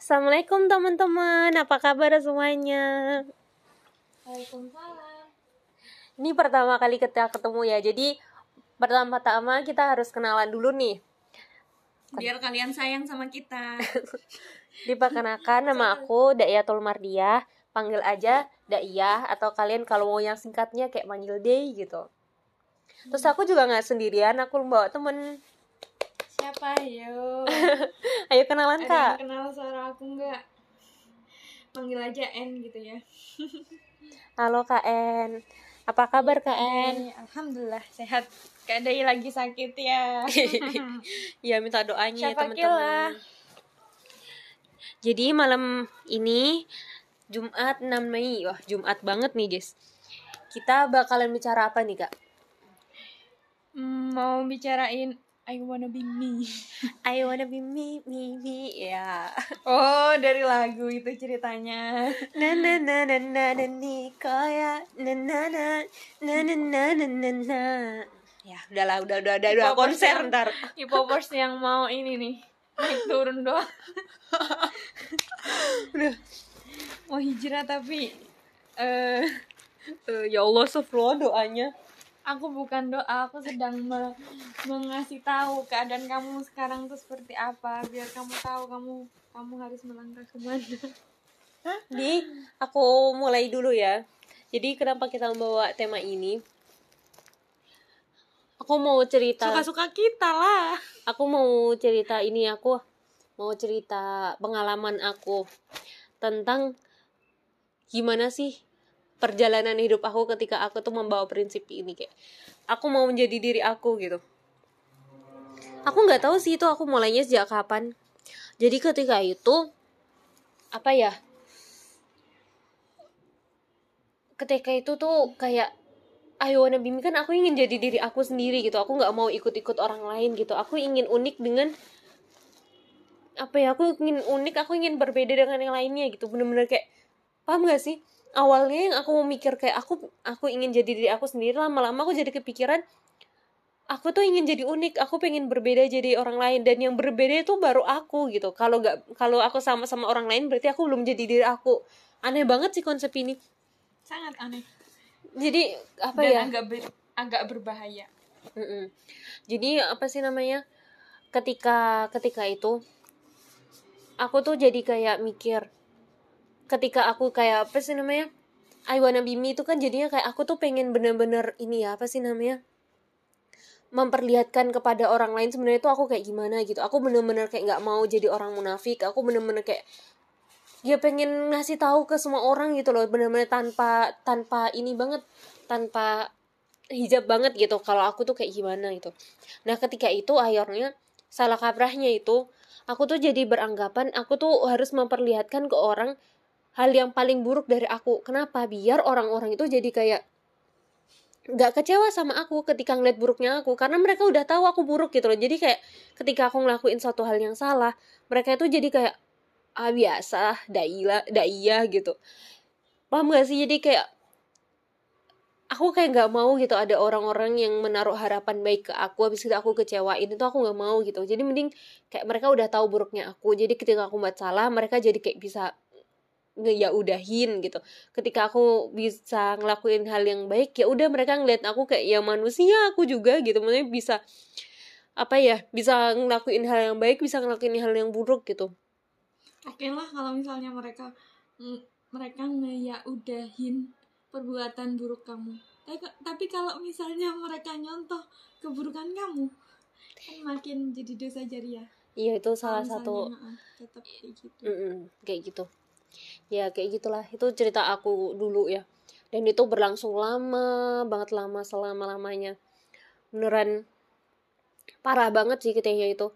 Assalamualaikum teman-teman, apa kabar semuanya? Waalaikumsalam. Ini pertama kali kita ketemu ya, jadi pertama-tama kita harus kenalan dulu nih. Biar kalian sayang sama kita. Diperkenalkan nama aku Dayatul Mardiah, panggil aja Daiyah atau kalian kalau mau yang singkatnya kayak manggil Day gitu. Terus aku juga nggak sendirian, aku bawa temen. Siapa yo? Ayo kenalan Ada kak. yang kenal suara aku nggak? Panggil aja N gitu ya. Halo Kak En. Apa kabar Kak En? Eh, Alhamdulillah sehat. Kak Dai lagi sakit ya. Ya minta doanya ya Siapa teman-teman. Jadi malam ini Jumat 6 Mei. Wah, Jumat banget nih, guys. Kita bakalan bicara apa nih, Kak? Hmm, Mau bicarain I wanna be me. I wanna be me, me, me. Ya. Oh, dari lagu itu ceritanya. Na na na na na na ni kaya na na na na na na na na na. Ya, udahlah, udah udah udah, udah konser yang- ntar. Hip-hopers yang mau ini nih naik turun doang. Udah. Mau hijrah tapi eh Eh, ya Allah, astagfirullah doanya. Aku bukan doa, aku sedang me- mengasih tahu keadaan kamu sekarang tuh seperti apa, biar kamu tahu kamu kamu harus melangkah ke mana. Di, aku mulai dulu ya. Jadi kenapa kita membawa tema ini? Aku mau cerita. Suka-suka kita lah. Aku mau cerita ini aku mau cerita pengalaman aku tentang gimana sih perjalanan hidup aku ketika aku tuh membawa prinsip ini kayak aku mau menjadi diri aku gitu. Aku nggak tahu sih itu aku mulainya sejak kapan. Jadi ketika itu apa ya? ketika itu tuh kayak I wanna be kan aku ingin jadi diri aku sendiri gitu aku nggak mau ikut-ikut orang lain gitu aku ingin unik dengan apa ya aku ingin unik aku ingin berbeda dengan yang lainnya gitu bener-bener kayak paham gak sih awalnya yang aku mau mikir kayak aku aku ingin jadi diri aku sendiri lama-lama aku jadi kepikiran aku tuh ingin jadi unik aku pengen berbeda jadi orang lain dan yang berbeda itu baru aku gitu kalau nggak kalau aku sama sama orang lain berarti aku belum jadi diri aku aneh banget sih konsep ini Sangat aneh. jadi apa Dan ya agak ber- agak berbahaya. Mm-mm. jadi apa sih namanya ketika ketika itu aku tuh jadi kayak mikir ketika aku kayak apa sih namanya I wanna be me itu kan jadinya kayak aku tuh pengen bener-bener ini ya apa sih namanya memperlihatkan kepada orang lain sebenarnya itu aku kayak gimana gitu. Aku bener-bener kayak nggak mau jadi orang munafik. Aku bener-bener kayak ya pengen ngasih tahu ke semua orang gitu loh bener-bener tanpa tanpa ini banget tanpa hijab banget gitu kalau aku tuh kayak gimana gitu. Nah ketika itu akhirnya salah kaprahnya itu aku tuh jadi beranggapan aku tuh harus memperlihatkan ke orang hal yang paling buruk dari aku. Kenapa? Biar orang-orang itu jadi kayak nggak kecewa sama aku ketika ngeliat buruknya aku. Karena mereka udah tahu aku buruk gitu loh. Jadi kayak ketika aku ngelakuin suatu hal yang salah mereka itu jadi kayak ah biasa daila daiyah gitu. Paham gak sih? Jadi kayak aku kayak nggak mau gitu ada orang-orang yang menaruh harapan baik ke aku habis itu aku kecewain itu aku nggak mau gitu. Jadi mending kayak mereka udah tahu buruknya aku. Jadi ketika aku buat salah mereka jadi kayak bisa ya udahin gitu ketika aku bisa ngelakuin hal yang baik ya udah mereka ngeliat aku kayak ya manusia aku juga gitu maksudnya bisa apa ya bisa ngelakuin hal yang baik bisa ngelakuin hal yang buruk gitu Oke lah kalau misalnya mereka mm, mereka ngeya udahin perbuatan buruk kamu. Tapi, tapi kalau misalnya mereka nyontoh keburukan kamu, kan makin jadi dosa jariah. iya itu salah satu tetap kayak gitu. Mm-mm, kayak gitu ya kayak gitulah. Itu cerita aku dulu ya. Dan itu berlangsung lama banget lama selama lamanya beneran parah banget sih ketika itu.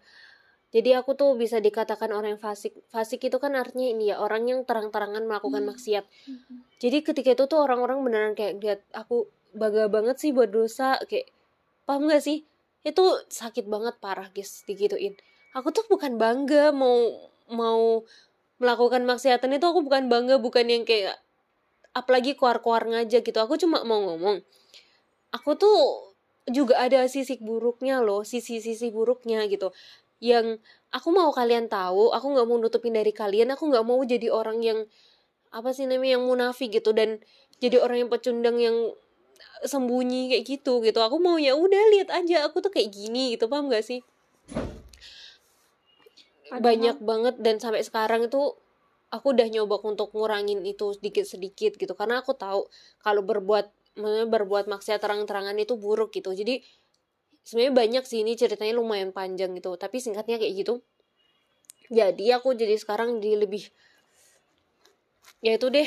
Jadi aku tuh bisa dikatakan orang yang fasik. Fasik itu kan artinya ini ya orang yang terang-terangan melakukan Hmm. maksiat. Mhm. jadi ketika itu tuh orang-orang beneran kayak lihat aku bangga banget sih buat dosa kayak paham gak sih? Itu sakit banget parah guys digituin. Aku tuh bukan bangga mau mau melakukan maksiatan itu aku bukan bangga bukan yang kayak apalagi keluar-keluar ngajak gitu. Aku cuma mau ngomong aku tuh juga ada sisi buruknya loh sisi-sisi buruknya gitu. Yang aku mau kalian tahu aku nggak mau nutupin dari kalian aku nggak mau jadi orang yang apa sih namanya yang munafik gitu. Dan jadi orang yang pecundang yang sembunyi kayak gitu gitu. Aku mau ya udah lihat aja aku tuh kayak gini gitu paham gak sih banyak banget dan sampai sekarang itu aku udah nyoba untuk ngurangin itu sedikit sedikit gitu. Karena aku tahu kalau berbuat berbuat maksiat terang-terangan itu buruk gitu. Jadi sebenarnya banyak sih ini ceritanya lumayan panjang gitu. Tapi singkatnya kayak gitu jadi aku jadi sekarang di lebih ya itu deh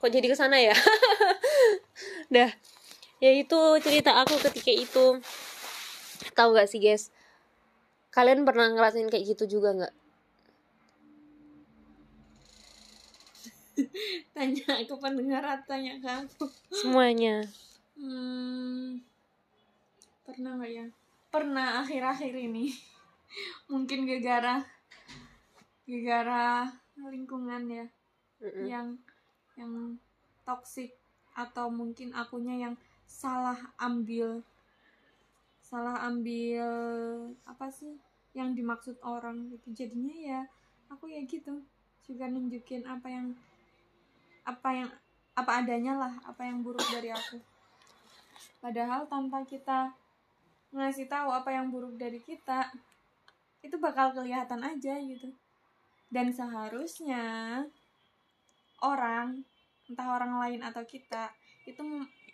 kok jadi ke sana ya? Dah ya itu cerita aku ketika itu. Tahu gak sih guys kalian pernah ngerasain kayak gitu juga nggak? Tanya ke pendengar atau tanya ke aku? Semuanya. Hmm, pernah nggak ya? Pernah akhir-akhir ini. Mungkin gegara gegara lingkungan ya Mm-mm. yang yang toksik atau mungkin akunya yang salah ambil salah ambil apa sih yang dimaksud orang gitu. Jadinya ya aku ya gitu. Juga nunjukin apa yang apa yang apa adanya lah apa yang buruk dari aku. Padahal tanpa kita ngasih tahu apa yang buruk dari kita itu bakal kelihatan aja gitu. Dan seharusnya orang entah orang lain atau kita itu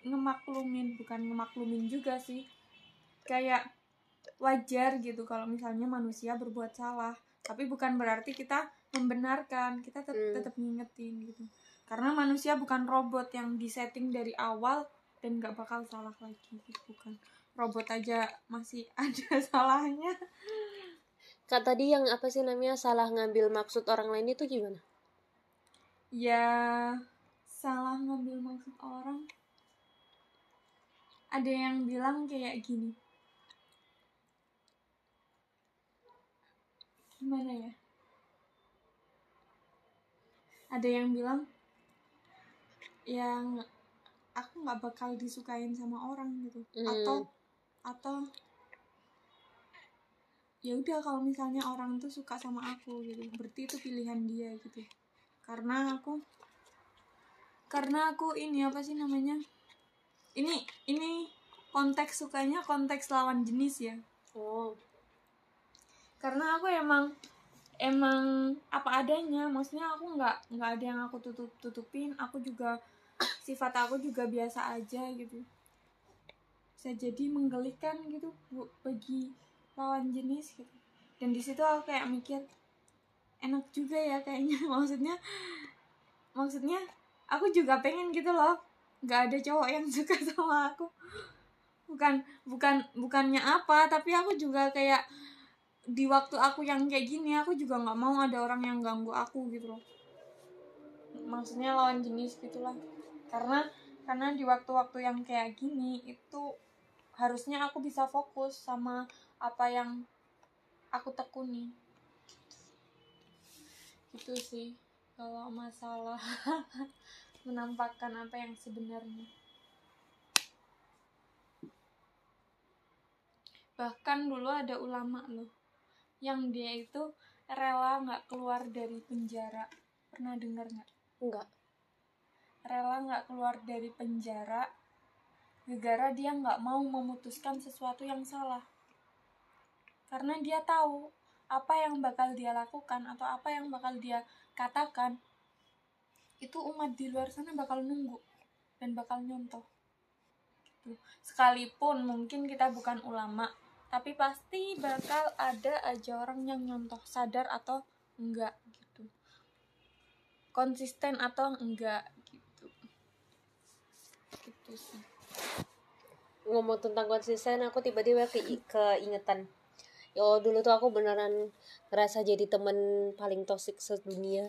ngemaklumin bukan ngemaklumin juga sih kayak wajar gitu kalau misalnya manusia berbuat salah. Tapi bukan berarti kita membenarkan kita tet- Hmm. tetap ngingetin gitu. Karena manusia bukan robot yang disetting dari awal dan nggak bakal salah lagi gitu bukan. Robot aja masih ada salahnya. Kak tadi yang apa sih namanya salah ngambil maksud orang lain itu gimana? Ya salah ngambil maksud orang. Ada yang bilang kayak gini gimana ya? Ada yang bilang yang aku nggak bakal disukain sama orang gitu. Hmm. atau atau ya udah kalau misalnya orang tuh suka sama aku gitu berarti itu pilihan dia gitu. Karena aku karena aku ini apa sih namanya? Ini ini konteks sukanya konteks lawan jenis ya. Oh karena aku emang emang apa adanya. Maksudnya aku nggak nggak ada yang aku tutup tutupin. Aku juga sifat aku juga biasa aja gitu. Bisa jadi menggelikan gitu bagi lawan jenis gitu. Dan di situ aku kayak mikir enak juga ya kayaknya. Maksudnya maksudnya aku juga pengen gitu loh. Nggak ada cowok yang suka sama aku. Bukan bukan bukannya apa tapi aku juga kayak di waktu aku yang kayak gini aku juga nggak mau ada orang yang ganggu aku gitu loh. Maksudnya lawan jenis gitulah. Karena karena di waktu-waktu yang kayak gini itu harusnya aku bisa fokus sama apa yang aku tekuni. Itu sih kalau masalah menampakkan apa yang sebenarnya. Bahkan dulu ada ulama loh yang dia itu rela nggak keluar dari penjara. Pernah dengar nggak? Enggak rela nggak keluar dari penjara gara dia nggak mau memutuskan sesuatu yang salah. Karena dia tahu apa yang bakal dia lakukan atau apa yang bakal dia katakan itu umat di luar sana bakal nunggu dan bakal nyontoh. Gitu. sekalipun mungkin kita bukan ulama tapi pasti bakal ada aja orang yang nyontoh sadar atau enggak gitu. Konsisten atau enggak gitu. Gitu sih. Ngomong tentang konsisten aku tiba-tiba ke keingetan. Ya dulu tuh aku beneran ngerasa jadi temen paling toksik sedunia.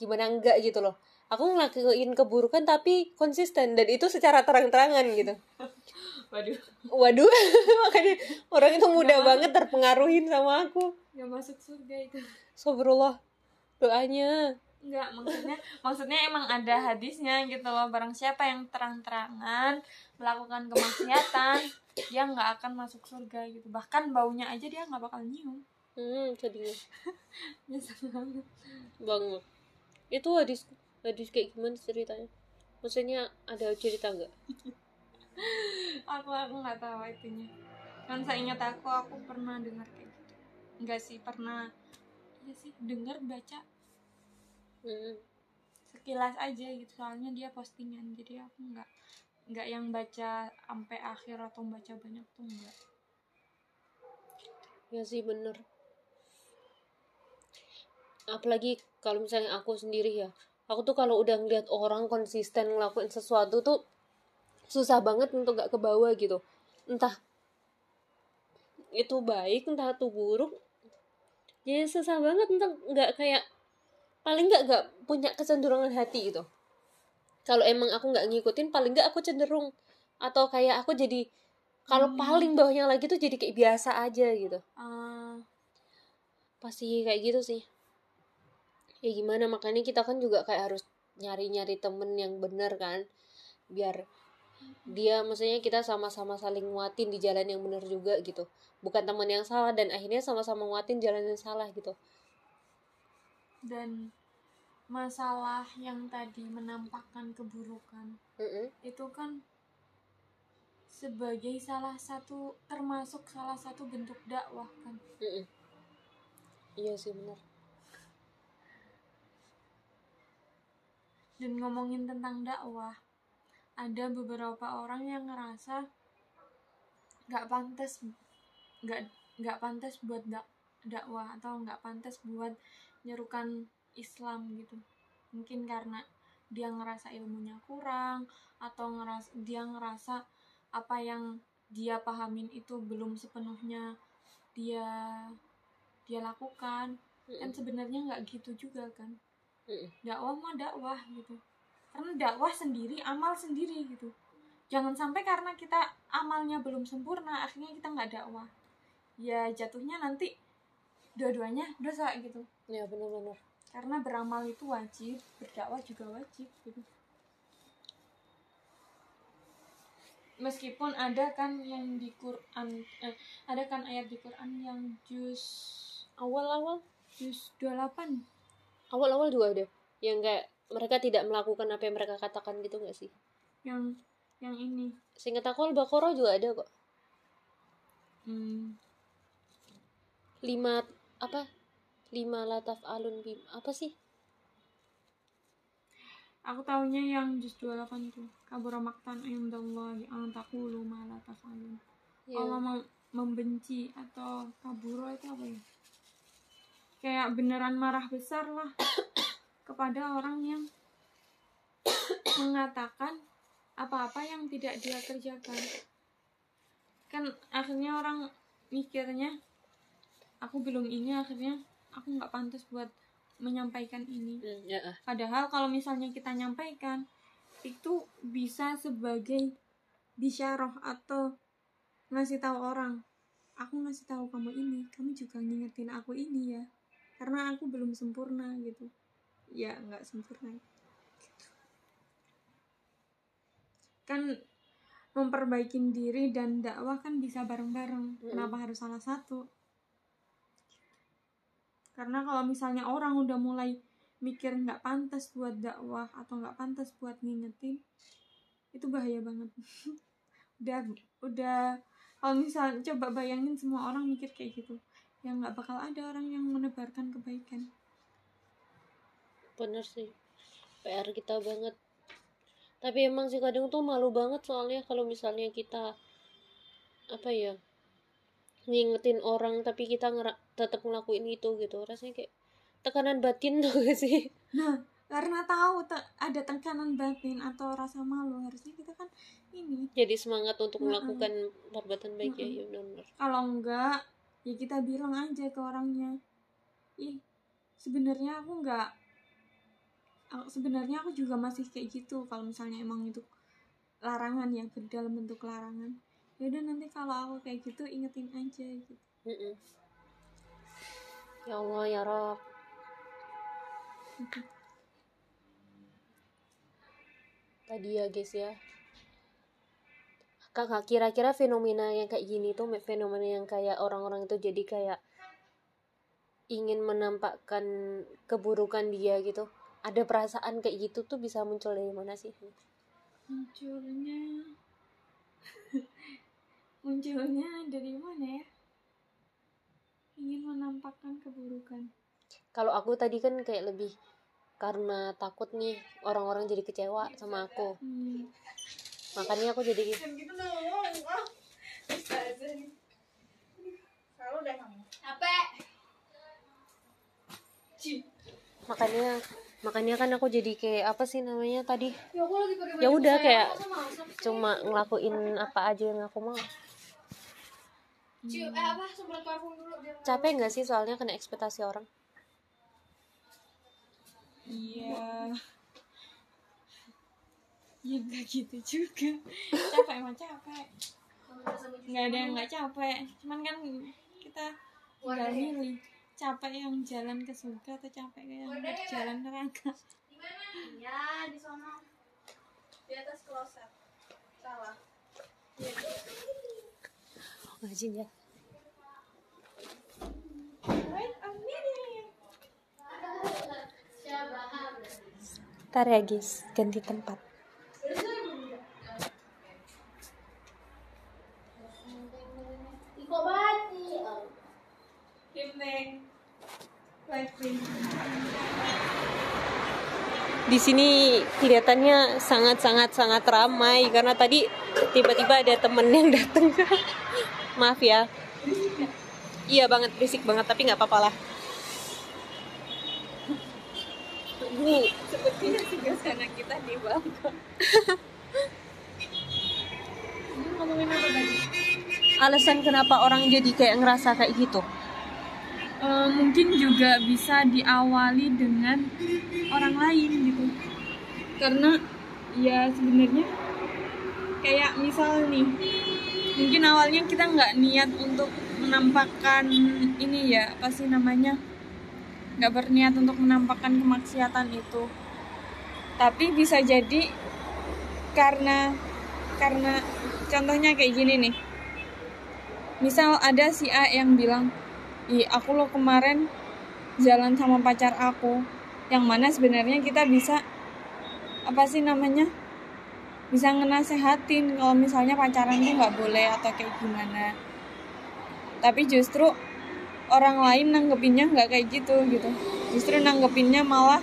Gimana enggak gitu loh. Aku ngelakuin keburukan tapi konsisten dan itu secara terang-terangan gitu waduh. Waduh makanya orang itu mudah banget terpengaruhin sama aku. Nggak masuk surga itu. Sobrullah doanya. Enggak, maksudnya maksudnya emang ada hadisnya gitu loh. Barang siapa yang terang-terangan melakukan kemaksiatan, dia nggak akan masuk surga gitu. Bahkan baunya aja dia nggak bakal nyium. hmm nyesel banget. Banget. Itu hadis hadis kayak gimana ceritanya? Maksudnya ada cerita nggak aku aku nggak tahu itunya. Kan saya ingat aku aku pernah dengar kayak gitu. Enggak sih pernah. Iya sih dengar baca. Sekilas aja gitu soalnya dia postingan jadi aku nggak nggak yang baca sampai akhir atau baca banyak tuh enggak ya sih bener. Apalagi kalau misalnya aku sendiri ya aku tuh kalau udah ngeliat orang konsisten ngelakuin sesuatu tuh susah banget untuk gak ke bawah gitu. Entah itu baik entah itu buruk. Jadi susah banget entah nggak kayak paling nggak nggak punya kecenderungan hati gitu. Kalau emang aku nggak ngikutin paling nggak aku cenderung. Atau kayak aku jadi kalau Hmm. paling bawahnya lagi tuh jadi kayak biasa aja gitu. Ah, pasti kayak gitu sih. Ya gimana makanya kita kan juga kayak harus nyari-nyari temen yang bener kan. Biar dia maksudnya kita sama-sama saling nguatin di jalan yang bener juga gitu bukan teman yang salah dan akhirnya sama-sama nguatin jalan yang salah gitu dan masalah yang tadi menampakkan keburukan Mm-mm. itu kan sebagai salah satu termasuk salah satu bentuk dakwah kan Mm-mm. iya sih bener dan ngomongin tentang dakwah ada beberapa orang yang ngerasa nggak pantas nggak nggak pantas buat dak dakwah atau nggak pantas buat nyerukan Islam gitu mungkin karena dia ngerasa ilmunya kurang atau ngerasa dia ngerasa apa yang dia pahamin itu belum sepenuhnya dia dia lakukan kan Mm-mm. sebenarnya nggak gitu juga kan Mm-mm. dakwah mah dakwah gitu karena dakwah sendiri amal sendiri gitu. Jangan sampai karena kita amalnya belum sempurna akhirnya kita nggak dakwah. Ya jatuhnya nanti dua-duanya dosa gitu. Ya bener-bener karena beramal itu wajib berdakwah juga wajib gitu. Meskipun ada kan yang di Quran eh, ada kan ayat di Quran yang juz awal-awal? juz 28 awal-awal juga ada. Yang kayak mereka tidak melakukan apa yang mereka katakan gitu gak sih yang yang ini seingat aku al-baqarah juga ada kok hmm, lima apa lima lataf alun bim apa sih Aku taunya yang juz 28 tuh. Kabura maktan indallahi an taqulu ma la taf'alun. Ya. Allah mem- membenci atau kabura itu apa ya? Kayak beneran marah besar lah kepada orang yang mengatakan apa-apa yang tidak dia kerjakan. Kan akhirnya orang mikirnya aku belum ini akhirnya aku nggak pantas buat menyampaikan ini. Hmm, ya ah. Padahal kalau misalnya kita nyampaikan itu bisa sebagai bisyarah atau ngasih tahu orang. Aku ngasih tahu kamu ini, kamu juga ngingetin aku ini ya. Karena aku belum sempurna gitu. Ya, nggak sempurna. Gitu. Kan memperbaiki diri dan dakwah kan bisa bareng-bareng. Mm-mm. Kenapa harus salah satu? Karena kalau misalnya orang udah mulai mikir nggak pantas buat dakwah atau nggak pantas buat ngingetin, itu bahaya banget. udah udah kalau misalnya coba bayangin semua orang mikir kayak gitu, ya nggak bakal ada orang yang menebarkan kebaikan. Bener sih PR kita banget tapi emang sih kadang tuh malu banget soalnya kalau misalnya kita apa ya ngingetin orang tapi kita ngera- tetap ngelakuin itu gitu rasanya kayak tekanan batin tuh gak sih Nah, karena tahu te- ada tekanan batin atau rasa malu, harusnya kita kan ini. jadi semangat untuk Mm-mm. melakukan perbuatan baik ya Mm-mm. ya benar Kalau enggak, ya kita bilang aja ke orangnya. Ih, sebenarnya aku enggak aku- sebenarnya aku juga masih kayak gitu kalau misalnya emang itu larangan ya dalam bentuk larangan. Ya udah nanti kalau aku kayak gitu ingetin aja gitu. Mm-mm. ya Allah ya Rob. Tadi ya guys ya. Kakak kira-kira fenomena yang kayak gini tuh fenomena yang kayak orang-orang itu jadi kayak ingin menampakkan keburukan dia gitu ada perasaan kayak gitu tuh bisa muncul dari mana sih? Munculnya munculnya dari mana ya? Ingin menampakkan keburukan. Kalau aku tadi kan kayak lebih karena takut nih orang-orang jadi kecewa sama aku. Hmm. makanya aku jadi gitu dong ah bisa aja nih. Selalu deh kamu capek makanya makanya kan aku jadi kayak apa sih namanya tadi? Ya aku lagi pakai ya udah kayak cuma ngelakuin apa aja yang aku mau. Cium, eh apa? Semprot parfum dulu biar capek nggak sih soalnya kena ekspektasi orang? Iya. Ya nggak gitu juga. Capek emang capek. Nggak ada yang nggak capek. Cuman kan kita tinggal milih capek yang jalan ke surga atau capek yang jalan neraka? Ya di sono di atas kloset. Salah. Majin ya. Ntar ya guys, ganti tempat. Di sini kelihatannya sangat-sangat sangat ramai karena tadi tiba-tiba ada temen yang datang. Maaf ya. Iya banget berisik banget tapi nggak apa-apa lah. Bu, sepertinya sana kita di balkon Ini alasan kenapa orang jadi kayak ngerasa kayak gitu? Eh, mungkin juga bisa diawali dengan orang lain gitu. Karena ya sebenarnya kayak misal nih mungkin awalnya kita nggak niat untuk menampakkan ini ya apa sih namanya nggak berniat untuk menampakkan kemaksiatan itu. Tapi bisa jadi karena karena contohnya kayak gini nih. Misal ada si A yang bilang Ih, aku lo kemarin jalan sama pacar aku. Yang mana sebenarnya kita bisa apa sih namanya bisa ngenasehatin kalau misalnya pacaran tuh nggak boleh atau kayak gimana. Tapi justru orang lain nanggepinnya nggak kayak gitu gitu. Justru nanggepinnya malah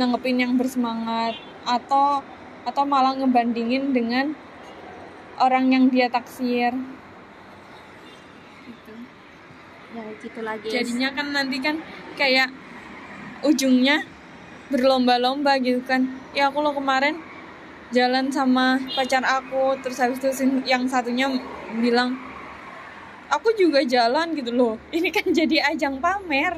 nanggepin yang bersemangat atau atau malah ngebandingin dengan orang yang dia taksir gitu Ya gitu lagi. jadinya kan nanti kan kayak ujungnya berlomba-lomba gitu kan ya aku lo kemarin jalan sama pacar aku terus habis itu yang satunya bilang aku juga jalan gitu loh ini kan jadi ajang pamer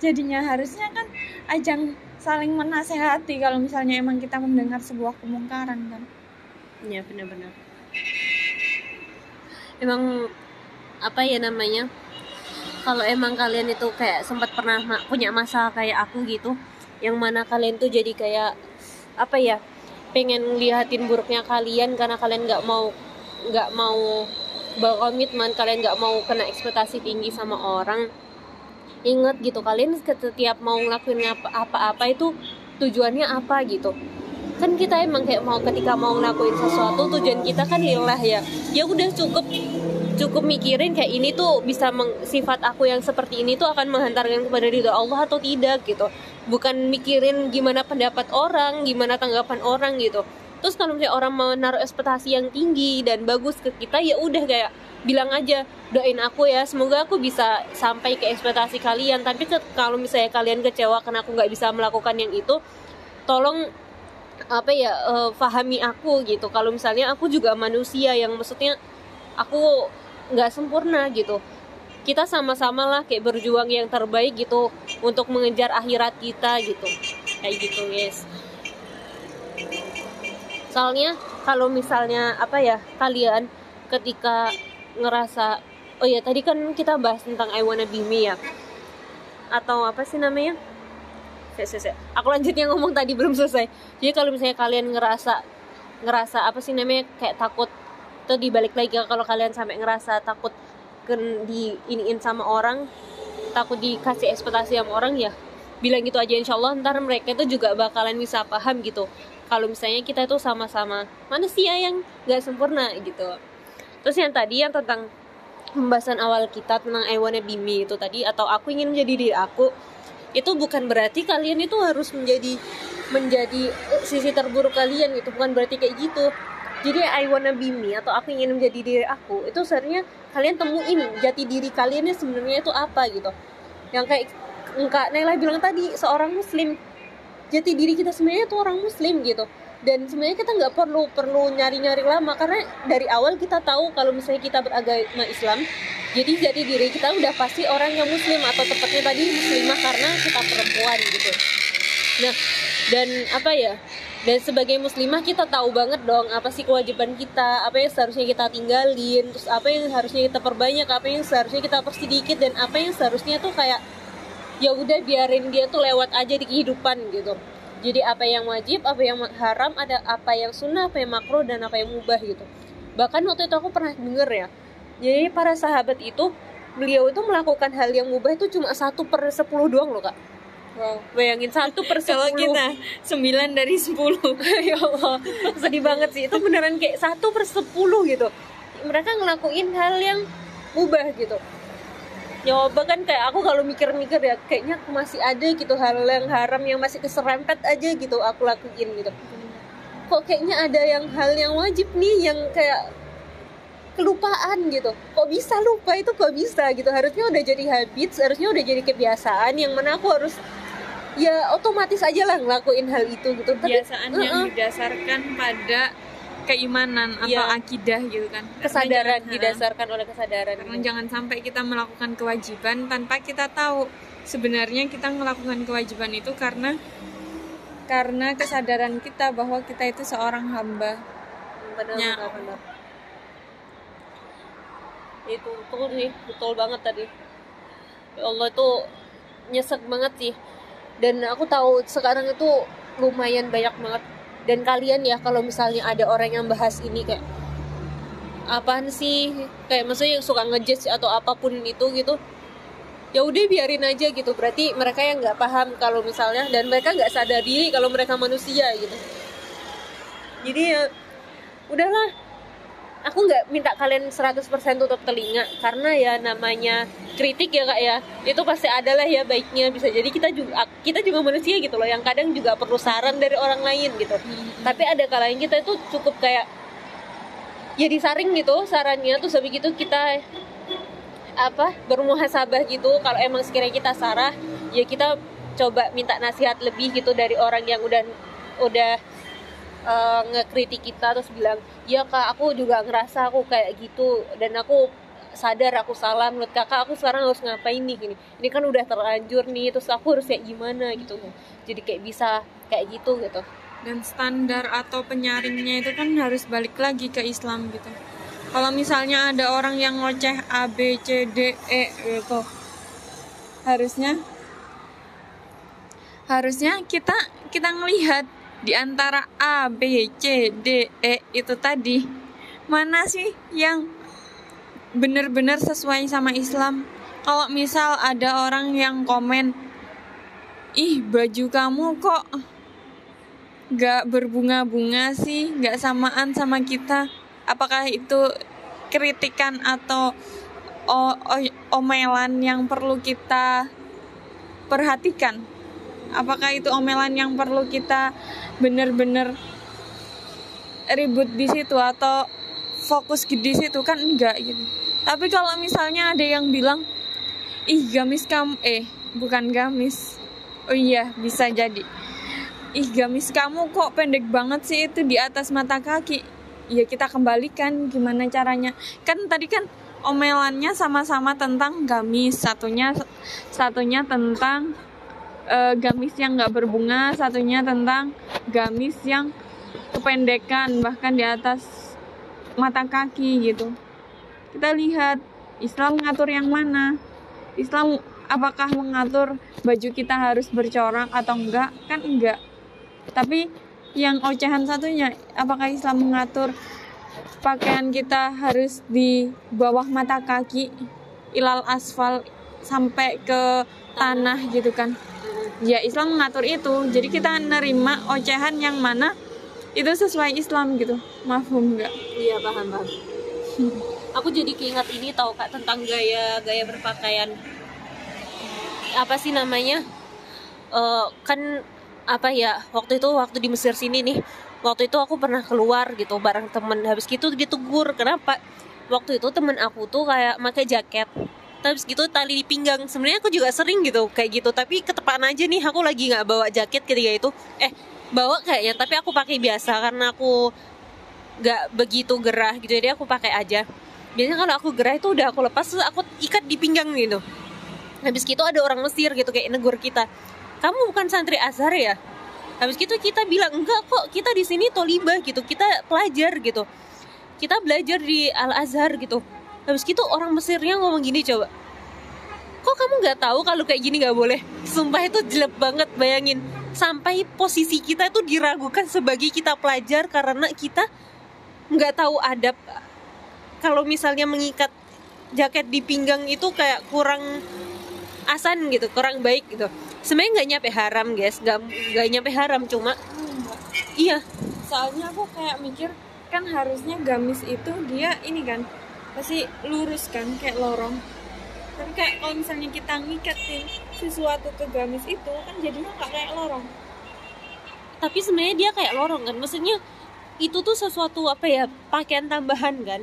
jadinya harusnya kan ajang saling menasehati kalau misalnya emang kita mendengar sebuah kemungkaran kan Ya benar-benar. Emang apa ya namanya? Kalau emang kalian itu kayak sempat pernah ma- punya masa kayak aku gitu, yang mana kalian tuh jadi kayak apa ya? Pengen lihatin buruknya kalian karena kalian nggak mau nggak mau berkomitmen, kalian nggak mau kena ekspektasi tinggi sama orang. Ingat gitu, kalian setiap mau ngelakuin apa- apa-apa itu tujuannya apa gitu kan kita emang kayak mau ketika mau ngelakuin sesuatu tujuan kita kan lillah ya ya udah cukup cukup mikirin kayak ini tuh bisa meng- sifat aku yang seperti ini tuh akan menghantarkan kepada ridho Allah atau tidak gitu. Bukan mikirin gimana pendapat orang gimana tanggapan orang gitu. Terus kalau misalnya orang mau naruh ekspektasi yang tinggi dan bagus ke kita ya udah kayak bilang aja doain aku ya semoga aku bisa sampai ke ekspektasi kalian. Tapi kalau misalnya kalian kecewa karena aku nggak bisa melakukan yang itu tolong apa ya eh, fahami aku gitu. Kalau misalnya aku juga manusia yang maksudnya aku nggak sempurna gitu. Kita sama-sama lah kayak berjuang yang terbaik gitu untuk mengejar akhirat kita gitu. Kayak gitu guys. Soalnya kalau misalnya apa ya kalian ketika ngerasa oh ya tadi kan kita bahas tentang I wanna be me ya. Atau apa sih namanya? Saya, saya, saya. aku lanjut yang ngomong tadi belum selesai. Jadi kalau misalnya kalian ngerasa ngerasa apa sih namanya kayak takut tuh dibalik lagi kalau kalian sampai ngerasa takut di iniin sama orang takut dikasih ekspektasi sama orang ya bilang gitu aja insya Allah ntar mereka itu juga bakalan bisa paham gitu. Kalau misalnya kita itu sama-sama manusia yang gak sempurna gitu. Terus yang tadi yang tentang pembahasan awal kita tentang I wanna be me itu tadi atau aku ingin menjadi diri aku itu bukan berarti kalian itu harus menjadi menjadi sisi terburuk kalian gitu. Bukan berarti kayak gitu jadi I wanna be me atau aku ingin menjadi diri aku itu sebenarnya kalian temuin jati diri kaliannya sebenarnya itu apa gitu. Yang kayak Kak Nela bilang tadi seorang muslim. Jati diri kita sebenarnya itu orang muslim gitu. Dan sebenarnya kita nggak perlu perlu nyari-nyari lama karena dari awal kita tahu kalau misalnya kita beragama Islam jadi jati diri kita udah pasti orang yang muslim atau tepatnya tadi muslimah karena kita perempuan gitu. Nah dan apa ya dan sebagai muslimah kita tahu banget dong apa sih kewajiban kita apa yang seharusnya kita tinggalin terus apa yang harusnya kita perbanyak apa yang seharusnya kita persedikit dan apa yang seharusnya tuh kayak ya udah biarin dia tuh lewat aja di kehidupan gitu. Jadi apa yang wajib apa yang haram ada apa yang sunnah apa yang makruh dan apa yang mubah gitu. Bahkan waktu itu aku pernah denger ya jadi para sahabat itu beliau itu melakukan hal yang mubah itu cuma satu per sepuluh doang loh kak wow. Bayangin satu per sepuluh. kita sembilan dari sepuluh. Ya Allah sedih banget sih. Itu beneran kayak satu per sepuluh gitu. Mereka ngelakuin hal yang mubah gitu. Ya bahkan kayak aku kalau mikir-mikir ya kayaknya masih ada gitu hal yang haram yang masih keserempet aja gitu aku lakuin gitu. Kok kayaknya ada yang hal yang wajib nih yang kayak kelupaan gitu. Kok bisa lupa? Itu kok bisa gitu? Harusnya udah jadi habit harusnya udah jadi kebiasaan yang mana aku harus ya otomatis aja lah ngelakuin hal itu gitu. Tapi, kebiasaan yang uh-uh. didasarkan pada keimanan atau Iya. akidah gitu kan. Kesadaran jangan- didasarkan oleh kesadaran karena jangan sampai kita melakukan kewajiban tanpa kita tahu sebenarnya kita melakukan kewajiban itu karena karena kesadaran kita bahwa kita itu seorang hamba. Benar Ya. benar benar. Itu betul nih betul banget tadi. Ya Allah itu nyesek banget sih dan aku tahu sekarang itu lumayan banyak banget. Dan kalian ya kalau misalnya ada orang yang bahas ini kayak apaan sih? Kayak maksudnya yang suka ngejudge atau apa pun itu gitu ya udah biarin aja gitu. Berarti mereka yang nggak paham kalau misalnya dan mereka nggak sadar diri kalau mereka manusia gitu. Jadi ya udahlah aku nggak minta kalian 100% tutup telinga karena ya namanya kritik ya kak ya. Itu pasti adalah ya baiknya bisa jadi kita juga kita juga manusia gitu loh yang kadang juga perlu saran dari orang lain gitu. Tapi ada kalanya kita itu cukup kayak ya disaring gitu sarannya terus habis itu kita apa bermuhasabah gitu. Kalau emang sekiranya kita salah ya kita coba minta nasihat lebih gitu dari orang yang udah udah eh, ngekritik kita terus bilang ya kak aku juga ngerasa aku kayak gitu dan aku sadar aku salah menurut kakak aku sekarang harus ngapain nih gini. Ini kan udah terlanjur nih terus aku harus kayak gimana gitu. Jadi kayak bisa kayak gitu gitu. Dan standar atau penyaringnya itu kan harus balik lagi ke Islam gitu. Kalau misalnya ada orang yang ngoceh A B C D E gitu harusnya harusnya kita kita ngelihat di antara A B C D E itu tadi mana sih yang benar-benar sesuai sama Islam kalau misal ada orang yang komen ih baju kamu kok gak berbunga-bunga sih, gak samaan sama kita. Apakah itu kritikan atau omelan yang perlu kita perhatikan? Apakah itu omelan yang perlu kita benar-benar ribut di situ atau fokus di situ? Kan enggak gitu. Tapi kalau misalnya ada yang bilang, ih gamis kamu, eh bukan gamis, oh iya bisa jadi. Ih gamis kamu kok pendek banget sih itu di atas mata kaki. Ya kita kembalikan gimana caranya. Kan tadi kan omelannya sama-sama tentang gamis satunya satunya tentang eh, gamis yang nggak berbunga satunya tentang gamis yang kependekan bahkan di atas mata kaki gitu. Kita lihat Islam mengatur yang mana? Islam apakah mengatur baju kita harus bercorak atau enggak? Kan enggak. Tapi yang ocehan satunya apakah Islam mengatur pakaian kita harus di bawah mata kaki ilal asfal sampai ke tanah gitu kan ya Islam mengatur itu. Jadi kita nerima ocehan yang mana itu sesuai Islam gitu. Mafhum nggak? Iya paham paham. Aku jadi keingat ini tau kak tentang gaya gaya berpakaian. Apa sih namanya? Eh, kan apa ya waktu itu waktu di Mesir sini nih waktu itu aku pernah keluar gitu bareng temen. Habis gitu ditegur kenapa? Waktu itu temen aku tuh kayak pakai jaket habis gitu tali di pinggang. Sebenarnya aku juga sering gitu kayak gitu. Tapi ketepaan aja nih aku lagi nggak bawa jaket ketika itu. Eh bawa kayaknya tapi aku pakai biasa karena aku nggak begitu gerah gitu. Jadi aku pakai aja. Biasanya kalau aku gerah itu udah aku lepas terus aku ikat di pinggang gitu. Habis gitu ada orang Mesir gitu kayak negur kita kamu bukan santri Azhar ya? Habis gitu kita bilang enggak kok kita di sini tolibah gitu. Kita pelajar gitu. Kita belajar di Al Azhar gitu habis gitu orang Mesirnya ngomong gini coba. Kok kamu nggak tahu kalau kayak gini nggak boleh? Sumpah itu jelek banget bayangin. Sampai posisi kita itu diragukan sebagai kita pelajar karena kita nggak tahu adab. Kalau misalnya mengikat jaket di pinggang itu kayak kurang asan gitu kurang baik gitu. Sebenarnya nggak nyampe haram guys. Nggak nggak nyampe haram cuma iya. Soalnya aku kayak mikir kan harusnya gamis itu dia ini kan pasti lurus kan kayak lorong. Tapi kayak kalau misalnya kita ngikatin sesuatu ke gamis itu kan jadinya nggak kayak lorong. Tapi sebenarnya dia kayak lorong kan maksudnya itu tuh sesuatu apa ya pakaian tambahan kan.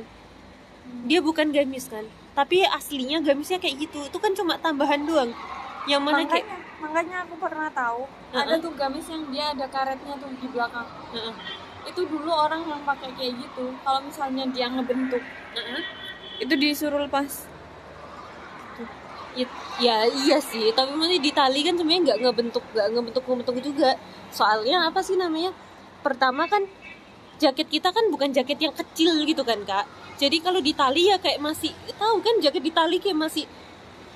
Dia bukan gamis kan tapi aslinya gamisnya kayak gitu. Itu kan cuma tambahan doang. Yang mana makanya, kayak makanya aku pernah tahu. Uh-uh. ada tuh gamis yang dia ada karetnya tuh di belakang. Heeh. Itu dulu orang yang pakai kayak gitu. Kalau misalnya dia ngebentuk. Heeh. itu disuruh lepas. It- ya iya sih. Tapi maksudnya di tali kan sebenarnya nggak ngebentuk nggak ngebentuk ngebentuk juga. Soalnya apa sih namanya? Pertama kan jaket kita kan bukan jaket yang kecil gitu kan kak. Jadi kalau di tali ya kayak masih tahu kan jaket di tali kayak masih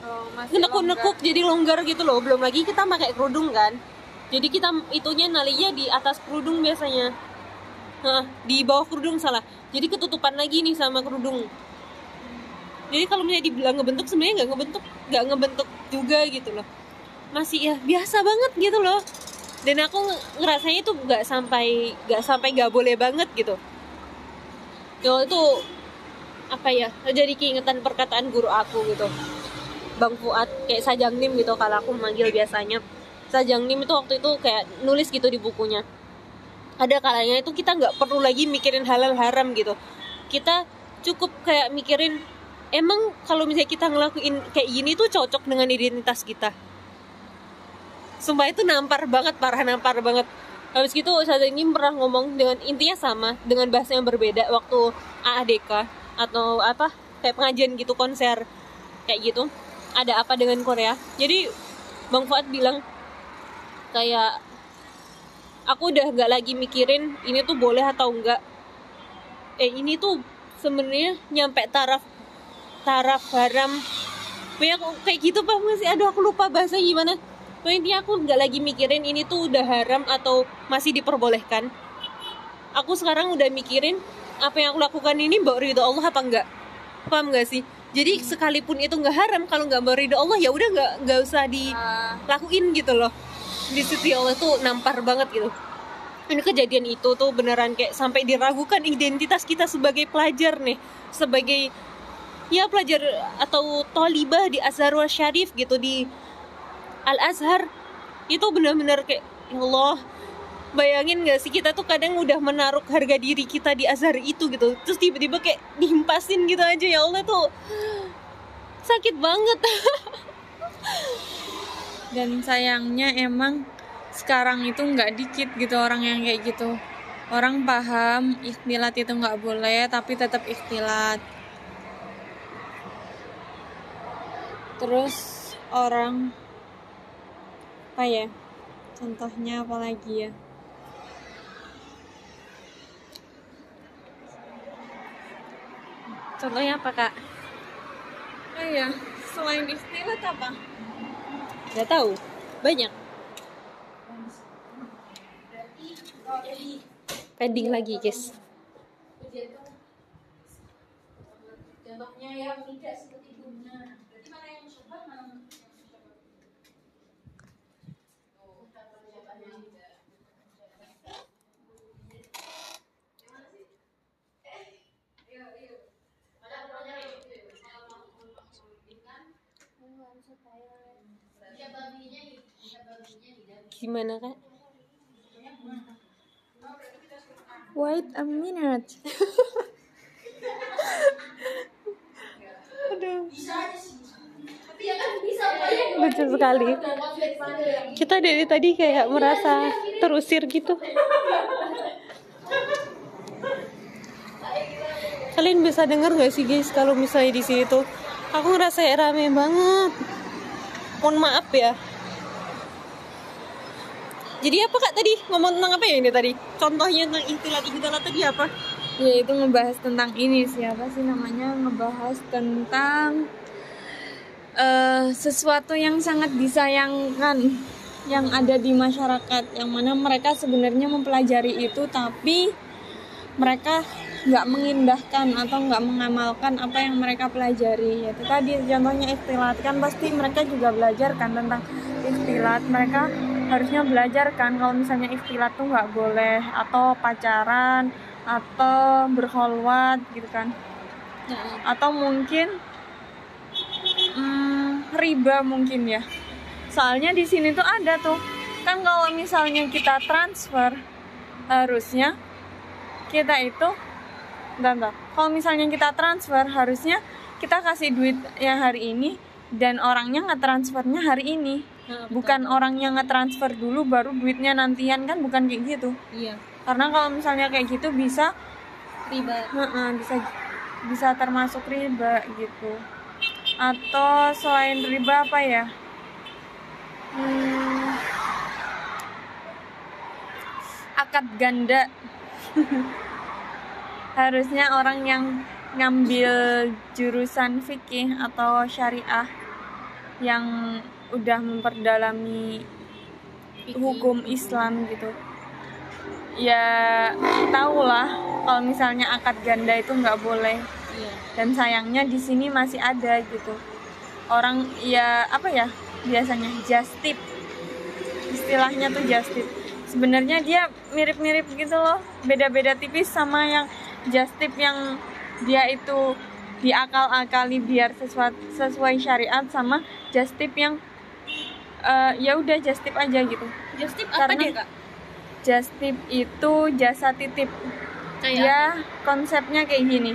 oh, masih nekuk-nekuk jadi longgar gitu loh. Belum lagi kita pakai kerudung kan. Jadi kita itunya nalinya di atas kerudung biasanya Hah, di bawah kerudung salah. Jadi ketutupan lagi nih sama kerudung. Jadi kalau misalnya dibilang ngebentuk sebenarnya nggak ngebentuk nggak ngebentuk juga gitu loh. Masih ya biasa banget gitu loh. Dan aku nge- ngerasanya itu nggak sampai nggak sampai nggak boleh banget gitu. Yo itu apa ya jadi keingetan perkataan guru aku gitu. Bang Fuad kayak Sajang Nim gitu. Kalau aku manggil biasanya. Sajang Nim itu waktu itu kayak nulis gitu di bukunya ada kalanya itu kita nggak perlu lagi mikirin halal haram gitu. Kita cukup kayak mikirin emang kalau misalnya kita ngelakuin kayak gini tuh cocok dengan identitas kita? Sumpah itu nampar banget parah nampar banget. Habis gitu Sajang Nim pernah ngomong dengan intinya sama dengan bahasa yang berbeda waktu AADK atau apa kayak pengajian gitu konser kayak gitu. Ada apa dengan Korea? Jadi Bang Fuad bilang kayak aku udah nggak lagi mikirin ini tuh boleh atau enggak eh ini tuh sebenarnya nyampe taraf taraf haram. Aku kayak gitu pak masih aduh aku lupa bahasa gimana. Pokoknya intinya aku nggak lagi mikirin ini tuh udah haram atau masih diperbolehkan. Aku sekarang udah mikirin apa yang aku lakukan ini bawa ridho Allah apa enggak paham nggak sih? Jadi sekalipun itu nggak haram kalau nggak bawa ridho Allah ya udah nggak nggak usah dilakuin gitu loh di ya Allah tuh nampar banget gitu. Ini kejadian itu tuh beneran kayak sampai diragukan identitas kita sebagai pelajar nih. Sebagai ya pelajar atau tolibah di Azharul Syarif gitu di Al Azhar itu benar-benar kayak ya Allah bayangin gak sih kita tuh kadang udah menaruh harga diri kita di Azhar itu gitu. Terus tiba-tiba kayak dihimpasin gitu aja. Ya Allah tuh sakit banget dan sayangnya emang sekarang itu nggak dikit gitu orang yang kayak gitu. Orang paham ikhtilat itu nggak boleh tapi tetap ikhtilat. Terus orang apa ya contohnya apa lagi ya? Contohnya apa kak? Oh ya selain ikhtilat apa nggak tahu. Banyak. Pending lagi guys. Contohnya yang tidak seperti bunga berarti mana yang syubhat mana gimana kak? Wait a minute. aduh. Lucu sekali. Kita dari tadi kayak merasa terusir gitu. Kalian bisa denger gak sih guys kalau misalnya di sini aku ngerasa rame banget. Mohon maaf ya jadi apa kak tadi? Ngomong tentang apa ya ini tadi? Contohnya tentang istilah tadi apa? Ya itu ngebahas tentang ini siapa sih namanya? Ngebahas tentang eh sesuatu yang sangat disayangkan yang ada di masyarakat yang mana mereka sebenarnya mempelajari itu tapi mereka nggak mengindahkan atau nggak mengamalkan apa yang mereka pelajari. Yaitu tadi contohnya istilah kan pasti mereka juga belajar kan tentang istilah mereka harusnya belajar kan kalau misalnya istilah tuh nggak boleh atau pacaran atau berholwat gitu kan. Atau mungkin hmm, riba mungkin ya. Soalnya di sini tuh ada tuh. Kan kalau misalnya kita transfer harusnya kita itu bentar, bentar. kalau misalnya kita transfer harusnya kita kasih duit yang hari ini dan orangnya nge-transfernya hari ini bukan orangnya nge-transfer dulu baru duitnya nantian kan? Bukan kayak gitu. Iya. Karena kalau misalnya kayak gitu bisa riba Heeh, bisa bisa termasuk riba gitu. Atau selain riba apa ya? Hmm, akad ganda. Harusnya orang yang ngambil jurusan fikih atau syariah yang udah memperdalami hukum Islam gitu. Ya tahu lah kalau misalnya akad ganda itu nggak boleh. Iya. Dan sayangnya di sini masih ada gitu. Orang ya apa ya biasanya just tip istilahnya tuh just tip sebenarnya dia mirip-mirip gitu loh. Beda-beda tipis sama yang just tip yang dia itu diakal-akali biar sesuai sesuai syariat sama just tip yang eh, ya udah just tip aja gitu. Just tip apa Karena- deh kak? Just tip itu jasa titip. Kayak dia konsepnya kayak gini.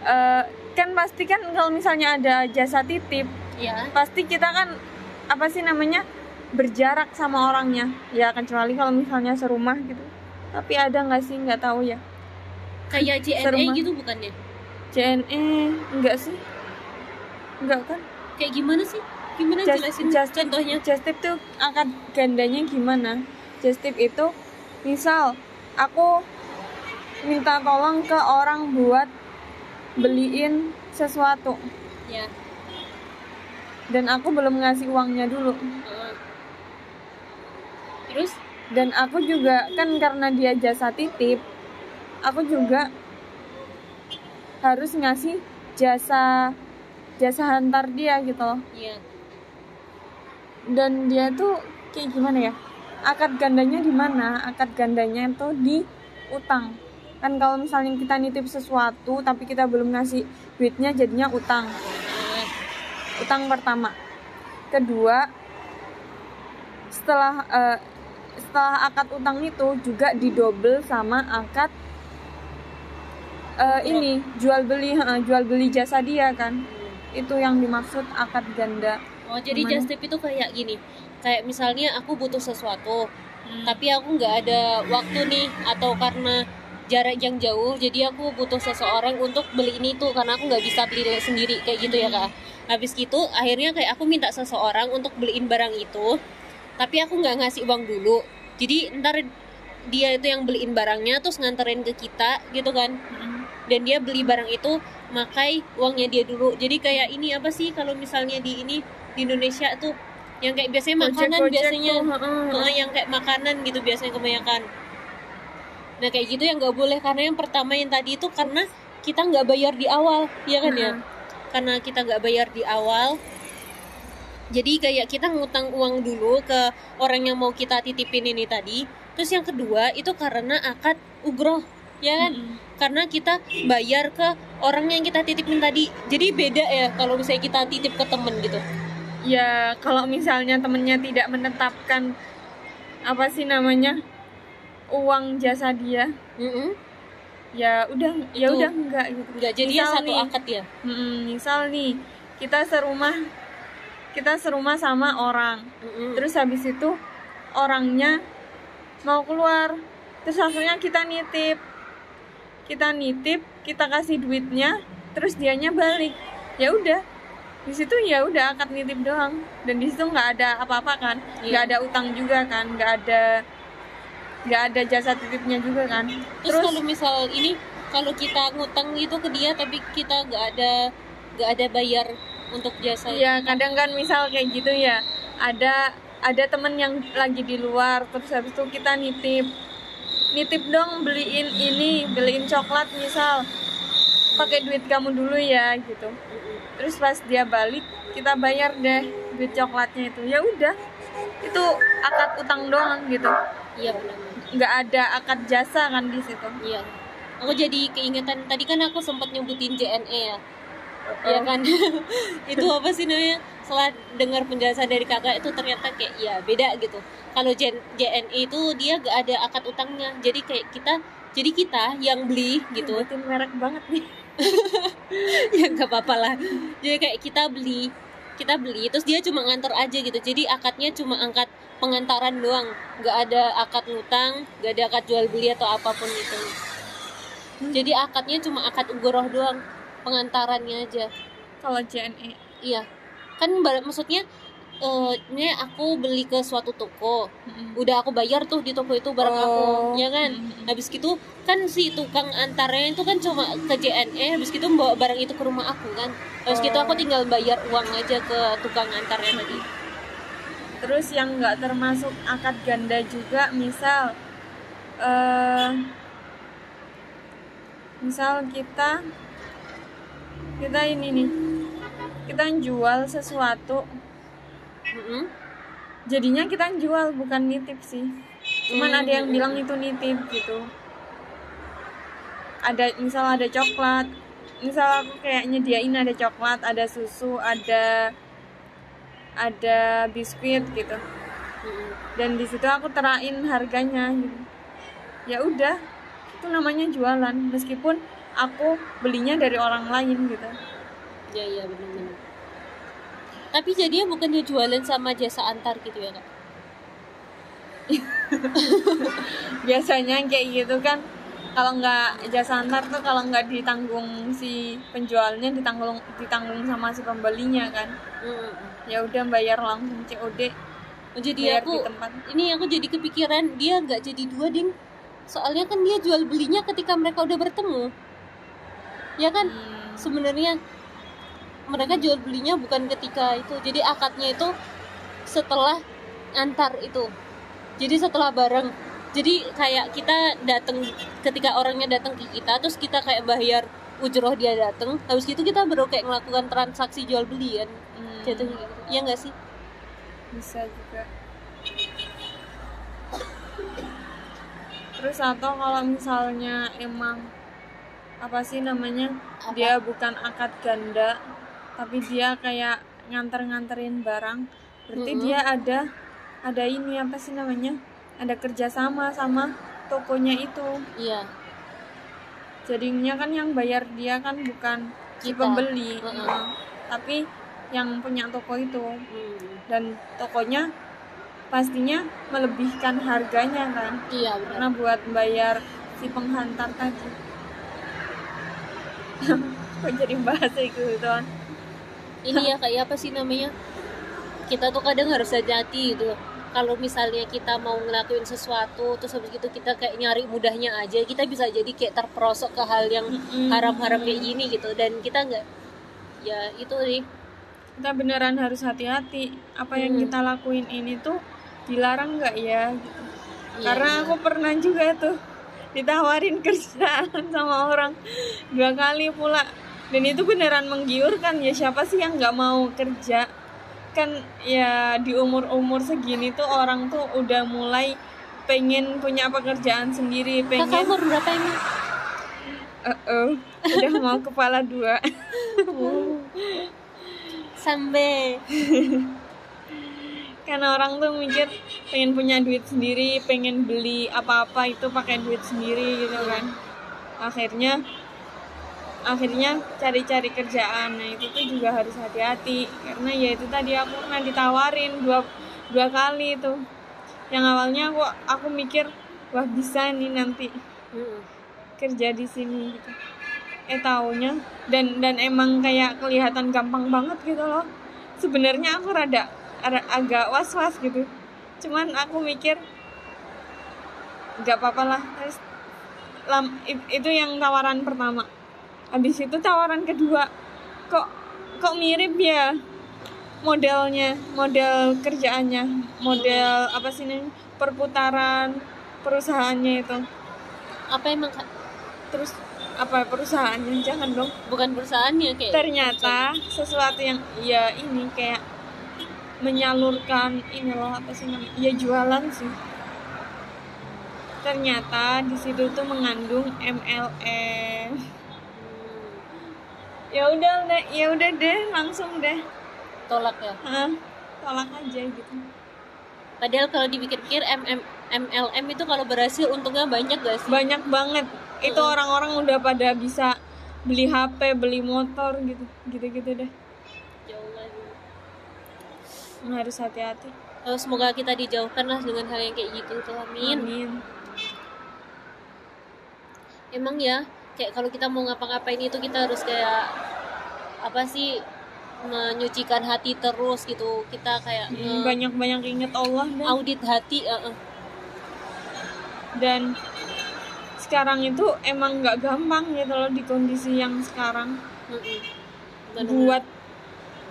Eh, kan pasti kan kalau misalnya ada jasa titip ya pasti kita kan apa sih namanya berjarak sama orangnya. Ya kecuali kalau misalnya serumah gitu. Tapi ada nggak sih? Nggak tahu ya. Kayak JNE Serumah. gitu bukannya? JNE enggak sih? Enggak kan? Kayak gimana sih gimana Just- jelasin just- contohnya? just tip tuh akad gandanya gimana? Just tip itu misal aku minta tolong ke orang buat beliin sesuatu. Ya. Dan aku belum ngasih uangnya dulu. Heeh. terus? Dan aku juga kan karena dia jasa titip aku juga harus ngasih jasa jasa hantar dia gitu loh. Ya dan dia tuh kayak gimana ya? Akad gandanya di mana? Akad gandanya itu di utang. Kan kalau misalnya kita nitip sesuatu tapi kita belum ngasih duitnya jadinya utang. Utang pertama. Kedua setelah eh, setelah akad utang itu juga didobel sama akad eh, ini jual beli heeh, jual beli jasa dia kan. Itu yang dimaksud akad ganda Oh jadi Gimana? just tip itu kayak gini, kayak misalnya aku butuh sesuatu, tapi aku nggak ada waktu nih, atau karena jarak yang jauh, jadi aku butuh seseorang untuk beliin itu karena aku nggak bisa beli sendiri kayak gitu ya kak. Habis gitu akhirnya kayak aku minta seseorang untuk beliin barang itu, tapi aku nggak ngasih uang dulu, jadi ntar dia itu yang beliin barangnya terus nganterin ke kita gitu kan. Dan dia beli barang itu makai uangnya dia dulu. Jadi kayak ini apa sih kalau misalnya di ini di Indonesia tuh yang kayak biasanya makanan Gojek-gojek biasanya. tuh. Heeh, yang kayak makanan gitu biasanya kebanyakan. Nah kayak gitu yang nggak boleh karena yang pertama yang tadi itu karena kita nggak bayar di awal ya kan ya? Heeh. karena kita nggak bayar di awal. Jadi kayak kita ngutang uang dulu ke orang yang mau kita titipin ini tadi. Terus yang kedua itu karena akad ugroh ya kan? Karena kita bayar ke orang yang kita titipin tadi. Jadi beda ya kalau misalnya kita titip ke temen gitu ya kalau misalnya temennya tidak menetapkan apa sih namanya uang jasa dia Mm-mm. ya udah ya udah enggak gitu. Nggak jadi ya Misal satu nih, akad ya mm, misal nih kita serumah kita serumah sama orang. Mm-mm. terus habis itu orangnya mau keluar. Terus akhirnya kita nitip. Kita nitip kita kasih duitnya terus dianya balik. Ya udah di situ ya udah akad nitip doang. Dan di situ nggak ada apa-apa kan. Iya. nggak ada utang juga kan. Nggak ada nggak ada jasa titipnya juga kan. Terus, kalau misal ini kalau kita ngutang gitu ke dia tapi kita nggak ada nggak ada bayar untuk jasa ya kadang kan misal kayak gitu ya. Ada ada temen yang lagi di luar terus habis itu kita nitip. Nitip dong beliin ini beliin coklat misal. Pakai duit kamu dulu ya gitu. Terus pas dia balik kita bayar deh duit coklatnya itu. Ya udah itu akad utang doang gitu. Iya benar nggak ada akad jasa kan di situ. Iya. Aku jadi keingetan tadi kan aku sempat nyebutin JNE ya. Iya kan? Itu apa sih namanya? Setelah dengar penjelasan dari kakak itu ternyata kayak ya beda gitu. Kalau JNE itu dia gak ada akad utangnya. Jadi kayak kita jadi kita yang beli gitu. Nyebutin merek banget nih ya nggak apa-apa lah. Jadi kayak kita beli kita beli terus dia cuma ngantor aja gitu. Jadi akadnya cuma angkat pengantaran doang. Nggak ada akad ngutang nggak ada akad jual beli atau apa pun itu jadi akadnya cuma akad ugoroh doang pengantarannya aja. Kalau JNE iya. Kan maksudnya ini aku beli ke suatu toko. Udah aku bayar tuh di toko itu barang aku Oh. ya kan? Mm-mm. habis gitu kan si tukang antarnya itu kan cuma ke JNE habis gitu bawa barang itu ke rumah aku kan? Habis gitu aku tinggal bayar uang aja ke tukang antarnya tadi. Terus yang nggak termasuk akad ganda juga, misal, eh misal kita, kita ini nih, kita jual sesuatu, Mm-mm. jadinya kita jual bukan nitip sih. Cuman Hmm. ada yang bilang itu nitip gitu. Ada misal ada coklat, misal aku kayak nyediain ada coklat, ada susu, ada ada biskuit gitu. Dan di situ aku terain harganya gitu. ya udah itu namanya jualan meskipun aku belinya dari orang lain gitu ya iya benar-benar tapi jadinya bukannya jualan sama jasa antar gitu ya kak? Biasanya kayak gitu kan kalau nggak jasa antar tuh kalau nggak ditanggung si penjualnya ditanggung ditanggung sama si pembelinya kan. Ya udah bayar langsung COD jadi bayar aku di tempat. ini aku jadi kepikiran dia nggak jadi dua ding. Soalnya kan dia jual belinya ketika mereka udah bertemu. Ya kan? Hmm, sebenarnya mereka jual belinya bukan ketika itu. Jadi akadnya itu setelah antar itu. Jadi setelah bareng. Jadi kayak kita datang ketika orangnya datang ke kita terus kita kayak bayar ujroh dia datang habis itu kita baru kayak melakukan transaksi jual beli kan. Hmm, jatuhnya gitu. Ya nggak sih? Bisa juga. Terus atau kalau misalnya emang apa sih namanya Apa? dia bukan akad ganda tapi dia kayak nganter-nganterin barang. Berarti Mm-mm. dia ada ada ini apa sih namanya? Ada kerjasama sama tokonya itu. Iya. Jadinya kan yang bayar dia kan bukan si Kita. pembeli. Mm-mm. Nah, tapi yang punya toko itu. Hmm, dan tokonya pastinya melebihkan harganya kan? Iya karena benar buat bayar si penghantar tadi. Kok jadi bahas itu kan ini ya kayak apa sih namanya? Kita tuh kadang harus hati-hati gitu kalau misalnya kita mau ngelakuin sesuatu terus habis itu kita kayak nyari mudahnya aja kita bisa jadi kayak terperosok ke hal yang haram-haram kayak gini gitu. Dan kita nggak ya itu nih kita beneran harus hati-hati. Apa yang Hmm. kita lakuin ini tuh dilarang nggak ya? Gitu. Iya, karena iya. aku pernah juga tuh ditawarin kerjaan sama orang. Dua kali pula dan itu beneran menggiurkan ya siapa sih yang nggak mau kerja? Kan ya di umur umur segini tuh orang tuh udah mulai pengen punya pekerjaan sendiri kakak pengen umur berapa ini? Uh-uh, udah mau kepala dua. Sampai karena orang tuh mikir pengen punya duit sendiri pengen beli apa-apa itu pakai duit sendiri gitu kan. Akhirnya akhirnya cari-cari kerjaan. Nah itu tuh juga harus hati-hati karena ya itu tadi aku pernah ditawarin dua dua kali itu. Yang awalnya aku aku mikir wah bisa nih nanti Mm-mm. kerja di sini gitu. Eh taunya dan dan emang kayak kelihatan gampang banget gitu loh. Sebenarnya aku rada, agak was was gitu. Cuman aku mikir nggak apa-apa lah Terus, lam- i- itu yang tawaran pertama habis itu tawaran kedua kok kok mirip ya modelnya model kerjaannya model apa sih nih perputaran perusahaannya itu. Apa emang Kak? terus apa perusahaannya? Jangan dong. Bukan perusahaannya kayak ternyata sesuatu yang ya ini kayak menyalurkan ini loh apa sih namanya ya jualan sih. Ternyata di situ tuh mengandung MLM ya udah deh ya udah deh langsung deh. Tolak ya? Hah, tolak aja gitu. Padahal kalau dipikir-pikir MM MLM itu kalau berhasil untungnya banyak gak sih? Banyak banget. Itu Mm-mm. orang-orang udah pada bisa beli HP beli motor gitu gitu-gitu deh. Jauh lagi. Harus hati-hati. Eh, semoga kita dijauhkan lah dengan hal yang kayak gitu tuh. Amin. Amin. Emang ya kayak kalau kita mau ngapa-ngapain itu kita harus kayak apa sih menyucikan hati terus gitu kita kayak Hmm, nge- banyak-banyak inget Allah deh. audit hati eh, eh. dan sekarang itu emang nggak gampang gitu loh di kondisi yang sekarang Mm-mm. Bener-bener. buat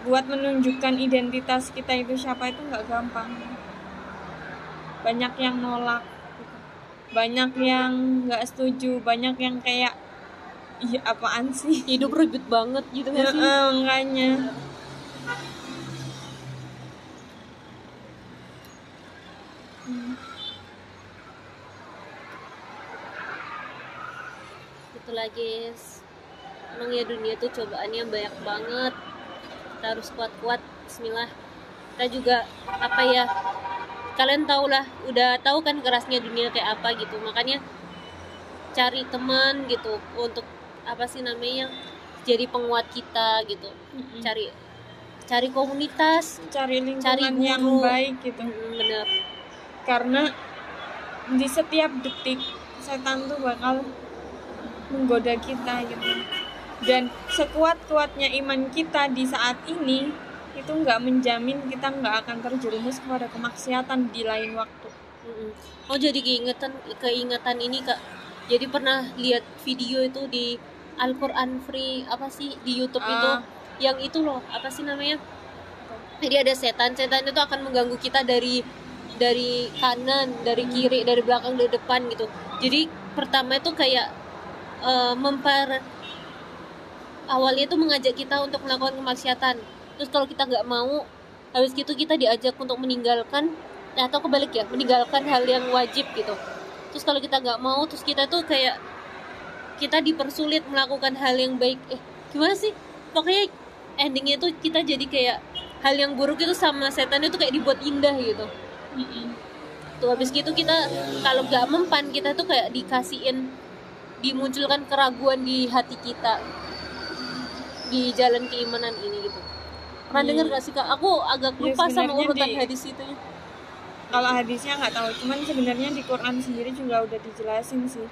buat menunjukkan identitas kita itu siapa itu nggak gampang banyak yang nolak gitu. banyak yang nggak setuju banyak yang kayak iya apaan sih? Hidup ribet banget gitu gak sih? Heeh, makanya. Hmm. itulah guys. Emang ya dunia tuh cobaannya banyak banget. Kita harus kuat-kuat. Bismillah. Kita juga apa ya kalian tau lah udah tahu kan kerasnya dunia kayak apa gitu. Makanya cari teman gitu untuk apa sih namanya jadi penguat kita gitu Mm-mm. cari cari komunitas cari lingkungan Cari yang guru. baik gitu Mm, bener karena di setiap detik setan tuh bakal menggoda kita gitu dan sekuat kuatnya iman kita di saat ini itu nggak menjamin kita nggak akan terjerumus kepada kemaksiatan di lain waktu Mm-mm. Oh jadi keingetan keingatan ini kak. Jadi pernah lihat video itu di Al-Quran Free apa sih di YouTube itu Ah. yang itu loh apa sih namanya? Jadi ada setan, setan itu akan mengganggu kita dari dari kanan, dari kiri, dari belakang, dari depan gitu. Jadi pertama itu kayak eh, memper awalnya itu mengajak kita untuk melakukan kemaksiatan. Terus kalau kita nggak mau, habis gitu kita diajak untuk meninggalkan atau kebalik ya, meninggalkan hal yang wajib gitu. Terus kalau kita nggak mau, terus kita tuh kayak kita dipersulit melakukan hal yang baik. Eh, gimana sih? Pokoknya endingnya tuh kita jadi kayak hal yang buruk itu sama setan itu kayak dibuat indah gitu. Tuh habis gitu kita kalau nggak mempan kita tuh kayak dikasihin dimunculkan keraguan di hati kita di jalan keimanan ini gitu. Pernah Iya. dengar gak sih kak? Aku agak Ya, lupa sama sebenarnya urutan di- hadis itu. kalau hadisnya nggak tahu cuman sebenarnya di Quran sendiri juga udah dijelasin sih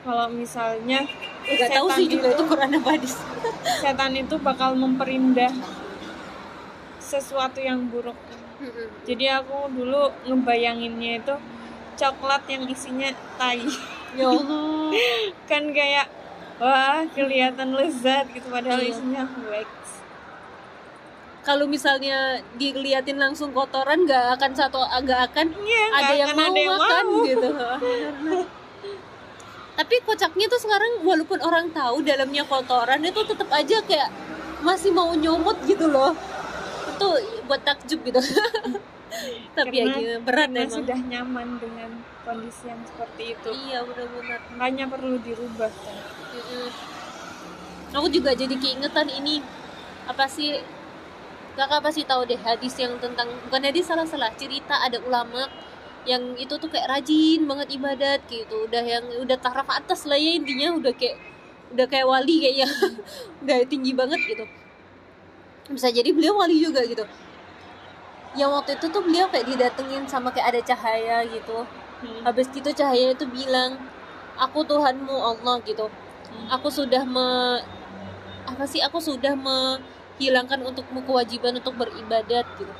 kalau misalnya Gak tahu setan sih juga itu itu Quran apa hadis. setan itu bakal memperindah sesuatu yang buruk jadi aku dulu ngebayanginnya itu coklat yang isinya tai ya Allah. kan kayak wah kelihatan lezat gitu padahal Iya. isinya wax Kalau misalnya diliatin langsung kotoran nggak akan satu nggak akan Iya, ada yang akan mau ada yang makan mau. gitu. Tapi kocaknya tuh sekarang walaupun orang tahu dalamnya kotoran itu tetap aja kayak masih mau nyomot gitu loh. Itu buat takjub gitu. Tapi ya Karena- gini, berat karena emang. sudah nyaman dengan kondisi yang seperti itu Iya benar-benar. makanya perlu dirubah kan. Aku juga jadi keingetan ini apa sih kakak pasti tahu deh hadis yang tentang bukan hadis salah salah cerita ada ulama yang itu tuh kayak rajin banget ibadat gitu. Udah yang udah taraf atas lah ya intinya udah kayak udah kayak wali kayaknya. Udah tinggi banget gitu. Bisa jadi beliau wali juga gitu. Yang waktu itu tuh beliau kayak didatengin sama kayak ada cahaya gitu. Hmm. habis gitu cahaya itu bilang aku Tuhanmu Allah gitu. Hmm. aku sudah me apa sih? Aku sudah menghilangkan untukmu kewajiban untuk beribadat gitu.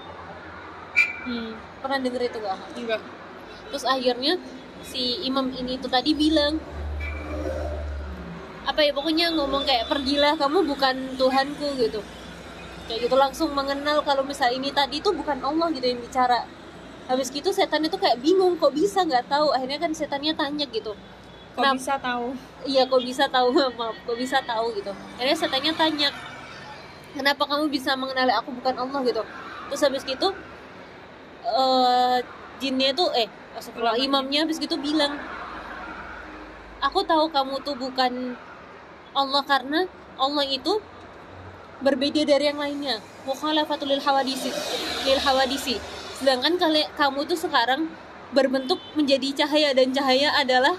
Hmm. Pernah denger itu gak enggak. Terus akhirnya si imam ini tuh tadi bilang apa ya pokoknya ngomong kayak pergilah kamu bukan Tuhanku gitu. Kayak gitu langsung mengenal kalau misalnya ini tadi tuh bukan Allah gitu yang bicara. Habis gitu setan itu kayak bingung kok bisa nggak tahu? Akhirnya kan setannya tanya gitu. Kok Kenapa? bisa tahu? iya kok bisa tahu? Maaf kok bisa tahu gitu. Akhirnya setannya tanya kenapa kamu bisa mengenali aku bukan Allah? gitu. Terus habis gitu eh jinnya tuh eh Ulamanya. imamnya habis gitu bilang aku tahu kamu tuh bukan Allah karena Allah itu berbeda dari yang lainnya. Mukhalafatul lil hawadisi lil hawadisi. Sedangkan kali kamu tuh sekarang berbentuk menjadi cahaya dan cahaya adalah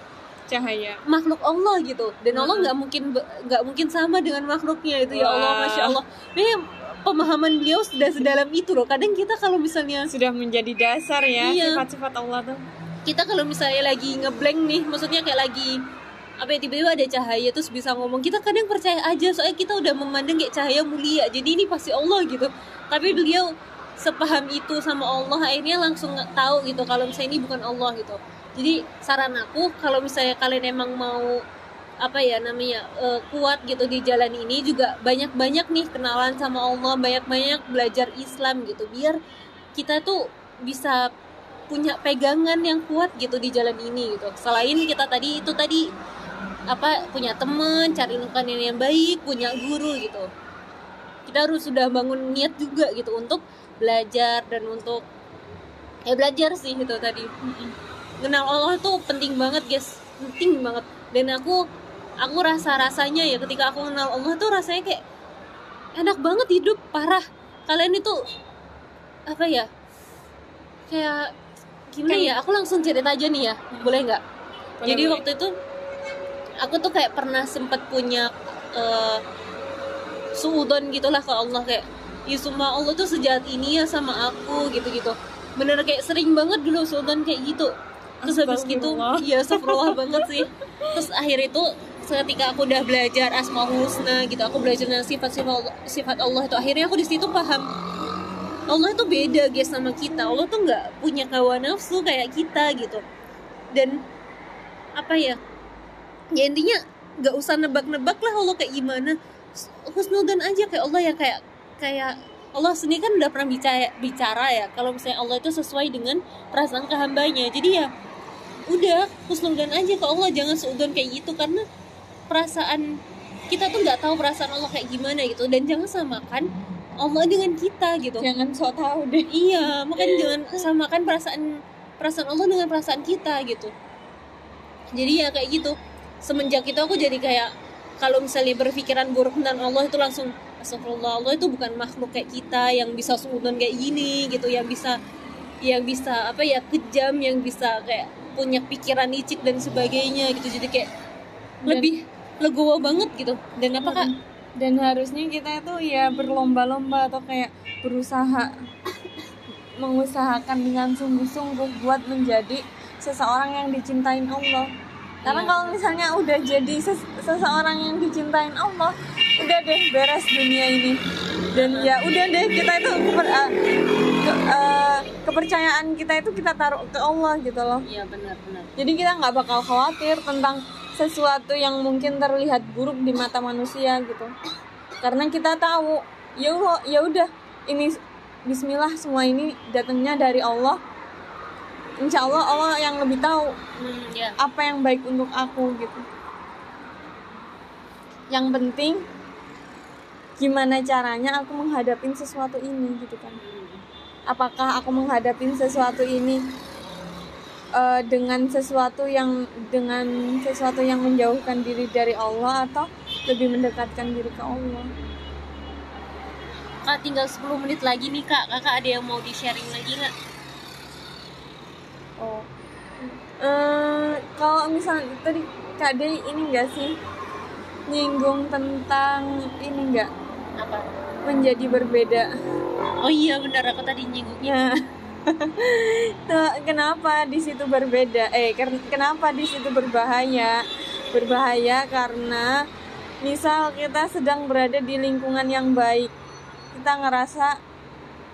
cahaya. makhluk Allah gitu. Dan Allah nggak mungkin nggak mungkin sama dengan makhluknya itu ya Allah masya Allah. Ini pemahaman beliau sudah sedalam itu loh. Kadang kita kalau misalnya sudah menjadi dasar ya Iya. sifat-sifat Allah tuh. Kita kalau misalnya lagi ngeblank nih maksudnya kayak lagi apa ya tiba-tiba ada cahaya terus bisa ngomong kita kadang percaya aja. Soalnya kita udah memandang kayak cahaya mulia jadi ini pasti Allah gitu. Tapi beliau sepaham itu sama Allah akhirnya langsung tahu gitu kalau misalnya ini bukan Allah gitu. Jadi saran aku kalau misalnya kalian emang mau apa ya namanya eh, kuat gitu di jalan ini juga banyak-banyak nih kenalan sama Allah banyak-banyak belajar Islam gitu. Biar kita tuh bisa punya pegangan yang kuat gitu di jalan ini gitu. Selain kita tadi itu tadi apa punya teman cari lingkungan yang baik punya guru gitu. Kita harus sudah bangun niat juga gitu untuk belajar dan untuk ya belajar sih itu tadi. Kenal Allah tuh penting banget guys. Penting banget. Dan aku aku rasa rasanya ya ketika aku kenal Allah tuh rasanya kayak enak banget hidup parah. Kalian itu apa ya kayak gimana Kayak- ya aku langsung cerita aja nih ya boleh nggak? Jadi boleh. waktu itu aku tuh kayak pernah sempet punya eh suudon gitulah ke Allah kayak ya semua Allah tuh sejahat ini ya sama aku gitu-gitu. Bener kayak sering banget dulu suudon kayak gitu. Terus habis gitu ya astagfirullah banget sih. Terus akhir itu ketika aku udah belajar asmaul husna gitu aku belajar tentang sifat-sifat sifat Allah itu akhirnya aku di situ paham Allah itu beda guys sama kita. Allah tuh nggak punya kawa nafsu kayak kita gitu. Dan apa ya ya intinya nggak usah nebak-nebak lah Allah kayak gimana. Husnudan aja kayak Allah ya kayak kayak Allah sendiri kan udah pernah bicara bicara ya kalau misalnya Allah itu sesuai dengan perasaan kehambanya jadi ya udah husnudan aja ke Allah jangan seudon kayak gitu. Karena perasaan kita tuh nggak tahu perasaan Allah kayak gimana gitu. Dan jangan samakan Allah dengan kita gitu. Jangan sok tahu deh. Iya makanya jangan samakan perasaan perasaan Allah dengan perasaan kita gitu. Jadi ya kayak gitu. Semenjak itu aku jadi kayak kalau misalnya berpikiran buruk tentang Allah itu langsung Astagfirullah Allah itu bukan makhluk kayak kita yang bisa suudon kayak gini gitu. Yang bisa yang bisa apa ya kejam yang bisa kayak punya pikiran licik dan sebagainya gitu. Jadi kayak Dan- lebih legowo banget gitu. Dan apa kak? dan harusnya kita itu ya berlomba-lomba atau kayak berusaha mengusahakan dengan sungguh-sungguh buat menjadi seseorang yang dicintain Allah. Karena Iya. kalau misalnya udah jadi ses- seseorang yang dicintain Allah udah deh beres dunia ini. Dan ya udah deh kita itu keper- eh, ke- eh, kepercayaan kita itu kita taruh ke Allah gitu loh. Iya benar-benar jadi kita nggak bakal khawatir tentang sesuatu yang mungkin terlihat buruk di mata manusia gitu. Karena kita tahu ya Allah ya udah ini Bismillah semua ini datangnya dari Allah. Insya Allah Allah yang lebih tahu hmm, ya. apa yang baik untuk aku gitu. Yang penting gimana caranya aku menghadapi sesuatu ini gitu kan. Apakah aku menghadapi sesuatu ini eh, dengan sesuatu yang dengan sesuatu yang menjauhkan diri dari Allah atau lebih mendekatkan diri ke Allah? Kak tinggal 10 menit lagi nih kak. Kakak ada yang mau di sharing lagi nggak? Oh. Eh, kalau misalnya tadi kak Dey ini enggak sih nyinggung tentang ini enggak apa? Menjadi berbeda. Oh iya benar. Aku tadi nyinggungnya. Ya. Tuh, kenapa di situ berbeda? Eh, kenapa di situ berbahaya? Berbahaya karena misal kita sedang berada di lingkungan yang baik. Kita ngerasa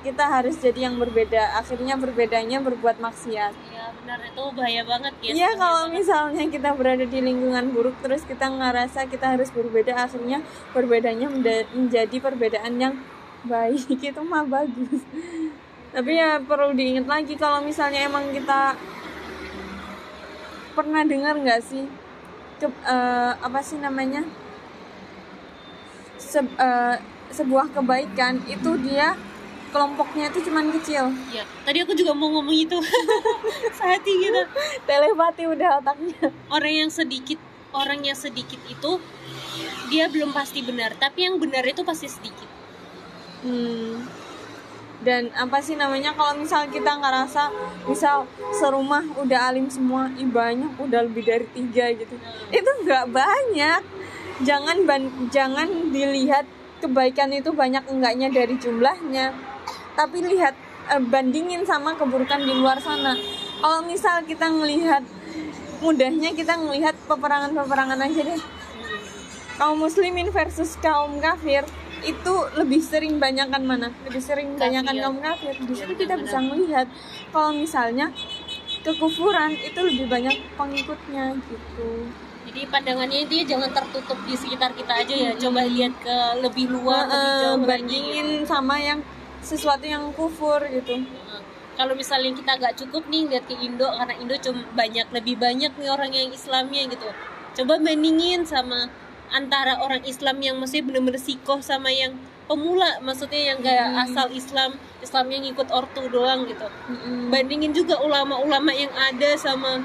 kita harus jadi yang berbeda. Akhirnya berbedanya berbuat maksiat. iya benar itu bahaya banget ya Iya, kalau misalnya kita berada di lingkungan buruk terus kita ngerasa kita harus berbeda, akhirnya perbedaannya menjadi perbedaan yang baik. Itu mah bagus. Tapi ya perlu diingat lagi kalau misalnya emang kita pernah dengar nggak sih? Ke- eh, apa sih namanya? Se- eh, sebuah kebaikan itu dia kelompoknya itu cuman kecil. Iya, tadi aku juga mau ngomong itu. Sehati gitu. Telepati udah otaknya. Orang yang sedikit orang yang sedikit itu dia belum pasti benar. Tapi yang benar itu pasti sedikit. Hmm. Dan apa sih namanya kalau misal kita ngerasa misal serumah udah alim semua, ih banyak udah lebih dari tiga gitu. Itu nggak banyak. Jangan ban- jangan dilihat kebaikan itu banyak enggaknya dari jumlahnya, tapi lihat eh, bandingin sama keburukan di luar sana. Kalau misal kita ngelihat mudahnya kita ngelihat peperangan-peperangan aja deh kaum muslimin versus kaum kafir itu lebih sering banyakan mana? Lebih sering banyakan Kafir. kaum kafir. Di situ kita benar. bisa melihat kalau misalnya kekufuran itu lebih banyak pengikutnya gitu. jadi pandangannya dia jangan tertutup di sekitar kita aja ya coba lihat ke lebih luar lebih Eh, jauh lagi bandingin sama yang sesuatu yang kufur gitu. Nah, kalau misalnya kita agak cukup nih lihat ke Indo karena Indo cuma banyak lebih banyak nih orang yang Islamnya gitu coba bandingin sama antara orang Islam yang masih bener-bener sikoh sama yang pemula maksudnya yang kayak Hmm. asal Islam Islamnya ngikut ortu doang gitu Mm-mm. bandingin juga ulama-ulama yang ada sama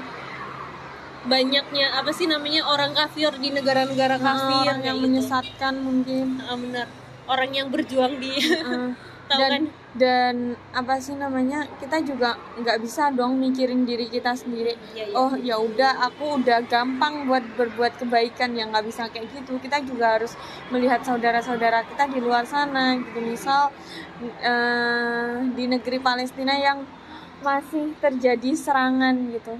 banyaknya apa sih namanya orang kafir di negara-negara kafir orang yang kayak gitu. menyesatkan mungkin. Ah, benar orang yang berjuang di Eh, tahu dan kan dan apa sih namanya kita juga nggak bisa dong mikirin diri kita sendiri. Iya, iya. oh ya udah aku udah gampang buat berbuat kebaikan yang nggak bisa kayak gitu. Kita juga harus melihat saudara-saudara kita di luar sana gitu. Misal eh, di negeri Palestina yang masih terjadi serangan gitu.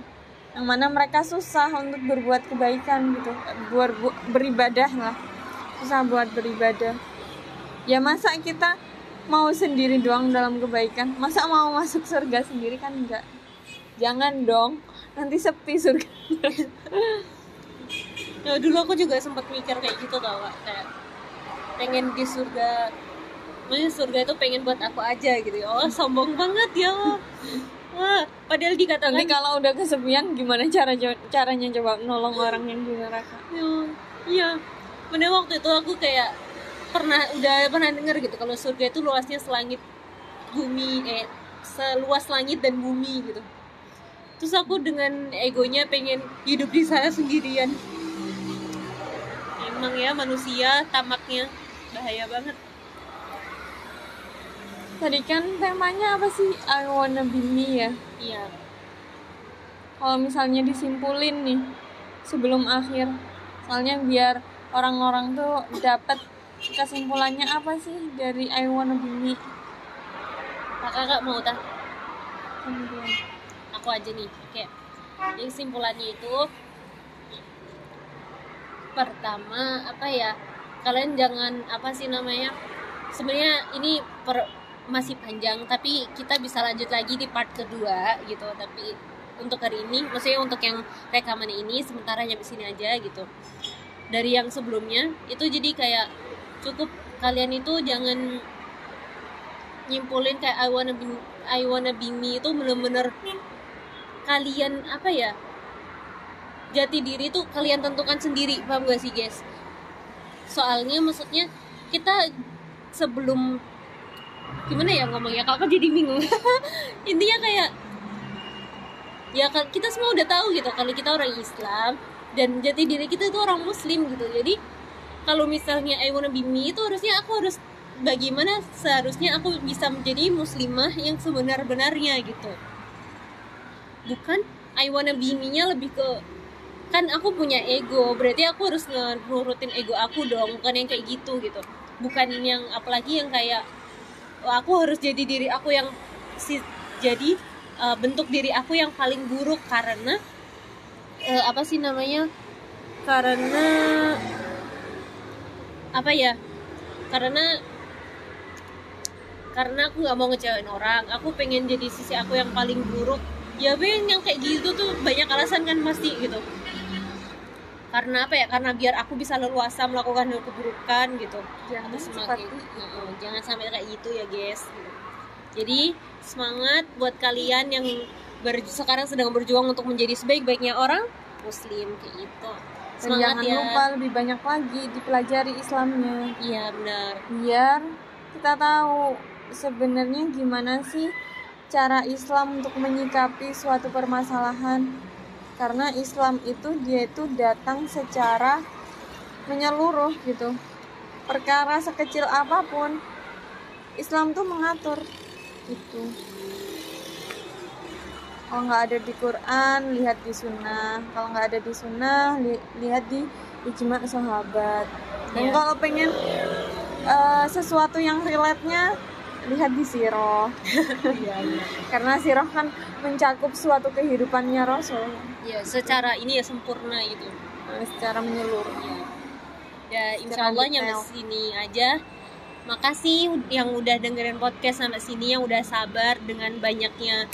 Yang mana mereka susah untuk berbuat kebaikan gitu. Buat beribadah lah. Susah buat beribadah. Ya masa kita mau sendiri doang dalam kebaikan. Masa mau masuk surga sendiri kan enggak. Jangan dong. Nanti sepi surga. Ya dulu aku juga sempat mikir kayak gitu tau Kak. kayak pengen di surga. Maksudnya surga itu pengen buat aku aja gitu ya. Oh sombong banget ya. Wah padahal dikatakan nanti kalau udah kesepian gimana cara caranya coba nolong orang yang di neraka? Ya, iya. Bener waktu itu aku kayak pernah udah pernah denger gitu kalau surga itu luasnya selangit bumi eh seluas langit dan bumi gitu. Terus aku dengan egonya pengen hidup di sana sendirian. Emang ya manusia tamaknya bahaya banget. Tadi kan temanya apa sih? I wanna be me ya? Iya. Kalau misalnya disimpulin nih sebelum akhir soalnya biar orang-orang tuh dapat kesimpulannya apa sih dari I wanna be me? Kakak mau tah kemudian aku aja nih oke. Jadi kesimpulannya itu pertama apa ya kalian jangan apa sih namanya sebenarnya ini per, masih panjang tapi kita bisa lanjut lagi di part kedua gitu. Tapi untuk hari ini maksudnya untuk yang rekaman ini sementara nyampe sini aja gitu. Dari yang sebelumnya itu jadi kayak cukup. Kalian itu jangan nyimpulin kayak I wanna be I wanna be me itu bener-bener kalian apa ya jati diri tuh kalian tentukan sendiri paham gak sih guys? Soalnya maksudnya kita sebelum gimana ya ngomongnya? Kalau jadi bingung. Intinya kayak ya kita semua udah tahu gitu kalau kita orang Islam dan jati diri kita itu orang Muslim gitu. Jadi kalau misalnya I wanna be me itu harusnya aku harus bagaimana seharusnya aku bisa menjadi muslimah yang sebenar-benarnya gitu. Bukan I wanna be me-nya lebih ke kan aku punya ego berarti aku harus nurutin ego aku dong bukan yang kayak gitu gitu. Bukan yang apalagi yang kayak "Oh, aku harus jadi diri aku yang si jadi uh, bentuk diri aku yang paling buruk karena uh, apa sih namanya karena apa ya karena karena aku nggak mau ngecewain orang aku pengen jadi sisi aku yang paling buruk. Ya ben yang kayak gitu tuh banyak alasan kan pasti gitu. Karena apa ya karena biar aku bisa leluasa melakukan hal keburukan gitu. Jangan seperti Heeh, jangan sampai kayak gitu ya guys. Jadi semangat buat kalian yang ber- sekarang sedang berjuang untuk menjadi sebaik-baiknya orang muslim kayak gitu Dan semangat jangan ya. lupa lebih banyak lagi dipelajari Islamnya. Iya benar. Biar kita tahu sebenarnya gimana sih cara Islam untuk menyikapi suatu permasalahan. Karena Islam itu dia itu datang secara menyeluruh gitu. Perkara sekecil apa pun Islam tuh mengatur itu kalau nggak ada di Quran lihat di Sunnah. Kalau nggak ada di Sunnah li- lihat di ijma sahabat. Dan Iya. kalau pengen eh, sesuatu yang relate-nya lihat di siroh. Karena siroh kan mencakup suatu kehidupannya Rasul. Ya secara ini ya sempurna gitu. Eh, secara menyeluruh. Ya insya Secara Allah nyampe sini aja. Makasih yang udah dengerin podcast sampai sini yang udah sabar dengan banyaknya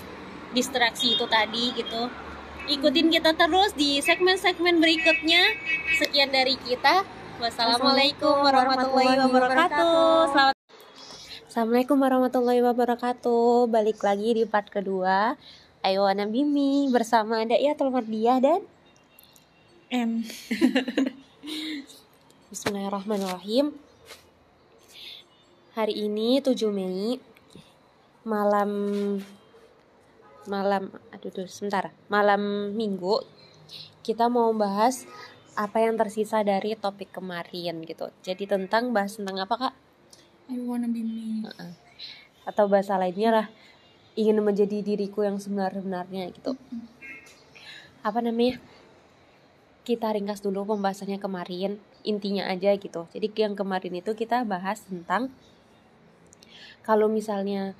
distraksi itu tadi gitu. Ikutin kita terus di segmen-segmen berikutnya. Sekian dari kita. Wassalamualaikum warahmatullahi wabarakatuh. Selamat Assalamualaikum warahmatullahi wabarakatuh. Balik lagi di part kedua. Ayo Wana Bimi bersama Dayatul Mardiah dan M Bismillahirrahmanirrahim. Hari ini 7 Mei malam malam aduh tuh sebentar. Malam Minggu kita mau bahas apa yang tersisa dari topik kemarin gitu. Jadi tentang bahas tentang apa Kak? I wanna be me Atau bahasa lainnya lah ingin menjadi diriku yang sebenar-benarnya gitu. Apa namanya? Kita ringkas dulu pembahasannya kemarin, intinya aja gitu. Jadi yang kemarin itu kita bahas tentang kalau misalnya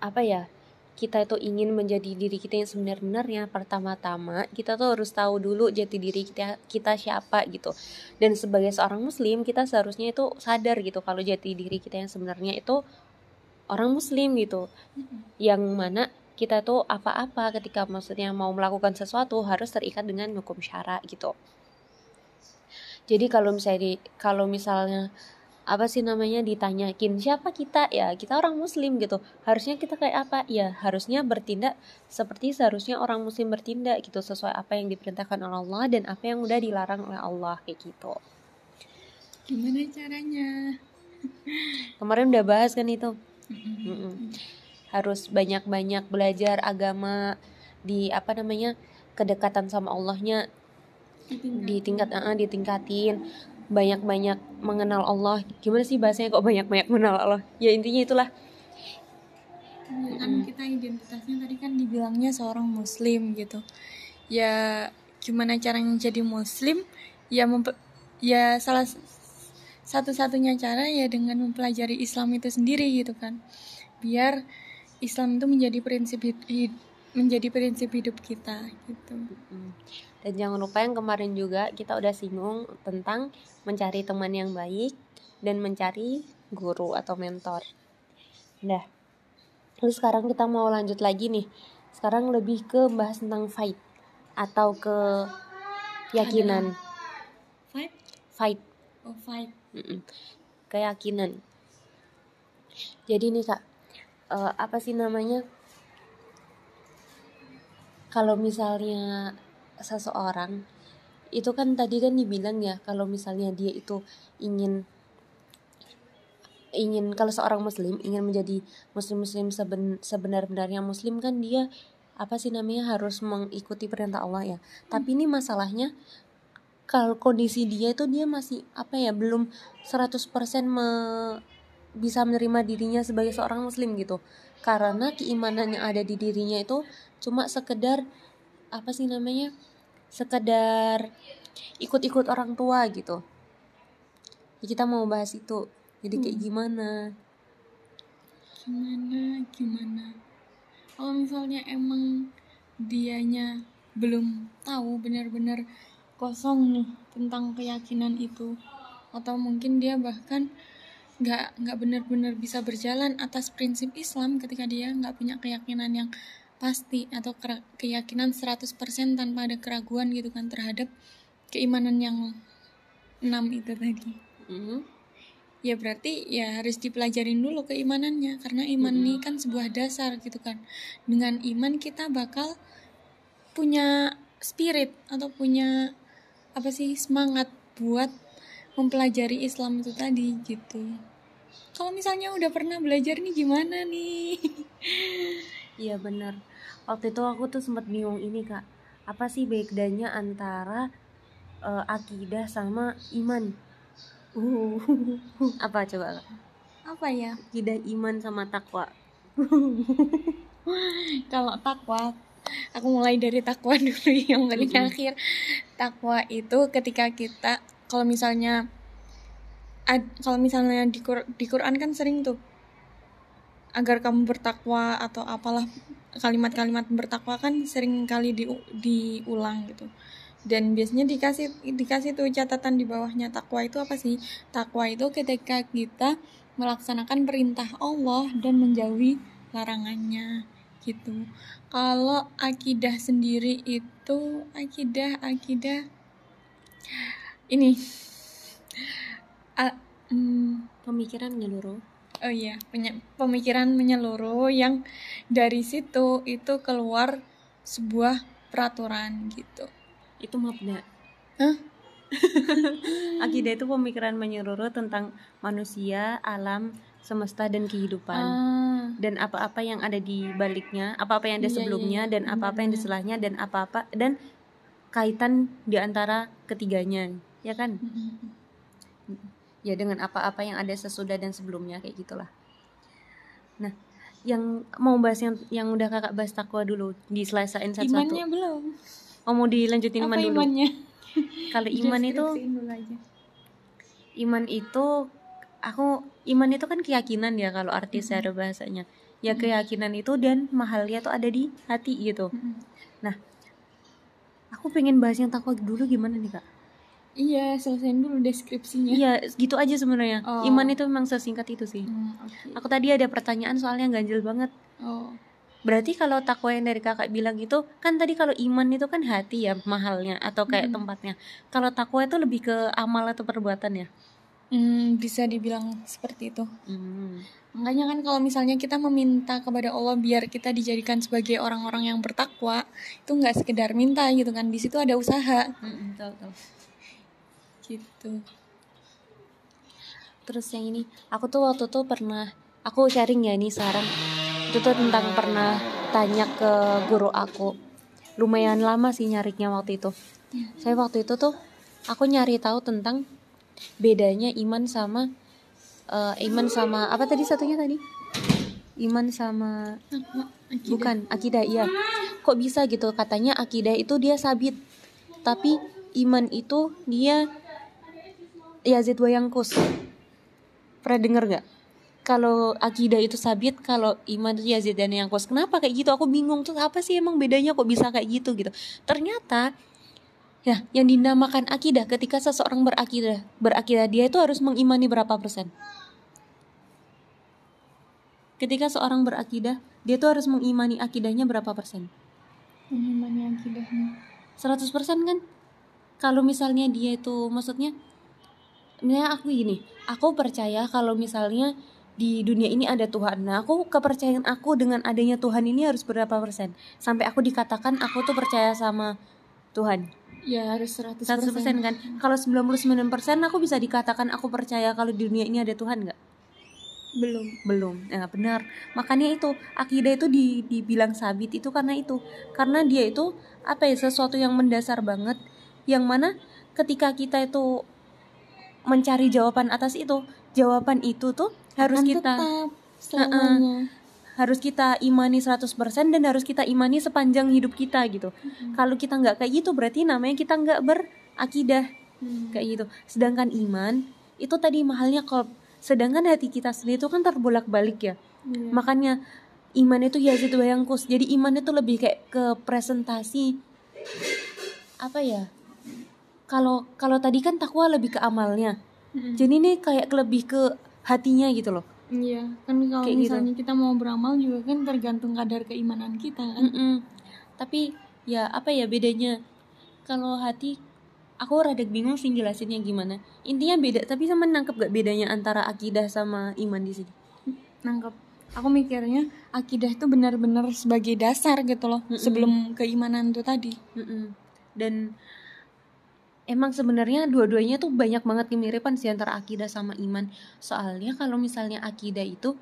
apa ya? Kita itu ingin menjadi diri kita yang sebenar-benarnya, pertama-tama kita tuh harus tahu dulu jati diri kita kita siapa gitu. Dan sebagai seorang muslim, kita seharusnya itu sadar gitu kalau jati diri kita yang sebenarnya itu orang muslim gitu. Yang mana kita tuh apa-apa ketika maksudnya mau melakukan sesuatu harus terikat dengan hukum syara gitu. Jadi kalau misalnya kalau misalnya apa sih namanya ditanyakin siapa kita? Ya kita orang muslim gitu. Harusnya kita kayak apa? Ya harusnya bertindak seperti seharusnya orang muslim bertindak gitu sesuai apa yang diperintahkan oleh Allah dan apa yang udah dilarang oleh Allah kayak gitu. Gimana caranya? Kemarin udah bahas kan itu? Mm-mm. harus banyak-banyak belajar agama di apa namanya kedekatan sama Allahnya. Di tingkat ditingkatin banyak-banyak mengenal Allah. Gimana sih bahasanya kok banyak-banyak mengenal Allah? Ya intinya itulah. Kan kita identitasnya tadi kan dibilangnya seorang muslim gitu. Ya gimana caranya jadi muslim? Ya mempe- ya salah satu-satunya cara ya dengan mempelajari Islam itu sendiri gitu kan. Biar Islam itu menjadi prinsip hid- hid- menjadi prinsip hidup kita gitu. Dan jangan lupa yang kemarin juga kita udah singgung tentang mencari teman yang baik dan mencari guru atau mentor Nah, terus sekarang kita mau lanjut lagi nih. Sekarang lebih ke bahas tentang fight atau ke keyakinan. fight Fight, oh fight keyakinan. Jadi nih kak, eh, apa sih namanya? Kalau misalnya seseorang. Itu kan tadi kan dibilang ya kalau misalnya dia itu ingin ingin kalau seorang muslim ingin menjadi muslim muslim seben, sebenar-benarnya muslim kan dia apa sih namanya harus mengikuti perintah Allah ya. Tapi ini masalahnya kalau kondisi dia itu dia masih apa ya belum 100% me, bisa menerima dirinya sebagai seorang muslim gitu. Karena keimanan yang ada di dirinya itu cuma sekedar apa sih namanya sekedar ikut-ikut orang tua gitu. Ya, kita mau bahas itu. Jadi kayak gimana? Gimana gimana? Kalau misalnya emang dianya belum tahu benar-benar kosong nih tentang keyakinan itu atau mungkin dia bahkan nggak nggak benar-benar bisa berjalan atas prinsip Islam ketika dia nggak punya keyakinan yang pasti atau keyakinan 100% tanpa ada keraguan gitu kan terhadap keimanan yang enam itu tadi. Mhm. ya berarti ya harus dipelajarin dulu keimanannya karena iman ini kan sebuah dasar gitu kan. Dengan iman kita bakal punya spirit atau punya apa sih semangat buat mempelajari Islam itu tadi gitu. Kalau misalnya udah pernah belajar nih gimana nih Iya benar. Waktu itu aku tuh sempat bingung ini kak. Apa sih bedanya antara eh, akidah sama iman? Uh, apa coba kak? apa ya Akidah iman sama takwa. kalau takwa aku mulai dari takwa dulu yang paling Mm-mm. akhir takwa itu ketika kita kalau misalnya kalau misalnya di, Qur- di Quran kan sering tuh agar kamu bertakwa atau apalah kalimat-kalimat bertakwa kan sering kali di, diulang gitu. Dan biasanya dikasih dikasih tuh catatan di bawahnya takwa itu apa sih? Takwa itu ketika kita melaksanakan perintah Allah dan menjauhi larangannya gitu. Kalau akidah sendiri itu akidah akidah ini A- hmm, Pemikiran menyeluruh. Oh iya penye- pemikiran menyeluruh yang dari situ itu keluar sebuah peraturan gitu Itu mabda. Hah? Akidah itu pemikiran menyeluruh tentang manusia, alam, semesta dan kehidupan. ah Dan apa-apa yang ada di baliknya, apa-apa yang ada Iya, sebelumnya iya, dan apa-apa yang di sebelahnya dan apa-apa dan kaitan di antara ketiganya, ya kan? Ya dengan apa-apa yang ada sesudah dan sebelumnya kayak gitulah. Nah yang mau bahas yang yang udah kakak bahas takwa dulu diselesain satu-satu imannya belum. Oh mau dilanjutin iman apa dulu? imannya? Kalau iman itu iman itu aku iman itu kan keyakinan ya kalau arti Mm-mm. secara bahasanya. Ya keyakinan itu dan mahalnya tuh ada di hati gitu. Mm-mm. aku pengen bahas yang takwa dulu gimana nih kak iya selesaiin dulu deskripsinya iya gitu aja sebenarnya Oh. iman itu memang sesingkat itu sih Hmm, oke. aku tadi ada pertanyaan soalnya ganjil banget oh Berarti kalau takwa yang dari kakak bilang itu kan tadi kalau iman itu kan hati ya mahalnya atau kayak Mm. tempatnya. Kalau takwa itu lebih ke amal atau perbuatan ya. Hmm, bisa dibilang seperti itu Hmm. Makanya kan kalau misalnya kita meminta kepada Allah biar kita dijadikan sebagai orang-orang yang bertakwa, itu nggak sekedar minta gitu kan. Di situ ada usaha Mm-mm, tahu tahu. Gitu. Terus yang ini, aku tuh waktu tuh pernah aku sharing ya ini saran. Itu tuh tentang pernah tanya ke guru aku. Lumayan lama sih nyarinya waktu itu. Saya waktu itu tuh aku nyari tahu tentang bedanya iman sama eh, iman sama apa tadi satunya tadi? Iman sama akidah. Bukan, akidah iya. Kok bisa gitu? Katanya akidah itu dia sabit. Tapi iman itu dia Yazid Wayangkus. Pernah denger gak? Kalau akidah itu sabit, kalau iman itu Yazid dan Yangkus. Kenapa kayak gitu? Aku bingung tuh apa sih emang bedanya kok bisa kayak gitu gitu. Ternyata ya yang dinamakan akidah ketika seseorang berakidah, berakidah dia itu harus mengimani berapa persen? Ketika seorang berakidah, dia tuh harus mengimani akidahnya berapa persen? Mengimani akidahnya. 100% kan? Kalau misalnya dia itu maksudnya Misalnya aku gini, aku percaya kalau misalnya di dunia ini ada Tuhan. Nah, aku kepercayaan aku dengan adanya Tuhan ini harus berapa persen? Sampai aku dikatakan aku tuh percaya sama Tuhan. Ya harus 100%. 100% kan? Kalau 99% aku bisa dikatakan aku percaya kalau di dunia ini ada Tuhan nggak? Belum. belum ya benar makanya itu akidah itu di, dibilang sabit itu karena itu karena dia itu apa ya sesuatu yang mendasar banget yang mana ketika kita itu mencari jawaban atas itu jawaban itu tuh harus Akan kita tetap selamanya harus kita imani 100% dan harus kita imani sepanjang hidup kita gitu. Kalau kita nggak kayak gitu berarti namanya kita nggak berakidah Hmm. kayak gitu. Sedangkan iman itu tadi mahalnya kalau sedangkan hati kita sendiri itu kan terbolak-balik ya. Iya. Makanya iman itu yazid wa yanqus. Jadi iman itu lebih kayak ke presentasi apa ya? Kalau kalau tadi kan takwa lebih ke amalnya. Mm-mm. Jadi ini kayak lebih ke hatinya gitu loh. Iya, kan kalau Kayak gitu. misalnya kita mau beramal juga kan tergantung kadar keimanan kita kan. Mm-mm. Tapi ya apa ya bedanya? Kalau hati aku rada bingung sih jelasinnya gimana. Intinya beda, tapi sama nangkep gak bedanya antara akidah sama iman di sini? Nangkep. Aku mikirnya akidah itu benar-benar sebagai dasar gitu loh, Mm-mm. sebelum keimanan itu tadi. Mm-mm. Dan emang sebenarnya dua-duanya tuh banyak banget kemiripan sih antara akidah sama iman. Soalnya kalau misalnya akidah itu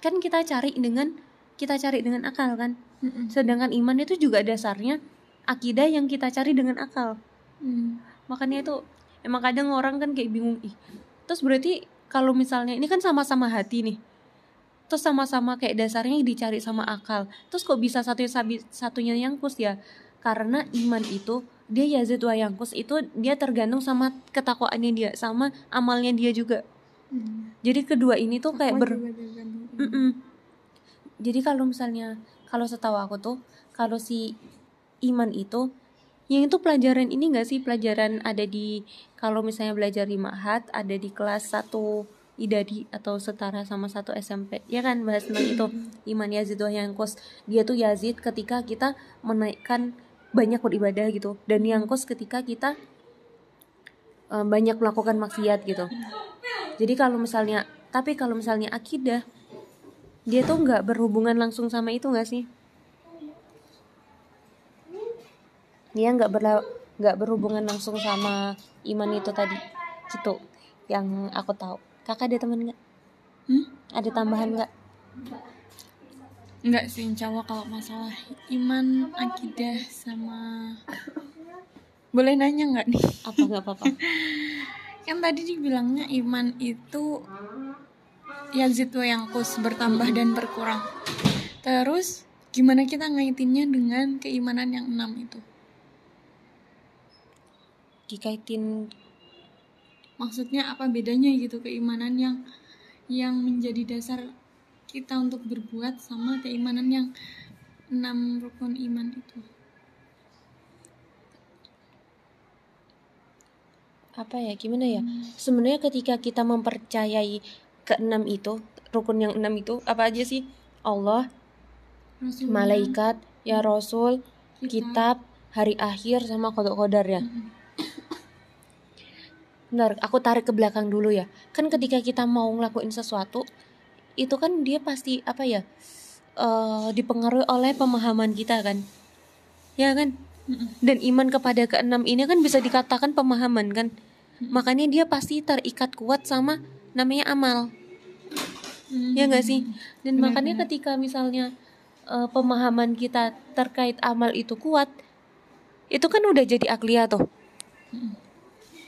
kan kita cari dengan kita cari dengan akal kan. Mm-mm. Sedangkan iman itu juga dasarnya akidah yang kita cari dengan akal. Mm. makanya itu emang kadang orang kan kayak bingung ih terus berarti kalau misalnya ini kan sama-sama hati nih terus sama-sama kayak dasarnya dicari sama akal terus kok bisa satu satunya yangkus ya karena iman itu dia yazid wa yangkus itu dia tergantung sama ketakwaannya dia sama amalnya dia juga Mm. jadi kedua ini tuh kayak Takwa ber. Mm-mm. Jadi kalau misalnya kalau setahu aku tuh kalau si iman itu yang itu pelajaran ini enggak sih pelajaran ada di kalau misalnya belajar di Mahat ada di kelas 1 idadi atau setara sama satu SMP ya kan bahas tentang itu iman Yazid wa Yangkos dia tuh Yazid ketika kita menaikkan banyak beribadah gitu. Dan Yangkos ketika kita eh, banyak melakukan maksiat gitu. Jadi kalau misalnya tapi kalau misalnya akidah dia tuh nggak berhubungan langsung sama itu nggak sih? Dia nggak berla nggak berhubungan langsung sama iman itu tadi gitu yang aku tahu. Kakak ada teman nggak? Hmm? ada tambahan nggak Enggak sih, insya Allah kalau masalah iman, akidah, sama... Boleh nanya nggak nih? apa nggak apa-apa Kan tadi dibilangnya iman itu yazid wa yangkus, bertambah dan berkurang. Terus, gimana kita ngaitinnya dengan keimanan yang enam itu? dikaitin Maksudnya apa bedanya gitu keimanan yang yang menjadi dasar kita untuk berbuat sama keimanan yang enam rukun iman itu? apa ya gimana ya sebenarnya ketika kita mempercayai keenam itu rukun yang enam itu apa aja sih Allah Rasulullah, malaikat ya Rasul kita- kitab hari akhir sama kodok kodar ya. Bentar, aku tarik ke belakang dulu ya. Kan ketika kita mau ngelakuin sesuatu, itu kan dia pasti apa ya? eh dipengaruhi oleh pemahaman kita kan. Ya kan? Dan iman kepada keenam ini kan bisa dikatakan pemahaman kan. Makanya dia pasti terikat kuat sama namanya amal. Ya nggak sih? Dan Benar, makanya benar. ketika misalnya eh, pemahaman kita terkait amal itu kuat, itu kan udah jadi akliyah tuh. Mm-mm.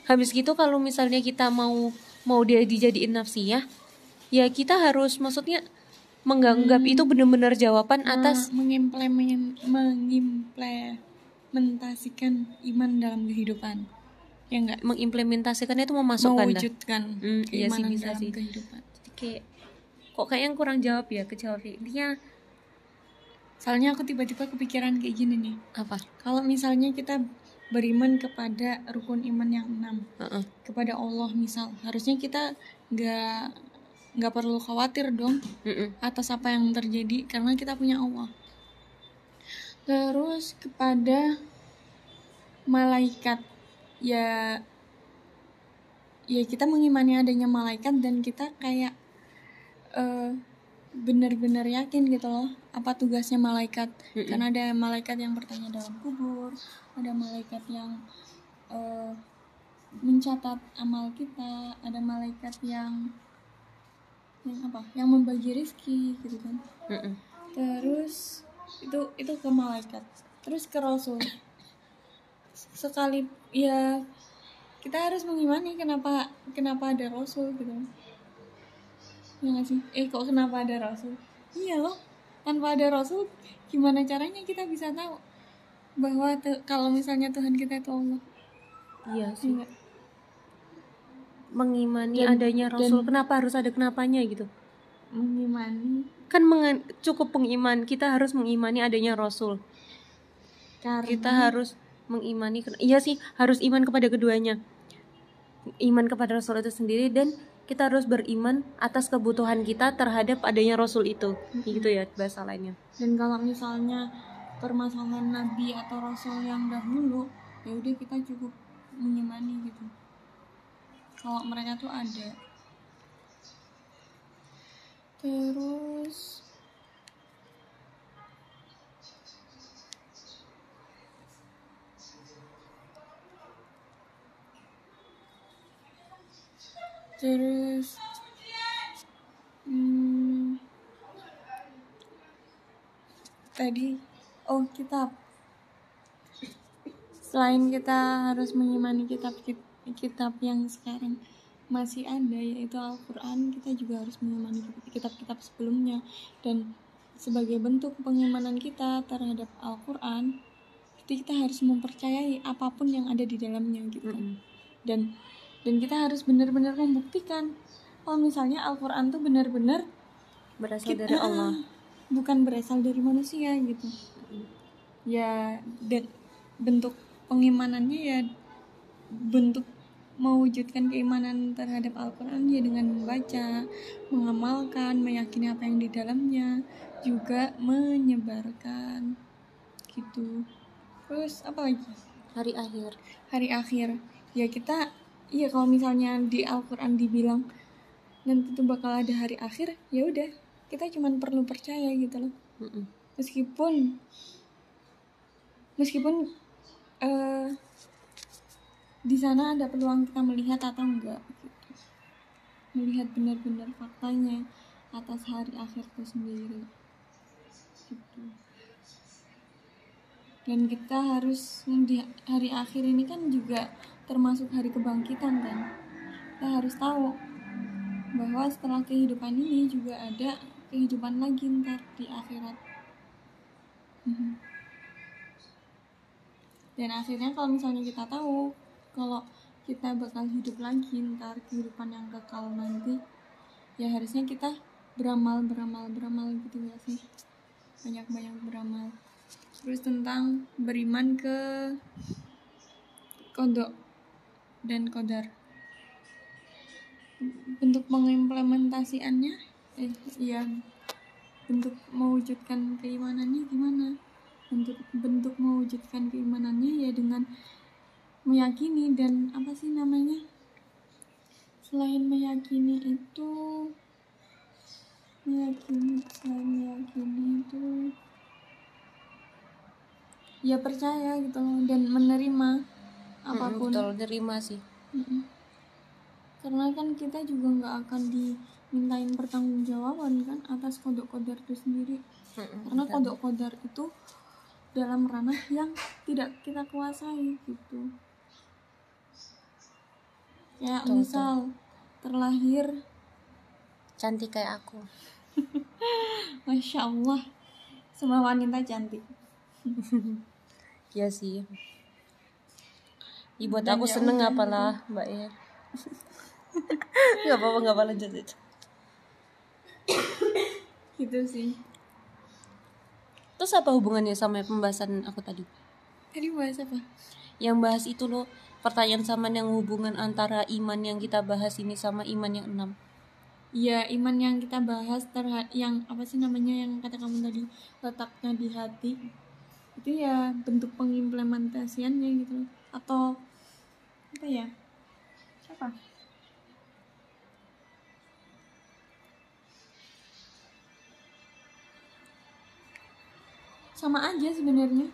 Habis gitu kalau misalnya kita mau mau dia dijadiin nafsiyah, ya kita harus maksudnya menganggap Hmm. itu benar-benar jawaban Me- atas mengimplemen- mengimplementasikan iman dalam kehidupan. Ya enggak? mengimplementasikan itu memasukkan dah. Mewujudkan Hmm, iya sih, bisa dalam sih. kehidupan. Jadi kayak kok kayak yang kurang jawab ya kejawab intinya Soalnya aku tiba-tiba kepikiran kayak gini nih. apa? Kalau misalnya kita beriman kepada rukun iman yang enam, Heeh. kepada Allah misal, harusnya kita nggak nggak perlu khawatir dong Mm-mm. atas apa yang terjadi karena kita punya Allah. Terus kepada malaikat ya ya kita mengimani adanya malaikat dan kita kayak eh, benar-benar yakin gitu loh apa tugasnya malaikat Mm-mm. karena ada malaikat yang bertanya dalam kubur ada malaikat yang eh, mencatat amal kita ada malaikat yang yang apa? Yang membagi rezeki gitu kan. Mm-mm. terus itu itu ke malaikat. Terus ke rasul. Sekali ya kita harus mengimani kenapa kenapa ada rasul gitu ya nggak sih? Eh kok kenapa ada rasul? Iya loh. Tanpa ada rasul gimana caranya kita bisa tahu bahwa kalau misalnya Tuhan kita itu Allah? Iya Iya sih. Nggak? Mengimani Dan- adanya dan- rasul kenapa harus ada kenapanya gitu? Mengimani. Kan mengen- cukup pengiman. Kita harus mengimani adanya rasul. Karena kita harus mengimani iya sih harus iman kepada keduanya. Iman kepada rasul itu sendiri dan kita harus beriman atas kebutuhan kita terhadap adanya rasul itu. Gitu ya bahasa lainnya. Dan kalau misalnya permasalahan nabi atau rasul yang dahulu ya udah kita cukup mengimani gitu kalau mereka tuh ada. Terus terus hmm, tadi oh kitab. Selain kita harus mengimani kitab kitab yang sekarang masih ada yaitu Al-Quran kita juga harus mengimani kitab-kitab sebelumnya. Dan sebagai bentuk pengimanan kita terhadap Al-Quran itu kita harus mempercayai apa pun yang ada di dalamnya gitu Mm-mm. dan dan kita harus benar-benar membuktikan kalau misalnya Al-Quran tuh benar-benar berasal kita- dari Allah. bukan berasal dari manusia gitu. Ya dan bentuk pengimanannya ya bentuk mewujudkan keimanan terhadap Al-Quran ya dengan membaca, mengamalkan, meyakini apa yang di dalamnya, juga menyebarkan gitu. Terus apa lagi? hari akhir Hari akhir. Ya kita, iya kalau misalnya di Al-Quran dibilang nanti tuh bakal ada hari akhir, ya udah kita cuman perlu percaya gitu loh. Mm-mm. Meskipun meskipun eh di sana ada peluang kita melihat atau enggak gitu. melihat benar-benar faktanya atas hari akhir itu sendiri gitu dan kita harus di hari akhir ini kan juga termasuk hari kebangkitan kan kita harus tahu bahwa setelah kehidupan ini juga ada kehidupan lagi ntar di akhirat Mhm. dan akhirnya kalau misalnya kita tahu kalau kita bakal hidup lagi ntar kehidupan yang kekal nanti ya harusnya kita beramal beramal beramal gitu ya sih? Banyak banyak beramal. Terus tentang beriman ke kodok dan kodar. Bentuk mengimplementasiannya eh iya bentuk mewujudkan keimanannya gimana? Bentuk bentuk mewujudkan keimanannya ya dengan meyakini dan apa sih namanya selain meyakini itu meyakini selain meyakini itu ya percaya gitu loh dan menerima apa pun betul terima sih Mm-mm. Karena kan kita juga nggak akan dimintain pertanggungjawaban kan atas kodok-kodar itu sendiri. Karena kodok-kodar itu dalam ranah yang tidak kita kuasai gitu. Ya Betul, misal terlahir, cantik kayak aku masya Allah, semua wanita cantik. Iya sih Ibu buat Dan aku ya seneng udah, apalah mbak ya nggak apa-apa nggak apa lanjut lanjut. Gitu sih. terus apa hubungannya sama pembahasan aku tadi Tadi bahas apa? yang bahas itu loh pertanyaan sama yang hubungan antara iman yang kita bahas ini sama iman yang enam. Iya, iman yang kita bahas terhadap yang apa sih namanya yang kata kamu tadi letaknya di hati. Itu ya bentuk pengimplementasiannya gitu atau apa ya? Siapa? Sama aja sebenarnya.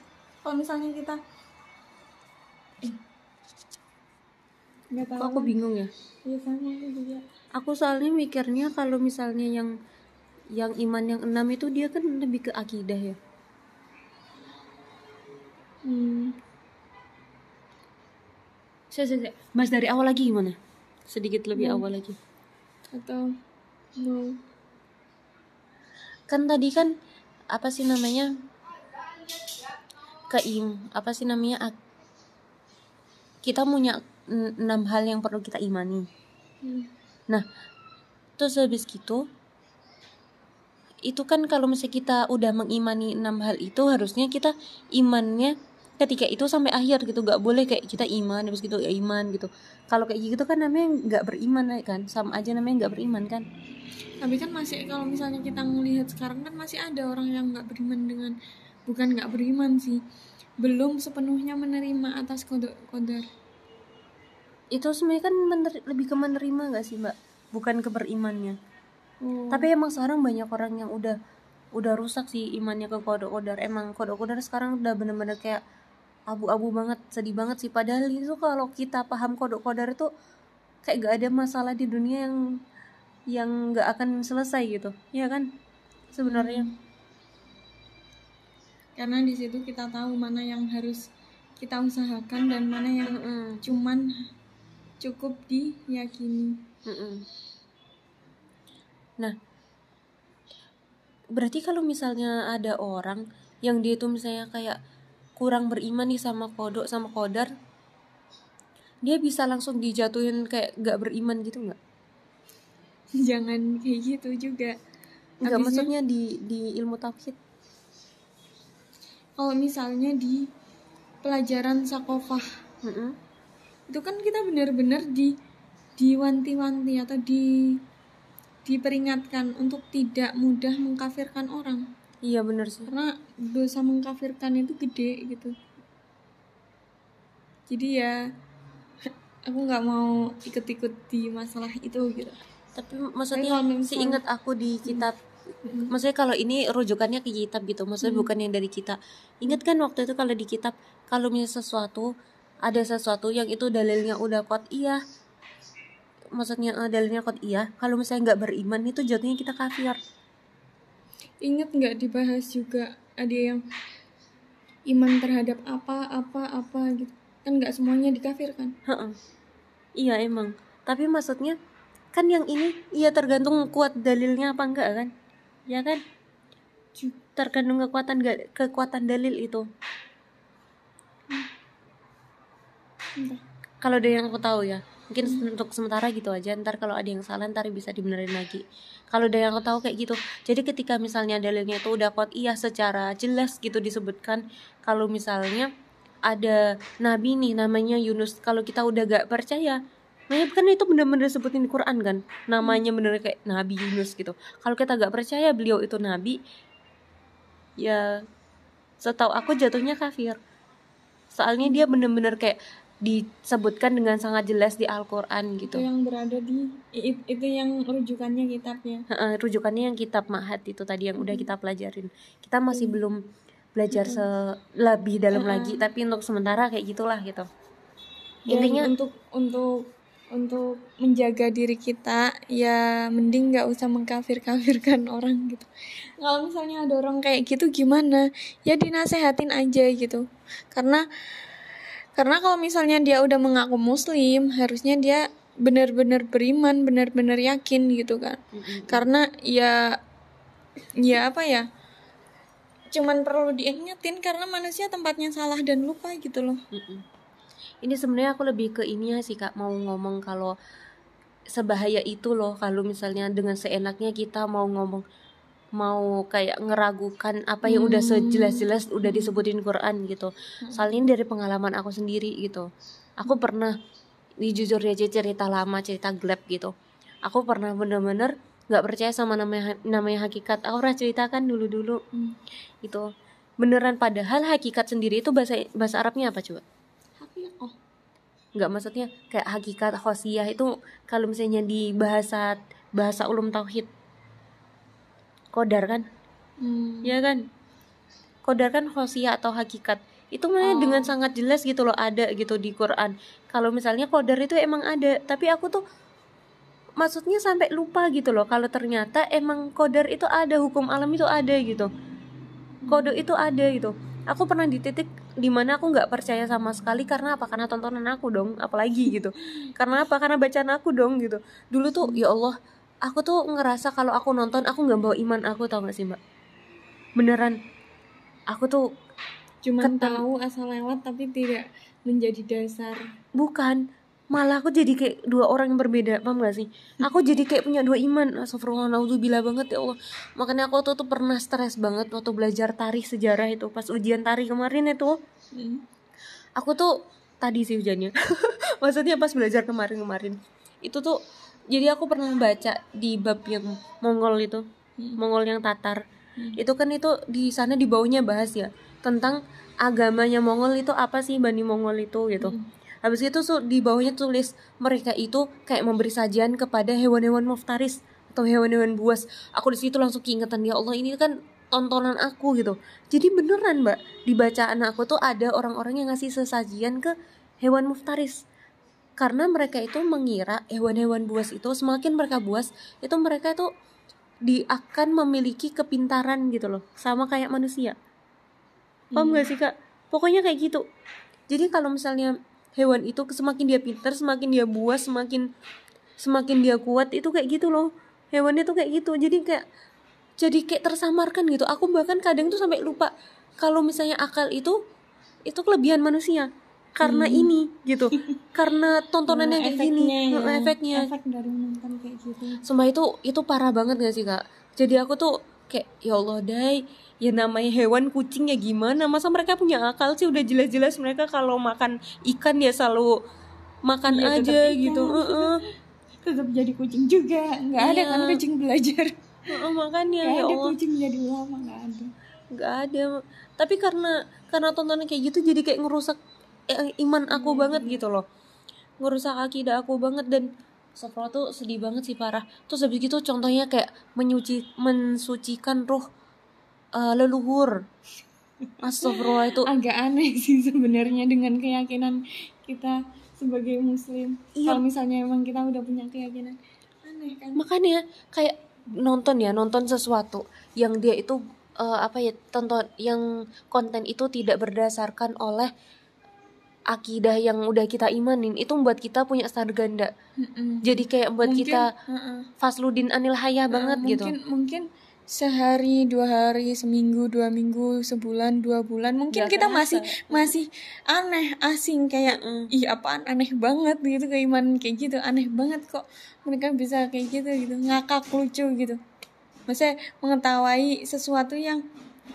Kalau misalnya kita tahu kok aku bingung ya? Iya sama aku juga. Aku soalnya mikirnya kalau misalnya yang yang iman yang enam itu dia kan lebih ke akidah ya? Hmm. saya saya saya. mas dari awal lagi gimana? Sedikit lebih Hmm. awal lagi. Atau mau kan tadi kan apa sih namanya keim apa sih namanya kita punya enam hal yang perlu kita imani. Hmm. nah terus habis gitu itu kan kalau misalnya kita udah mengimani enam hal itu harusnya kita imannya ketika itu sampai akhir gitu. Nggak boleh kayak kita iman habis gitu ya iman gitu. Kalau kayak gitu kan namanya nggak beriman ya kan? Sama aja namanya nggak beriman kan? Tapi kan masih kalau misalnya kita melihat sekarang kan masih ada orang yang nggak beriman dengan bukan nggak beriman sih. Belum sepenuhnya menerima atas kode kodar itu sebenarnya kan mener- lebih ke menerima gak sih mbak? Bukan ke berimannya. Oh. tapi emang sekarang banyak orang yang udah udah rusak sih imannya ke kode kodar emang kode kodar sekarang udah bener-bener kayak abu-abu banget sedih banget sih. Padahal itu kalau kita paham kode kodar itu kayak gak ada masalah di dunia yang yang gak akan selesai gitu. Ya kan? Sebenarnya. Karena di situ kita tahu mana yang harus kita usahakan dan mana yang Mm-mm. cuman cukup diyakini Mm-mm. Nah, berarti kalau misalnya ada orang yang dia itu misalnya kayak kurang beriman nih sama kodok sama kodar, dia bisa langsung dijatuhin kayak gak beriman gitu nggak? jangan kayak gitu juga Nggak Habisnya- maksudnya di di ilmu tauhid. kalau misalnya di pelajaran sakofah Mm-mm. Itu kan kita benar-benar di diwanti-wanti atau di diperingatkan untuk tidak mudah mengkafirkan orang. Iya bener sih. karena dosa mengkafirkan itu gede gitu. Jadi ya aku nggak mau ikut-ikut di masalah itu gitu. Tapi maksudnya sih misal- ingat aku di kitab maksudnya kalau ini rujukannya ke kitab gitu maksudnya bukan yang dari kita. Ingat kan waktu itu kalau di kitab kalau misalnya sesuatu ada sesuatu yang itu dalilnya udah kuat iya. Maksudnya eh, dalilnya kuat iya. Kalau misalnya nggak beriman itu jatuhnya kita kafir. Ingat nggak dibahas juga ada yang iman terhadap apa apa apa gitu. Kan nggak semuanya dikafirkan Heeh. iya emang. Tapi maksudnya kan yang ini iya tergantung kuat dalilnya apa enggak kan? Ya kan? Tergantung kekuatan kekuatan dalil itu Entah. Kalau dari yang aku tahu ya mungkin untuk sementara gitu aja. Ntar kalau ada yang salah ntar bisa dibenerin lagi. Kalau dari yang aku tahu kayak gitu. Jadi ketika misalnya dalilnya itu udah kuat iya secara jelas gitu disebutkan. Kalau misalnya ada nabi nih namanya Yunus kalau kita udah gak percaya nah kan itu bener-bener disebutin di Quran kan? Namanya bener kayak Nabi Yunus gitu. Kalau kita gak percaya beliau itu nabi ya setahu aku jatuhnya kafir. Soalnya dia bener-bener kayak disebutkan dengan sangat jelas di Al-Quran itu gitu yang berada di itu yang rujukannya kitabnya. Rujukannya yang kitab Mahat itu tadi yang udah kita pelajarin. Kita masih belum belajar se- lebih dalam Heeh. lagi tapi untuk sementara kayak gitulah gitu. Dan intinya untuk untuk untuk menjaga diri kita ya mending nggak usah mengkafir-kafirkan orang gitu. Kalau misalnya ada orang kayak gitu gimana? Ya dinasehatin aja gitu. Karena karena kalau misalnya dia udah mengaku muslim harusnya dia benar-benar beriman benar-benar yakin gitu kan Mm-mm. karena ya ya apa ya cuman perlu diingetin karena manusia tempatnya salah dan lupa gitu loh Mm-mm. ini sebenarnya aku lebih ke ini ya sih kak mau ngomong kalau sebahaya itu loh kalau misalnya dengan seenaknya kita mau ngomong mau kayak ngeragukan apa yang udah sejelas-jelas udah disebutin Quran gitu. Soalnya ini dari pengalaman aku sendiri gitu. Aku pernah ini jujur aja cerita lama cerita gelap gitu. Aku pernah bener-bener nggak percaya sama namanya namanya hakikat. Aku pernah ceritakan dulu-dulu. Hmm. itu beneran padahal hakikat sendiri itu bahasa bahasa Arabnya apa coba? Oh nggak maksudnya kayak hakikat khosiyah itu kalau misalnya di bahasa bahasa ulum tauhid kodar kan? Hmm. ya kan? Kodar kan khosiyah atau hakikat. Itu makanya Oh. dengan sangat jelas gitu loh ada gitu di Quran. Kalau misalnya kodar itu emang ada tapi aku tuh maksudnya sampai lupa gitu loh kalau ternyata emang kodar itu ada hukum alam itu ada gitu. Kode itu ada gitu. Aku pernah di titik di mana aku nggak percaya sama sekali karena apa? Karena tontonan aku dong apalagi gitu. Karena apa? Karena bacaan aku dong gitu. Dulu tuh ya Allah aku tuh ngerasa kalau aku nonton aku nggak bawa iman aku tau gak sih mbak? Beneran. Aku tuh Ketem- tahu asal lewat tapi tidak menjadi dasar. Bukan. Malah aku jadi kayak dua orang yang berbeda paham gak sih? Aku jadi kayak punya dua iman. Astagfirullah naudzubillah banget ya Allah. Makanya aku tuh, tuh pernah stres banget waktu belajar tari sejarah itu pas ujian tari kemarin itu. Hmm. aku tuh tadi sih ujiannya maksudnya pas belajar kemarin-kemarin. Itu tuh jadi aku pernah baca di bab yang Mongol itu Hmm. Mongol yang Tatar Hmm. itu kan itu di sana di bawahnya bahas ya tentang agamanya Mongol itu apa sih Bani Mongol itu gitu Hmm. habis itu di bawahnya tulis mereka itu kayak memberi sajian kepada hewan-hewan muftaris atau hewan-hewan buas aku di situ langsung keingetan ya Allah ini kan tontonan aku gitu jadi beneran mbak di bacaan aku tuh ada orang-orang yang ngasih sesajian ke hewan muftaris karena mereka itu mengira hewan-hewan buas itu semakin mereka buas itu mereka itu di akan memiliki kepintaran gitu loh sama kayak manusia. Paham Hmm. gak sih kak? Pokoknya kayak gitu. Jadi kalau misalnya hewan itu semakin dia pintar semakin dia buas semakin semakin dia kuat itu kayak gitu loh. Hewan itu kayak gitu. Jadi kayak jadi kayak tersamarkan gitu. Aku bahkan kadang tuh sampai lupa kalau misalnya akal itu itu kelebihan manusia karena Hmm. ini gitu karena tontonan yang Nah, kayak gini efeknya ya. Efeknya efek dari nonton kayak gitu Sumpah itu itu parah banget gak sih kak? Jadi aku tuh kayak ya Allah dai ya namanya hewan kucing ya gimana masa mereka punya akal sih udah jelas-jelas mereka kalau makan ikan ya selalu makan tetap aja ikan. gitu Heeh. tetap jadi kucing juga nggak ada Iya. kan kucing belajar Heeh, makanya nggak ya ada Allah kucing jadi ulama nggak ada nggak ada tapi karena karena tontonan kayak gitu jadi kayak ngerusak eh, iman aku Iya, banget gitu loh. Ngerusak akidah aku banget dan Astagfirullah tuh sedih banget sih parah. Terus habis gitu contohnya kayak menyuci mensucikan ruh eh, leluhur. Astagfirullah itu agak aneh sih sebenarnya dengan keyakinan kita sebagai muslim. Iya. kalau misalnya emang kita udah punya keyakinan aneh kan? Makanya kayak nonton ya nonton sesuatu yang dia itu eh, apa ya tonton yang konten itu tidak berdasarkan oleh akidah yang udah kita imanin itu membuat kita punya standar ganda Mm-mm. jadi kayak buat Mungkin- kita Heeh. Fasludin Anil Hayah banget Nah, gitu mungkin mungkin sehari dua hari seminggu dua minggu sebulan dua bulan mungkin Nggak kita kerasa. masih masih aneh asing kayak Mm-mm. ih apaan aneh banget gitu keimanan kayak gitu aneh banget kok mereka bisa kayak gitu gitu ngakak lucu gitu maksudnya mengetahui sesuatu yang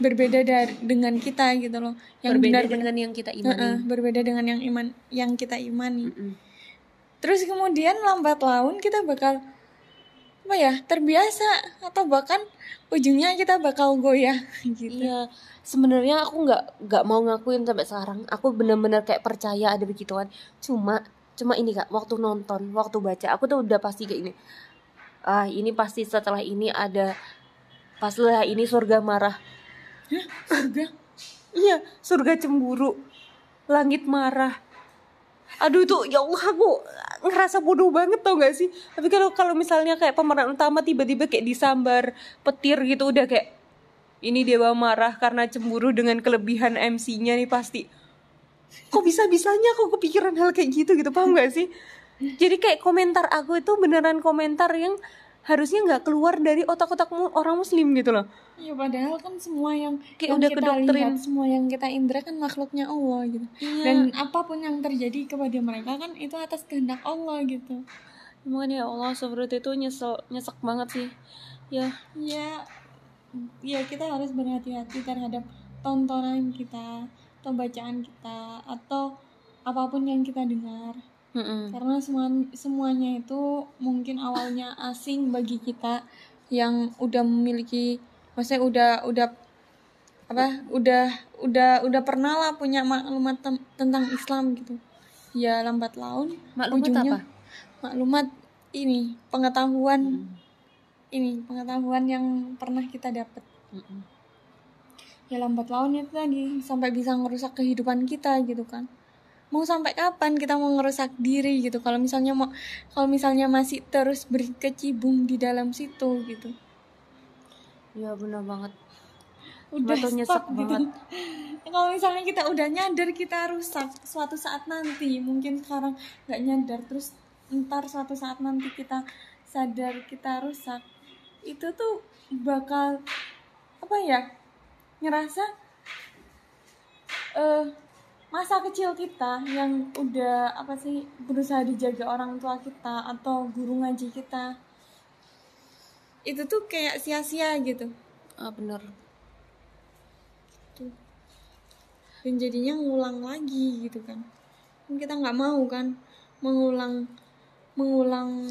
berbeda dari dengan kita gitu loh yang berbeda benar-benar dengan yang kita imani berbeda dengan yang iman yang kita imani Mm-mm. Terus kemudian lambat laun kita bakal apa ya terbiasa atau bahkan ujungnya kita bakal goyah gitu. Iya, sebenarnya aku nggak nggak mau ngakuin sampai sekarang. Aku benar-benar kayak percaya ada begituan. Cuma cuma ini kak, waktu nonton, waktu baca, aku tuh udah pasti kayak ini. Ah, ini pasti setelah ini ada pas setelah ini surga marah. Surga. Iya, surga cemburu, langit marah. Aduh itu ya Allah aku ngerasa bodoh banget tau gak sih? Tapi kalau kalau misalnya kayak pemeran utama tiba-tiba kayak disambar petir gitu udah kayak ini dewa marah karena cemburu dengan kelebihan MC-nya nih pasti. Kok bisa bisanya aku kepikiran hal kayak gitu gitu paham gak sih? Jadi kayak komentar aku itu beneran komentar yang harusnya nggak keluar dari otak-otak mu- orang muslim gitu loh. Ya padahal kan semua yang Kayak yang udah kita kedoktrin. lihat, semua yang kita indra kan makhluknya Allah gitu. Iya. Dan apa pun yang terjadi kepada mereka kan itu atas kehendak Allah gitu. Makanya ya Allah seperti itu nyesel nyesek banget sih. Ya, Ya ya kita harus berhati-hati terhadap tontonan kita atau bacaan kita atau apa pun yang kita dengar. Mm-mm. karena semua semuanya itu mungkin awalnya asing bagi kita yang udah memiliki maksudnya udah udah apa udah udah udah pernah lah punya maklumat tem- tentang Islam gitu ya lambat laun Maklumat ujungnya apa? maklumat ini pengetahuan Mm. ini pengetahuan yang pernah kita dapat Mm-mm. ya lambat laun itu tadi sampai bisa ngerusak kehidupan kita gitu kan mau sampai kapan kita mau ngerusak diri gitu kalau misalnya mau kalau misalnya masih terus berkecimpung di dalam situ gitu Ya benar banget. udah Batu nyesek stop gitu banget. kalau misalnya kita udah nyadar kita rusak suatu saat nanti mungkin sekarang nggak nyadar terus ntar suatu saat nanti kita sadar kita rusak itu tuh bakal apa ya ngerasa eh masa kecil kita yang udah apa sih berusaha dijaga orang tua kita atau guru ngaji kita itu tuh kayak sia-sia gitu. Ah bener. Tuh dan jadinya ngulang lagi gitu kan Kan. Kita nggak mau kan mengulang mengulang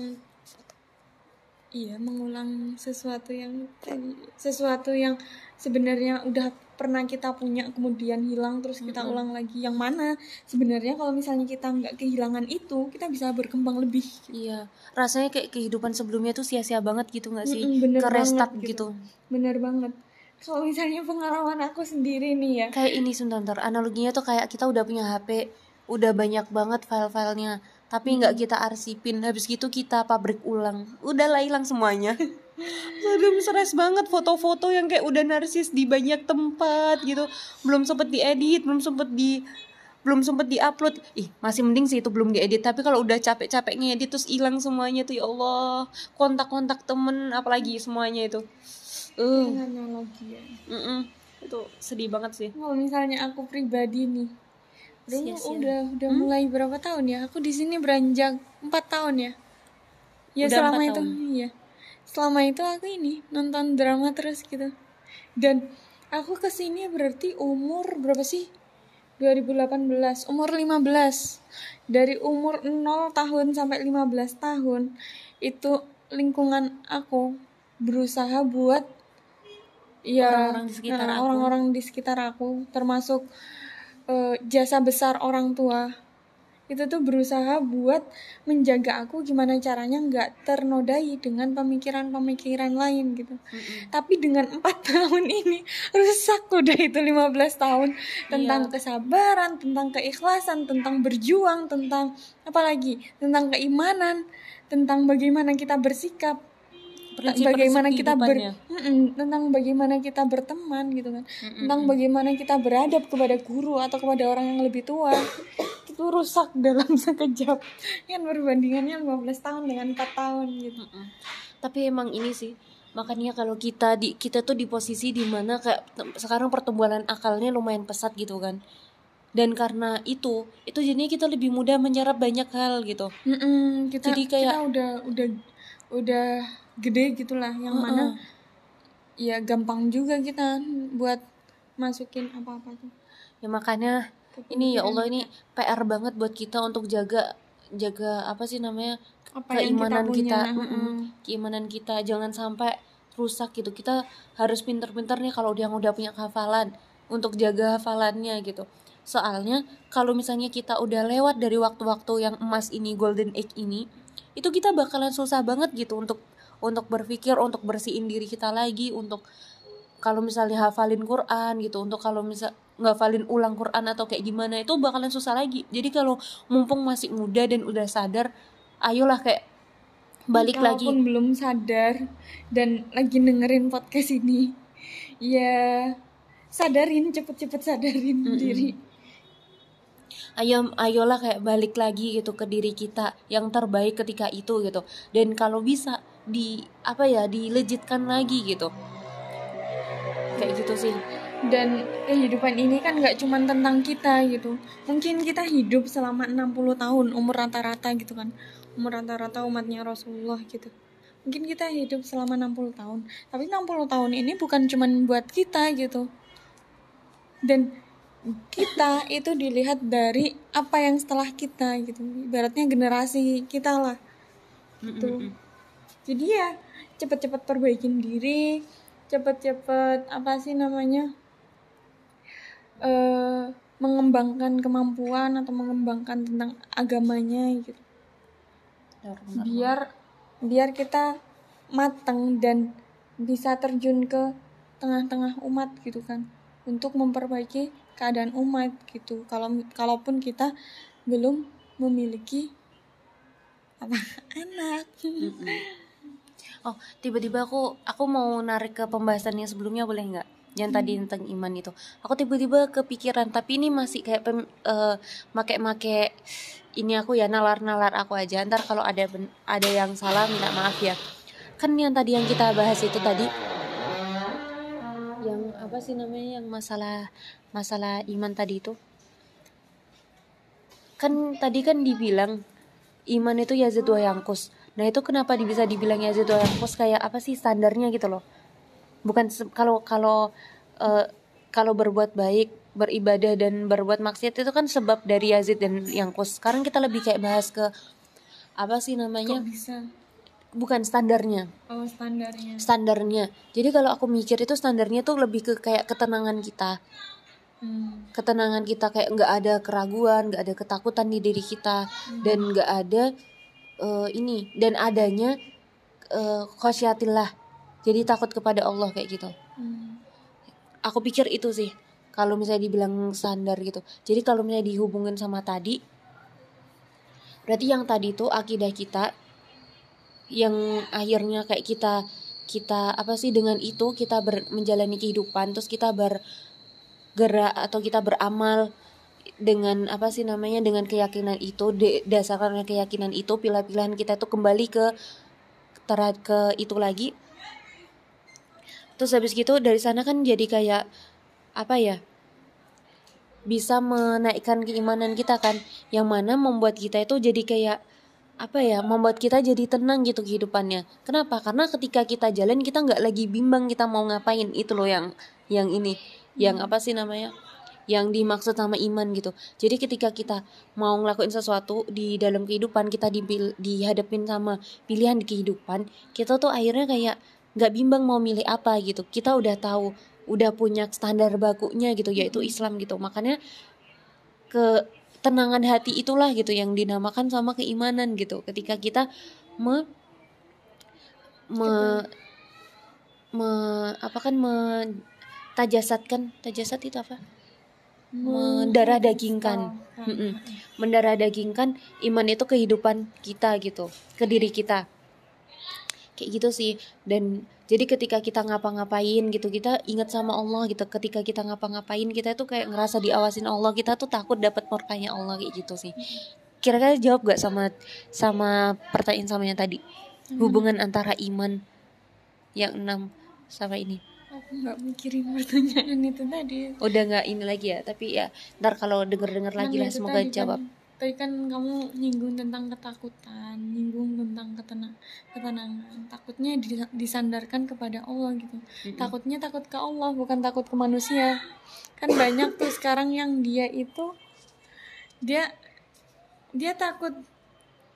iya mengulang sesuatu yang tadi sesuatu yang sebenarnya udah pernah kita punya kemudian hilang terus kita Mm-mm. ulang lagi. Yang mana sebenarnya kalau misalnya kita nggak kehilangan itu kita bisa berkembang lebih iya rasanya kayak kehidupan sebelumnya tuh sia-sia banget gitu nggak sih? Mm-mm, bener ke restart banget gitu. bener banget. Kalau misalnya pengalaman aku sendiri nih ya. Kayak ini sebentar analoginya tuh kayak kita udah punya HP udah banyak banget file-filenya tapi nggak kita arsipin. Habis gitu kita pabrik ulang. Udah lah hilang semuanya. Aduh stres banget foto-foto yang kayak udah narsis di banyak tempat gitu. Belum sempet diedit belum sempet di belum sempet diupload. Ih masih mending sih itu belum diedit. Tapi kalau udah capek-capek ngedit terus hilang semuanya tuh ya Allah. Kontak-kontak temen apalagi semuanya itu. Uh. Analogi ya. Itu sedih banget sih. Kalau misalnya aku pribadi nih Sia-sia. udah udah Hmm? mulai berapa tahun ya aku di sini beranjak empat tahun ya ya Udah selama itu tahun. iya selama itu aku ini nonton drama terus gitu dan aku ke sini berarti umur berapa sih 2018 umur 15 dari umur 0 tahun sampai 15 tahun itu lingkungan aku berusaha buat ya Orang-orang di sekitar nah, aku. orang-orang di sekitar aku termasuk eh, jasa besar orang tua. Itu tuh berusaha buat menjaga aku gimana caranya nggak ternodai dengan pemikiran-pemikiran lain gitu. Tapi dengan empat tahun ini rusak udah itu 15 tahun tentang Iya. kesabaran tentang keikhlasan tentang berjuang tentang apalagi tentang keimanan tentang bagaimana kita bersikap Prinsip-prinsip bagaimana kita ber tentang bagaimana kita berteman gitu kan. Tentang bagaimana kita beradab kepada guru atau kepada orang yang lebih tua. Itu rusak dalam sekejap kan perbandingannya 15 tahun dengan 4 tahun gitu. Mm-mm. tapi emang ini sih makanya kalau kita di kita tuh di posisi di mana kayak sekarang pertumbuhan akalnya lumayan pesat gitu kan. Dan karena itu itu jadinya kita lebih mudah menyerap banyak hal gitu. Kita Jadi kayak- kita udah udah udah gede gitulah yang mana ya gampang juga kita buat masukin apa-apa tuh. Ya makanya ke ini ya Allah ini PR banget buat kita untuk jaga jaga apa sih namanya apa keimanan kita, kita, keimanan kita. Jangan sampai rusak gitu. Kita harus pinter-pinter nih kalau dia udah punya hafalan untuk jaga hafalannya gitu. Soalnya kalau misalnya kita udah lewat dari waktu-waktu yang emas ini golden age ini itu kita bakalan susah banget gitu untuk untuk berpikir untuk bersihin diri kita lagi untuk kalau misalnya hafalin Quran gitu untuk kalau misal ngafalin ulang Quran atau kayak gimana itu bakalan susah lagi. Jadi kalau mumpung masih muda dan udah sadar ayolah kayak balik lagi. Kalaupun belum sadar dan lagi dengerin podcast ini ya sadarin cepet-cepet sadarin Mm-mm. diri. Ayo ayolah kayak balik lagi gitu ke diri kita yang terbaik ketika itu gitu. Dan kalau bisa di apa ya dilejitkan lagi gitu. Kayak gitu sih. Dan kehidupan ini kan nggak cuman tentang kita gitu. Mungkin kita hidup selama 60 tahun umur rata-rata gitu kan. Umur rata-rata umatnya Rasulullah gitu. Mungkin kita hidup selama 60 tahun. Tapi 60 tahun ini bukan cuman buat kita gitu. Dan kita itu dilihat dari apa yang setelah kita gitu. Ibaratnya generasi kita lah. Gitu jadi ya cepet-cepet perbaikin diri cepet-cepet apa sih namanya eh mengembangkan kemampuan atau mengembangkan tentang agamanya gitu. Biar biar kita matang dan bisa terjun ke tengah-tengah umat gitu kan. Untuk memperbaiki keadaan umat gitu. Kalau kalaupun kita belum memiliki apa? Anak oh tiba-tiba aku aku mau narik ke pembahasan yang sebelumnya boleh nggak? Yang tadi tentang iman itu. Aku tiba-tiba kepikiran tapi ini masih kayak pem, eh, make-make ini aku ya nalar-nalar aku aja. Ntar kalau ada ben- ada yang salah minta maaf ya. Kan yang tadi yang kita bahas itu tadi yang apa sih namanya yang masalah masalah iman tadi itu? Kan tadi kan dibilang iman itu yazid wa yangkus nah itu kenapa bisa dibilang yazid wa yangkus kayak apa sih standarnya gitu loh. Bukan kalau kalau eh, kalau berbuat baik beribadah dan berbuat maksiat itu kan sebab dari Yazid dan Yangkus sekarang kita lebih kayak bahas ke apa sih namanya? Kok bisa? Bukan standarnya. Oh standarnya. Standarnya. Jadi kalau aku mikir itu standarnya tuh lebih ke kayak ketenangan kita. Hmm. ketenangan kita kayak nggak ada keraguan nggak ada ketakutan di diri kita. Dan nggak ada eh, ini dan adanya uh, khosyatillah jadi takut kepada Allah kayak gitu. Hmm. aku pikir itu sih kalau misalnya dibilang standar gitu. Jadi kalau misalnya dihubungin sama tadi berarti yang tadi itu akidah kita yang akhirnya kayak kita kita apa sih dengan itu kita ber, menjalani kehidupan terus kita bergerak atau kita beramal dengan apa sih namanya dengan keyakinan itu dasarkan keyakinan itu pilihan-pilihan kita itu kembali ke tera- ke itu lagi. Terus habis gitu dari sana kan jadi kayak apa ya bisa menaikkan keimanan kita kan. Yang mana membuat kita itu jadi kayak apa ya membuat kita jadi tenang gitu kehidupannya. Kenapa? Karena ketika kita jalan kita nggak lagi bimbang kita mau ngapain. Itu loh yang yang ini. Yang apa sih namanya yang dimaksud sama iman gitu. Jadi ketika kita mau ngelakuin sesuatu di dalam kehidupan kita dipil- dihadapin sama pilihan di kehidupan kita tuh akhirnya kayak nggak bimbang mau milih apa gitu. Kita udah tahu udah punya standar bakunya gitu yaitu Islam gitu. Makanya ketenangan hati itulah gitu yang dinamakan sama keimanan gitu. Ketika kita me me, me apa kan me tajasatkan. Tajasat itu apa mendarah dagingkan. Oh, Mm-mm. mendarah dagingkan iman itu kehidupan kita gitu ke diri kita. Kayak gitu sih. Dan jadi ketika kita ngapa-ngapain gitu kita ingat sama Allah gitu. Ketika kita ngapa-ngapain kita tuh kayak ngerasa diawasin Allah. Kita tuh takut dapat murkanya Allah kayak gitu sih. Kira-kira jawab gak sama sama pertanyaan sama yang tadi hubungan antara iman yang enam sama ini nggak mikirin pertanyaan itu tadi. Udah nggak ini lagi ya tapi ya ntar kalau denger-denger lagi Kan lah itu semoga tadi kan- jawab tadi kan kamu nyinggung tentang ketakutan nyinggung tentang ketenang ketenangan. Takutnya di- disandarkan kepada Allah gitu. Mm-mm. takutnya takut ke Allah bukan takut ke manusia. Kan banyak tuh sekarang yang dia itu dia dia takut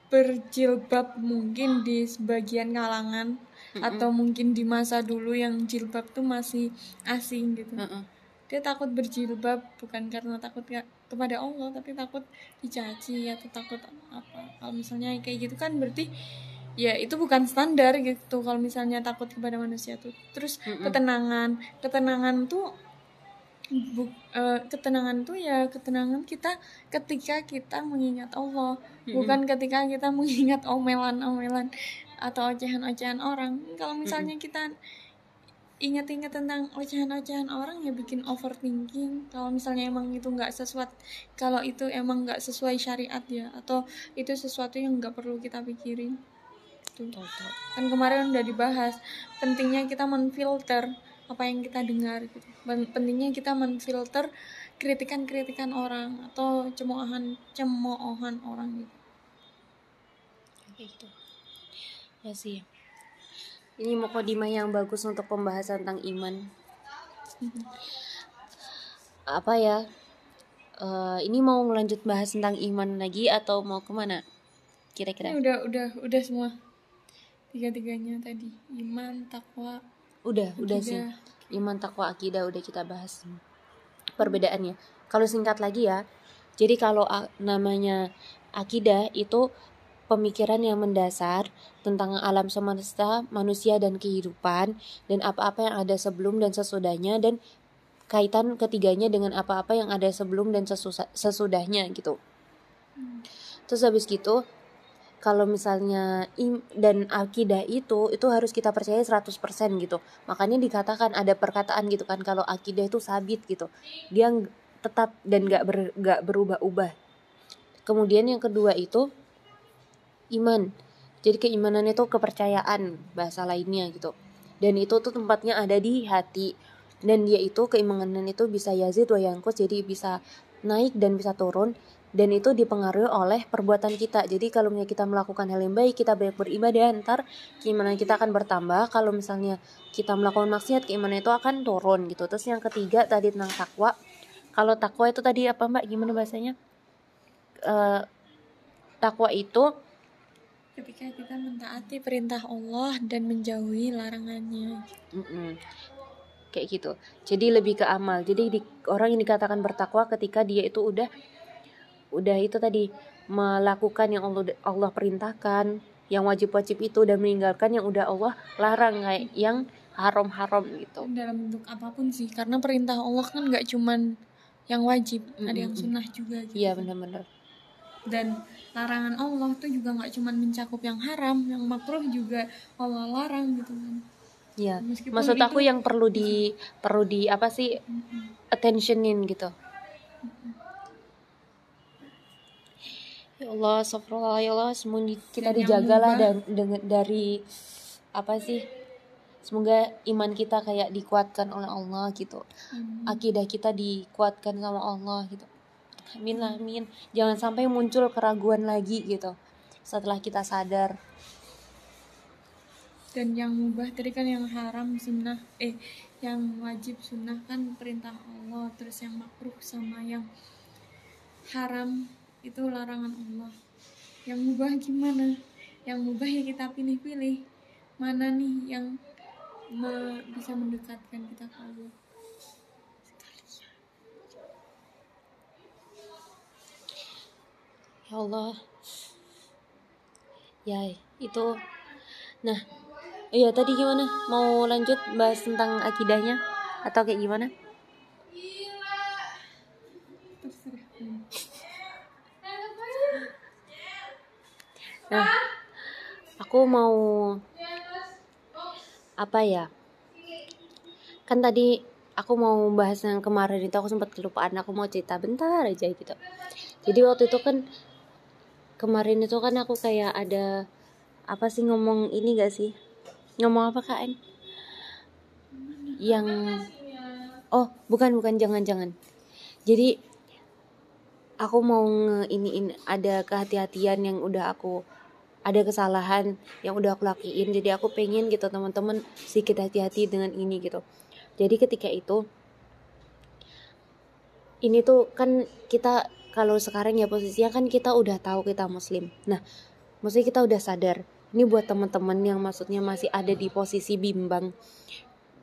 berjilbab mungkin di sebagian kalangan atau mungkin di masa dulu yang jilbab tuh masih asing gitu. Mm-mm. dia takut berjilbab bukan karena takut ke- kepada Allah tapi takut dicaci atau takut apa. Kalau misalnya kayak gitu kan berarti ya itu bukan standar gitu. Kalau misalnya takut kepada manusia tuh. Terus Mm-mm. ketenangan ketenangan tuh bu, eh, ketenangan tuh ya ketenangan kita ketika kita mengingat Allah. Bukan ketika kita mengingat omelan-omelan atau ocehan-ocehan orang. Kalau misalnya kita ingat-ingat tentang ocehan-ocehan orang ya bikin overthinking. Kalau misalnya emang itu nggak sesuai kalau itu emang nggak sesuai syariat ya atau itu sesuatu yang nggak perlu kita pikirin. Tuh. Tuh. kan kemarin udah dibahas pentingnya kita menfilter apa yang kita dengar gitu. Pentingnya kita menfilter kritikan-kritikan orang atau cemoohan cemoohan orang gitu. Kayak gitu ya sih. Ini mukodimah yang bagus untuk pembahasan tentang iman. Apa ya? Eh, ini mau ngelanjut bahas tentang iman lagi atau mau ke mana? Kira-kira. Udah udah udah semua tiga-tiganya tadi. Iman takwa udah udah sih. Akidah. iman takwa akidah udah kita bahas. Perbedaannya. Kalau singkat lagi ya. Jadi kalau namanya akidah itu pemikiran yang mendasar tentang alam semesta manusia dan kehidupan dan apa-apa yang ada sebelum dan sesudahnya dan kaitan ketiganya dengan apa-apa yang ada sebelum dan sesudahnya gitu terus habis gitu kalau misalnya im dan akidah itu itu harus kita percaya 100% gitu. Makanya dikatakan ada perkataan gitu kan kalau akidah itu sabit gitu. Dia tetap dan nggak ber, nggak berubah-ubah. kemudian yang kedua itu iman. Jadi keimanan itu kepercayaan bahasa lainnya gitu. Dan itu tuh tempatnya ada di hati. Dan dia itu keimanan itu bisa yazid wa yanqus jadi bisa naik dan bisa turun. Dan itu dipengaruhi oleh perbuatan kita. Jadi kalau misalnya kita melakukan hal yang baik kita banyak beribadah ntar keimanan kita akan bertambah. Kalau misalnya kita melakukan maksiat keimanan itu akan turun gitu. Terus yang ketiga tadi tentang takwa. Kalau takwa itu tadi apa mbak? Gimana bahasanya? Eh, takwa itu ketika kita mentaati perintah Allah dan menjauhi larangannya. Mm-mm. kayak gitu. Jadi lebih ke amal. Jadi di, orang yang dikatakan bertakwa ketika dia itu udah udah itu tadi melakukan yang Allah Allah perintahkan yang wajib-wajib itu dan meninggalkan yang udah Allah larang kayak yang haram-haram gitu. Dalam bentuk apa pun sih karena perintah Allah kan nggak cuman yang wajib ada yang sunnah juga gitu. Iya benar-benar dan larangan Allah tuh juga nggak cuman mencakup yang haram yang makruh juga Allah larang gitu kan Iya, maksud aku itu- yang perlu di perlu di apa sih attentionin gitu. Ya Allah, astagfirullah ya Allah, semoga kita Dan yang dijagalah dan dengan dari apa sih? Semoga iman kita kayak dikuatkan oleh Allah gitu. Hmm. Akidah kita dikuatkan sama Allah gitu. Amin amin. Jangan sampai muncul keraguan lagi gitu. Setelah kita sadar. dan yang mubah tadi kan yang haram sunnah eh yang wajib sunnah kan perintah Allah terus yang makruh sama yang haram itu larangan Allah yang mubah gimana yang mubah ya kita pilih-pilih mana nih yang me- bisa mendekatkan kita ke Allah Ya Allah. Ya, itu. Nah, iya tadi gimana? Mau lanjut bahas tentang akidahnya atau kayak gimana? Nah, aku mau apa ya? Kan tadi aku mau bahas yang kemarin itu aku sempat kelupaan. Aku mau cerita bentar aja gitu. Jadi waktu itu kan kemarin itu kan aku kayak ada apa sih ngomong ini gak sih? Ngomong apa kak En? Yang oh bukan bukan jangan jangan. Jadi aku mau nge iniin ada kehati-hatian yang udah aku ada kesalahan yang udah aku lakuin jadi aku pengen gitu teman-teman sedikit hati-hati dengan ini gitu jadi ketika itu ini tuh kan kita kalau sekarang ya posisinya kan kita udah tahu kita muslim. Nah maksudnya kita udah sadar. Ini buat teman-teman yang maksudnya masih ada di posisi bimbang.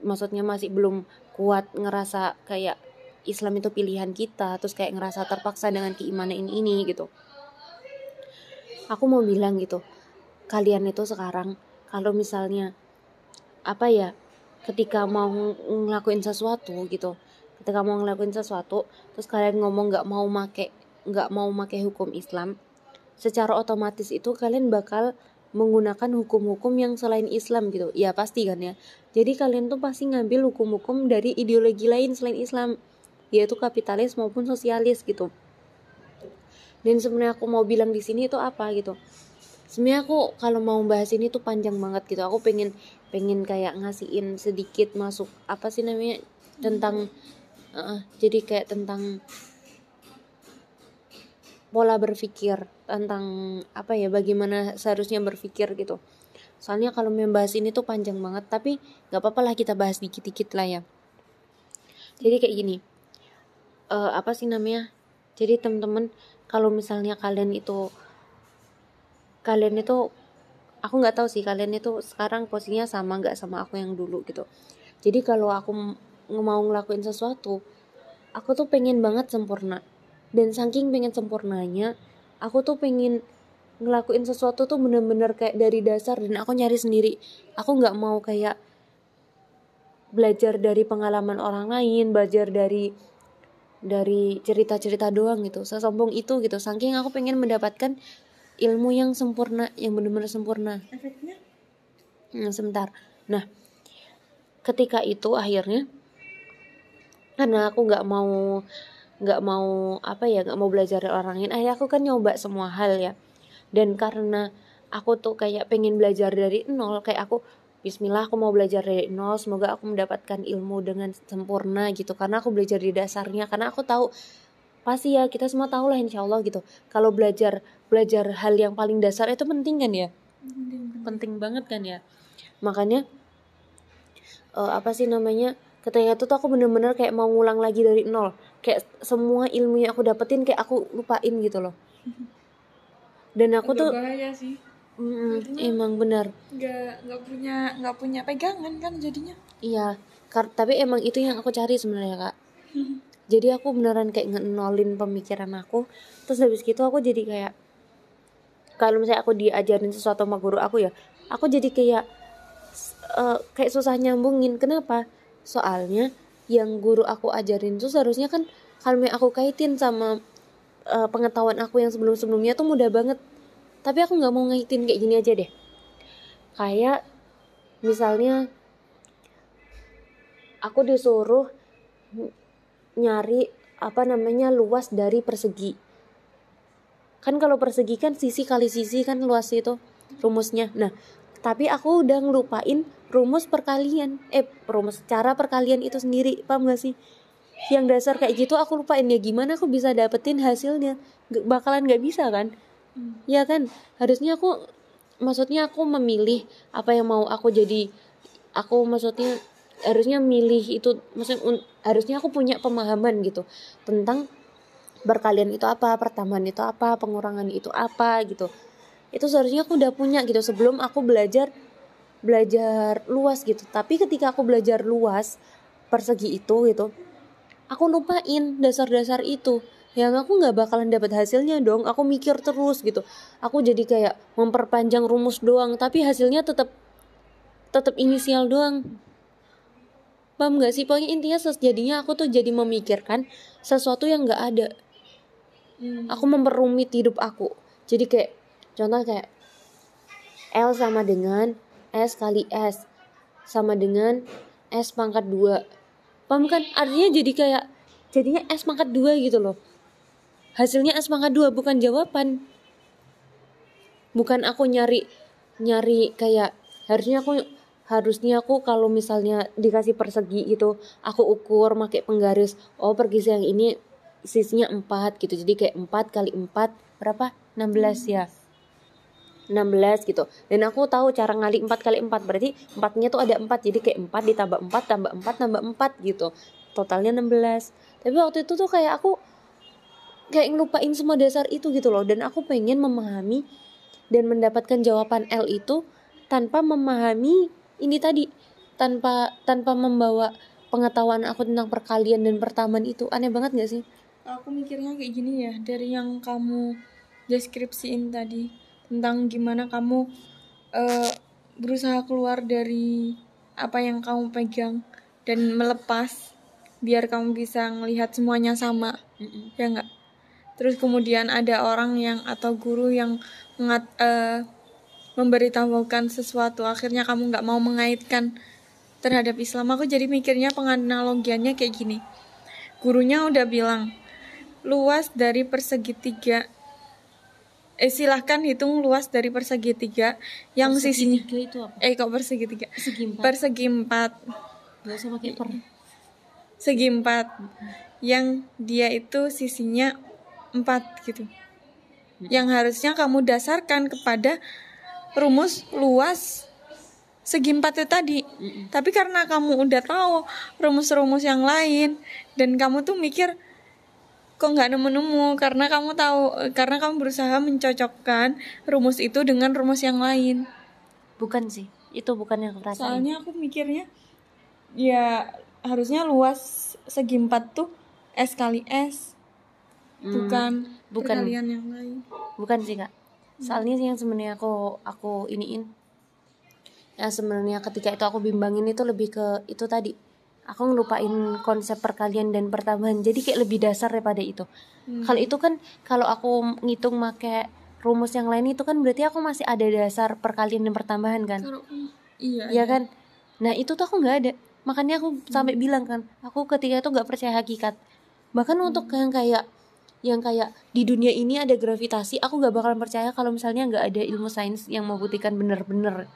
Maksudnya masih belum kuat ngerasa kayak Islam itu pilihan kita terus kayak ngerasa terpaksa dengan keimanan ini ini gitu. Aku mau bilang gitu kalian itu sekarang kalau misalnya apa ya ketika mau ng- ngelakuin sesuatu gitu ketika mau ngelakuin sesuatu terus kalian ngomong nggak mau make nggak mau make hukum Islam secara otomatis itu kalian bakal menggunakan hukum-hukum yang selain Islam gitu. Ya pasti kan ya. Jadi kalian tuh pasti ngambil hukum-hukum dari ideologi lain selain Islam yaitu kapitalis maupun sosialis gitu. Dan sebenarnya aku mau bilang di sini itu apa gitu? Sebenarnya aku kalau mau bahas ini tuh panjang banget gitu. Aku pengen pengen kayak ngasihin sedikit masuk apa sih namanya tentang uh, jadi kayak tentang pola berpikir tentang apa ya bagaimana seharusnya berpikir gitu. Soalnya kalau membahas ini tuh panjang banget tapi nggak apa-apa lah kita bahas dikit-dikit lah ya. Jadi kayak gini eh, apa sih namanya jadi teman-teman kalau misalnya kalian itu kalian itu aku nggak tahu sih kalian itu sekarang posisinya sama nggak sama aku yang dulu gitu. Jadi kalau aku mau ngelakuin sesuatu aku tuh pengen banget sempurna. Dan saking pengen sempurnanya aku tuh pengen ngelakuin sesuatu tuh bener-bener kayak dari dasar dan aku nyari sendiri. Aku nggak mau kayak belajar dari pengalaman orang lain belajar dari dari cerita-cerita doang gitu sesombong itu gitu. Saking aku pengen mendapatkan ilmu yang sempurna yang benar-benar sempurna. Efeknya? Hmm, sebentar. Nah ketika itu akhirnya karena aku nggak mau nggak mau apa ya nggak mau belajar dari orang lain. Akhirnya aku kan nyoba semua hal ya. Dan karena aku tuh kayak pengen belajar dari nol kayak aku Bismillah aku mau belajar dari nol semoga aku mendapatkan ilmu dengan sempurna gitu. Karena aku belajar di dasarnya karena aku tahu pasti ya kita semua tahu lah insya Allah gitu. Kalau belajar belajar hal yang paling dasar itu penting kan ya? Penting banget. Kan ya? Makanya eh, apa sih namanya ketika itu tuh aku bener-bener kayak mau ngulang lagi dari nol. Kayak semua ilmu yang aku dapetin kayak aku lupain gitu loh. Dan aku Agak tuh bahaya sih. Mm, emang benar nggak nggak punya nggak punya pegangan kan jadinya. Iya kar- tapi emang itu yang aku cari sebenarnya kak. Jadi aku beneran kayak ngenolin pemikiran aku. Terus habis gitu aku jadi kayak kalau misalnya aku diajarin sesuatu sama guru aku ya aku jadi kayak eh, kayak susah nyambungin. Kenapa soalnya yang guru aku ajarin tuh seharusnya kan kalau aku kaitin sama eh, pengetahuan aku yang sebelum sebelumnya tuh mudah banget. Tapi aku nggak mau ngaitin kayak gini aja deh. Kayak misalnya aku disuruh ny- nyari apa namanya luas dari persegi. Kan kalau persegi kan sisi kali sisi kan luas itu rumusnya. Nah tapi aku udah ngelupain rumus perkalian. Eh rumus cara perkalian itu sendiri paham gak sih? Yang dasar kayak gitu aku lupain. Ya gimana aku bisa dapetin hasilnya? G- bakalan nggak bisa kan? Ya kan? Harusnya aku maksudnya aku memilih apa yang mau aku jadi. Aku maksudnya harusnya milih itu maksudnya un- harusnya aku punya pemahaman gitu tentang perkalian itu apa pertambahan itu apa pengurangan itu apa gitu itu seharusnya aku udah punya gitu sebelum aku belajar belajar luas gitu. Tapi ketika aku belajar luas persegi itu gitu aku lupain dasar-dasar itu. Yang aku nggak bakalan dapat hasilnya dong. Aku mikir terus gitu. Aku jadi kayak memperpanjang rumus doang tapi hasilnya tetap tetap inisial doang. Paham nggak sih? Pokoknya intinya ses- jadinya aku tuh jadi memikirkan sesuatu yang nggak ada. Hmm. aku memperumit hidup aku. Jadi kayak contoh kayak L sama dengan S kali S sama dengan S pangkat 2 paham kan? Artinya jadi kayak jadinya S pangkat 2 gitu loh. Hasilnya S pangkat 2 bukan jawaban. Bukan aku nyari nyari kayak harusnya aku harusnya aku kalau misalnya dikasih persegi gitu aku ukur pakai penggaris oh pergisi yang ini sisinya 4 gitu. Jadi kayak 4 kali 4 berapa? 16 ya 16 gitu. Dan aku tahu cara ngali 4 kali 4 berarti 4 nya tuh ada 4 jadi kayak 4 ditambah 4 tambah 4 tambah 4 gitu. Totalnya 16 tapi waktu itu tuh kayak aku kayak ngelupain semua dasar itu gitu loh. Dan aku pengen memahami dan mendapatkan jawaban L itu tanpa memahami ini tadi. Tanpa tanpa membawa pengetahuan aku tentang perkalian dan pertambahan itu. Aneh banget gak sih? Aku mikirnya kayak gini ya. Dari yang kamu deskripsiin tadi tentang gimana kamu eh, berusaha keluar dari apa yang kamu pegang dan melepas biar kamu bisa melihat semuanya sama. Ya enggak terus kemudian ada orang yang atau guru yang mengat, eh, memberitahukan sesuatu akhirnya kamu nggak mau mengaitkan terhadap Islam. Aku jadi mikirnya penganalogiannya kayak gini. Gurunya udah bilang luas dari persegi tiga eh silahkan hitung luas dari persegi tiga. Yang sisinya Tiga itu apa? Eh kok persegi tiga? Segi empat. Persegi empat. Gak usah pakai per. Segi empat. Yang dia itu sisinya empat gitu. Yang harusnya kamu dasarkan kepada rumus luas segi empat itu tadi. Tapi karena kamu udah tahu rumus-rumus yang lain dan kamu tuh mikir kok nggak nemu-nemu? Karena kamu tahu karena kamu berusaha mencocokkan rumus itu dengan rumus yang lain. Bukan sih itu bukan yang aku rasain. Soalnya aku mikirnya ya harusnya luas segi empat tuh S kali S. Bukan Hmm, bukan. perkalian yang lain. Bukan sih kak. Soalnya sih yang sebenarnya aku aku iniin. Yang sebenarnya ketika itu aku bimbangin itu lebih ke itu tadi aku ngelupain konsep perkalian dan pertambahan. Jadi kayak lebih dasar daripada itu. Kalau itu kan kalau aku ngitung make rumus yang lain itu kan berarti aku masih ada dasar perkalian dan pertambahan kan? Kalau iya Iya kan? Nah itu tuh aku nggak ada. Makanya aku sampai bilang kan aku ketika itu nggak percaya hakikat. Bahkan untuk yang kayak yang kayak di dunia ini ada gravitasi aku nggak bakalan percaya kalau misalnya nggak ada ilmu sains yang membuktikan bener-bener.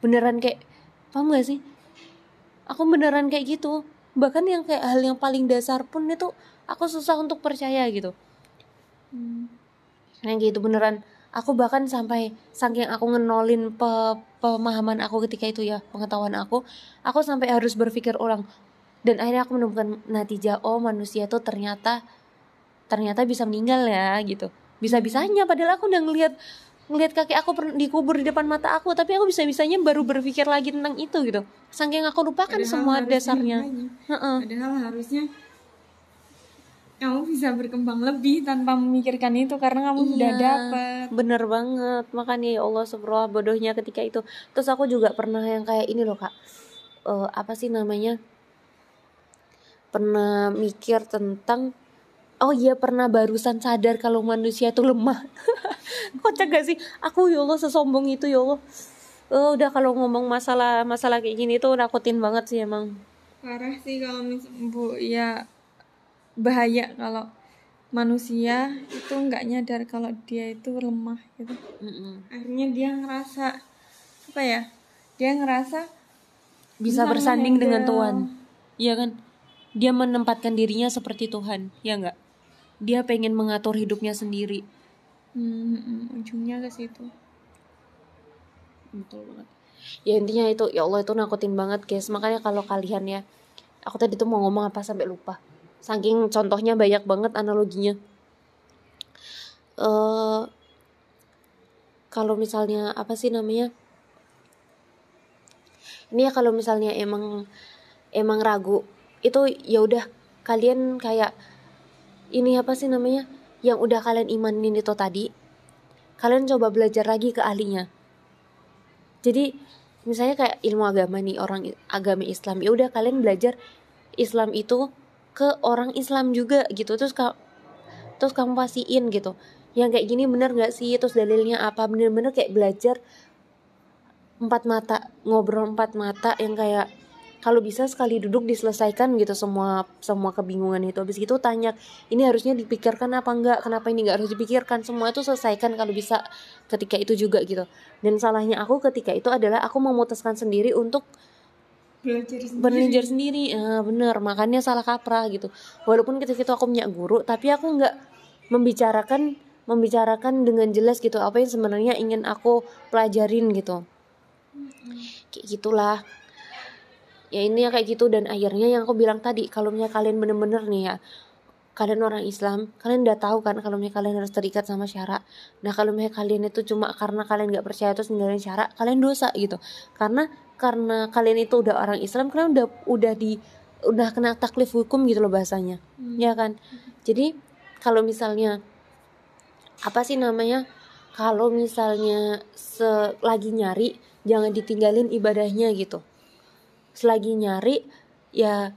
Beneran kayak paham gak sih aku beneran kayak gitu. Bahkan yang kayak hal yang paling dasar pun itu aku susah untuk percaya gitu. Hmm. yang gitu beneran. Aku bahkan sampai saking aku ngenolin pe- pemahaman aku ketika itu ya pengetahuan aku aku sampai harus berpikir ulang. Dan akhirnya aku menemukan natijah oh manusia tuh ternyata ternyata bisa meninggal ya gitu. Bisa bisanya padahal aku udah ngelihat ngelihat kakek aku dikubur di depan mata aku tapi aku bisa bisanya baru berpikir lagi tentang itu gitu saking aku lupakan Padahal semua dasarnya makanya. Heeh. Padahal harusnya kamu bisa berkembang lebih tanpa memikirkan itu karena kamu sudah Iya, dapat. bener banget makanya ya Allah subhanallah bodohnya ketika itu terus aku juga pernah yang kayak ini loh kak Eh, apa sih namanya pernah mikir tentang oh iya pernah barusan sadar kalau manusia itu lemah kocak gak sih aku ya Allah sesombong itu ya Allah Eh, udah kalau ngomong masalah masalah kayak gini tuh nakutin banget sih emang Parah sih kalau mis Bu ya bahaya kalau manusia itu nggak nyadar kalau dia itu lemah gitu. Mm-mm. Akhirnya dia ngerasa apa ya? Dia ngerasa bisa Bisa bersanding dengan ngehandle. Tuhan Iya kan dia menempatkan dirinya seperti Tuhan ya enggak dia pengen mengatur hidupnya sendiri. Hmm, hmm, ujungnya ke situ. betul banget. Ya intinya itu ya Allah itu nakutin banget guys. Makanya kalau kalian ya aku tadi tuh mau ngomong apa sampai lupa. Saking contohnya banyak banget analoginya. Eh kalau misalnya apa sih namanya? Ini ya kalau misalnya emang emang ragu itu ya udah kalian kayak ini apa sih namanya? Yang udah kalian imanin itu tadi? Kalian coba belajar lagi ke ahlinya. Jadi misalnya kayak ilmu agama nih orang agama Islam ya udah kalian belajar Islam itu ke orang Islam juga gitu. Terus ka- terus kamu pastiin gitu yang kayak gini bener nggak sih? Terus dalilnya apa? Bener-bener kayak belajar empat mata ngobrol empat mata yang kayak kalau bisa sekali duduk diselesaikan gitu semua semua kebingungan itu. Habis itu tanya ini harusnya dipikirkan apa enggak? Kenapa ini enggak harus dipikirkan? Semua itu selesaikan kalau bisa ketika itu juga gitu. Dan salahnya aku ketika itu adalah aku memutuskan sendiri untuk Belajar sendiri. belajar sendiri ah, bener makanya salah kaprah gitu. Walaupun ketika itu aku punya guru tapi aku nggak membicarakan membicarakan dengan jelas gitu apa yang sebenarnya ingin aku pelajarin gitu. Kayak gitulah ya ini ya kayak gitu. Dan akhirnya yang aku bilang tadi kalau misalnya kalian bener-bener nih ya kalian orang Islam kalian udah tahu kan kalau misalnya kalian harus terikat sama syarat nah kalau misalnya kalian itu cuma karena kalian nggak percaya terus ninggalin syarat kalian dosa gitu. Karena karena kalian itu udah orang Islam kalian udah udah di udah kena taklif hukum gitu loh bahasanya. Hmm. ya kan? Jadi kalau misalnya apa sih namanya kalau misalnya selagi nyari jangan ditinggalin ibadahnya gitu selagi nyari ya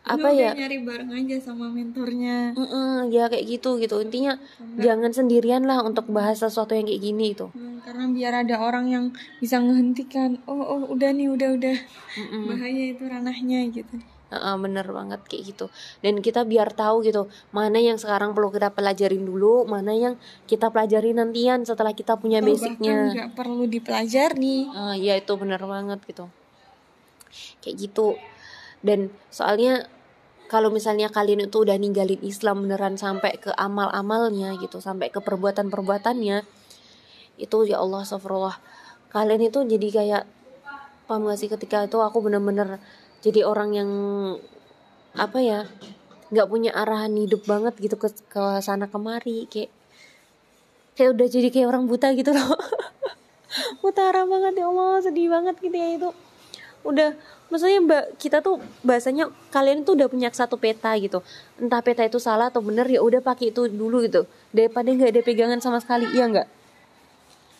apa Lu ya nyari bareng aja sama mentornya. Mm-mm, ya kayak gitu gitu intinya Enggak. jangan sendirian lah untuk bahas sesuatu yang kayak gini itu Hmm, karena biar ada orang yang bisa ngehentikan. Oh, oh, udah nih, udah, udah. Mm-mm. Bahaya itu ranahnya gitu. Heeh, bener banget kayak gitu dan kita biar tahu gitu mana yang sekarang perlu kita pelajarin dulu mana yang kita pelajari nantian setelah kita punya Atau basicnya nggak perlu dipelajari. Ah, ya itu bener banget gitu kayak gitu. Dan soalnya kalau misalnya kalian itu udah ninggalin Islam beneran sampai ke amal-amalnya gitu sampai ke perbuatan-perbuatannya itu ya Allah astagfirullah. Kalian itu jadi kayak paham gak sih? Ketika itu aku bener-bener jadi orang yang apa ya nggak punya arahan hidup banget gitu ke ke sana kemari kayak kayak udah jadi kayak orang buta gitu loh. Buta arah banget ya Allah sedih banget gitu ya itu udah maksudnya mbak kita tuh bahasanya kalian tuh udah punya satu peta gitu. Entah peta itu salah atau bener ya udah pakai itu dulu gitu. Daripada nggak ada pegangan sama sekali iya nggak?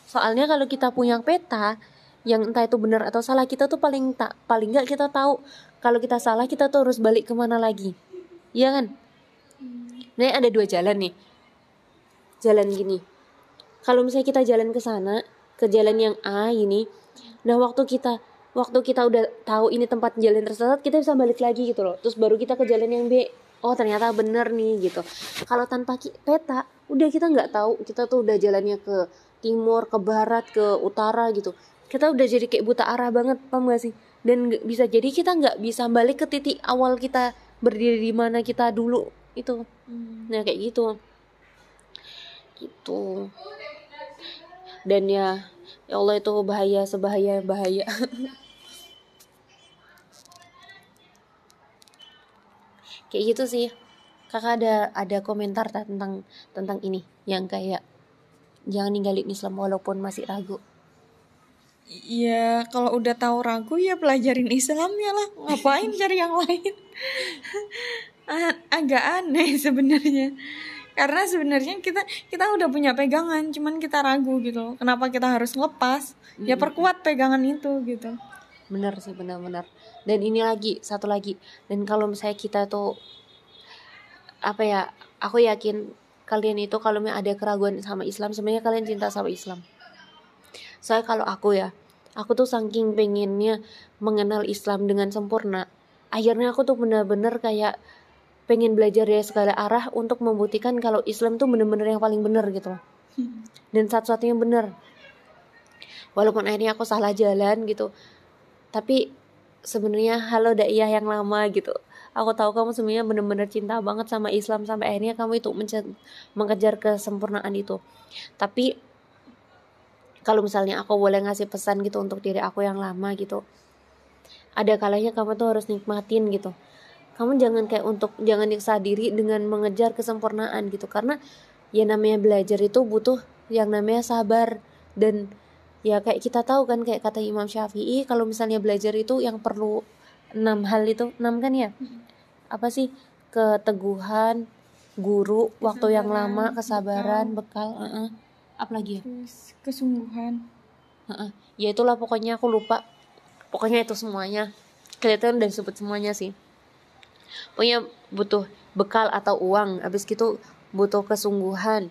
Soalnya kalau kita punya peta yang entah itu benar atau salah kita tuh paling tak paling nggak kita tahu kalau kita salah kita tuh harus balik ke mana lagi. Iya kan? Nah ada dua jalan nih. Jalan gini. Kalau misalnya kita jalan ke sana ke jalan yang A ini nah waktu kita waktu kita udah tahu ini tempat jalan tersesat kita bisa balik lagi gitu loh. Terus baru kita ke jalan yang B. Oh ternyata bener nih gitu. Kalau tanpa peta udah kita nggak tahu. Kita tuh udah jalannya ke timur ke barat ke utara gitu. Kita udah jadi kayak buta arah banget paham gak sih? Dan nggak- bisa jadi kita nggak bisa balik ke titik awal kita berdiri di mana kita dulu itu. Hmm. nah kayak gitu. Gitu. Dan ya ya Allah itu bahaya sebahaya bahaya kayak gitu sih kakak ada ada komentar tentang tentang ini yang kayak jangan ninggalin Islam walaupun masih ragu Iya, kalau udah tahu ragu ya pelajarin Islamnya lah. Ngapain cari yang lain? Agak aneh sebenarnya. Karena sebenarnya kita kita udah punya pegangan, cuman kita ragu gitu. Kenapa kita harus lepas? Ya perkuat pegangan itu gitu. bener sih benar-benar dan ini lagi satu lagi dan kalau misalnya kita tuh apa ya aku yakin kalian itu kalau misalnya ada keraguan sama Islam sebenarnya kalian cinta sama Islam soalnya kalau aku ya aku tuh saking pengennya mengenal Islam dengan sempurna akhirnya aku tuh bener-bener kayak pengen belajar dari segala arah untuk membuktikan kalau Islam tuh bener-bener yang paling bener gitu loh. Dan satu-satunya bener. Walaupun akhirnya aku salah jalan gitu tapi sebenarnya halo daiyah yang lama gitu. Aku tahu kamu sebenarnya bener-bener cinta banget sama Islam sampai akhirnya kamu itu mengejar kesempurnaan itu. Tapi kalau misalnya aku boleh ngasih pesan gitu untuk diri aku yang lama gitu ada kalanya kamu tuh harus nikmatin gitu kamu jangan kayak untuk jangan nyiksa diri dengan mengejar kesempurnaan gitu. Karena ya namanya belajar itu butuh yang namanya sabar. Dan ya kayak kita tahu kan kayak kata Imam Syafi'i kalau misalnya belajar itu yang perlu enam hal itu enam kan ya? Apa sih? Keteguhan guru waktu yang Kesabaran, lama kesabaran bekal, heeh. apa lagi ya? Terus kesungguhan. Heeh. ya itulah pokoknya aku lupa. Pokoknya itu semuanya. Kelihatan udah disebut semuanya sih pokoknya butuh bekal atau uang habis gitu butuh kesungguhan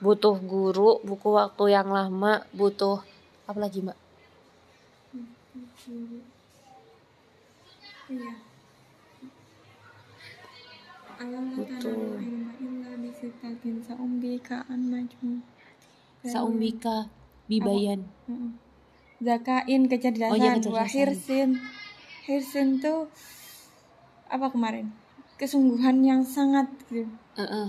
butuh guru buku waktu yang lama butuh apa lagi mbak Iya. Bisitatin saumbika bibayan. Zakain kecerdasan, Oh iya, Wah, kecerdasan. hirsin. Hirsin tuh apa kemarin? Kesungguhan yang sangat gitu. Heeh.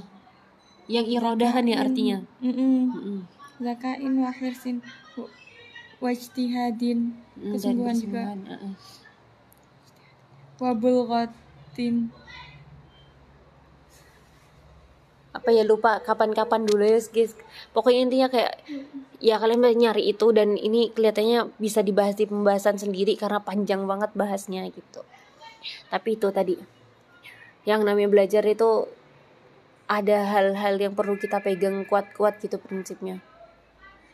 yang irodahan ya artinya Mm-mm. Mm-mm. Zakain wa hirsin wa- wajtihadin Mm, kesungguhan juga bulghatin apa ya lupa kapan-kapan dulu ya guys pokoknya intinya kayak ya kalian bisa nyari itu dan ini kelihatannya bisa dibahas di pembahasan sendiri karena panjang banget bahasnya gitu tapi itu tadi. Yang namanya belajar itu ada hal-hal yang perlu kita pegang kuat-kuat gitu prinsipnya.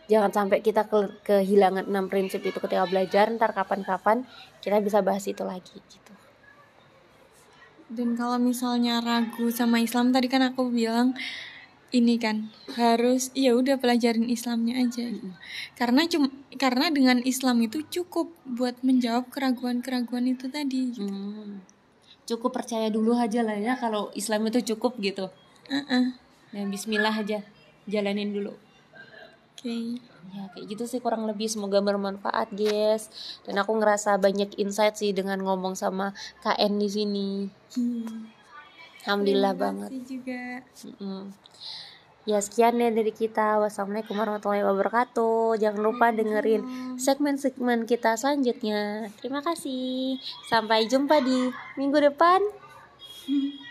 Jangan sampai kita ke- kehilangan enam prinsip itu ketika belajar ntar kapan-kapan kita bisa bahas itu lagi gitu. Dan kalau misalnya ragu sama Islam tadi kan aku bilang ini kan harus ya udah pelajarin Islamnya aja karena cum karena dengan Islam itu cukup buat menjawab keraguan-keraguan itu tadi gitu. Hmm. cukup percaya dulu aja lah ya kalau Islam itu cukup gitu Uh-uh. ya Bismillah aja jalanin dulu Oke. ya kayak gitu sih kurang lebih semoga bermanfaat guys dan aku ngerasa banyak insight sih dengan ngomong sama KN di sini Hmm. Alhamdulillah banget. juga. Mm-mm. ya sekian ya dari kita. Wassalamualaikum warahmatullahi wabarakatuh. Jangan lupa dengerin segmen-segmen kita selanjutnya. Terima kasih. Sampai jumpa di minggu depan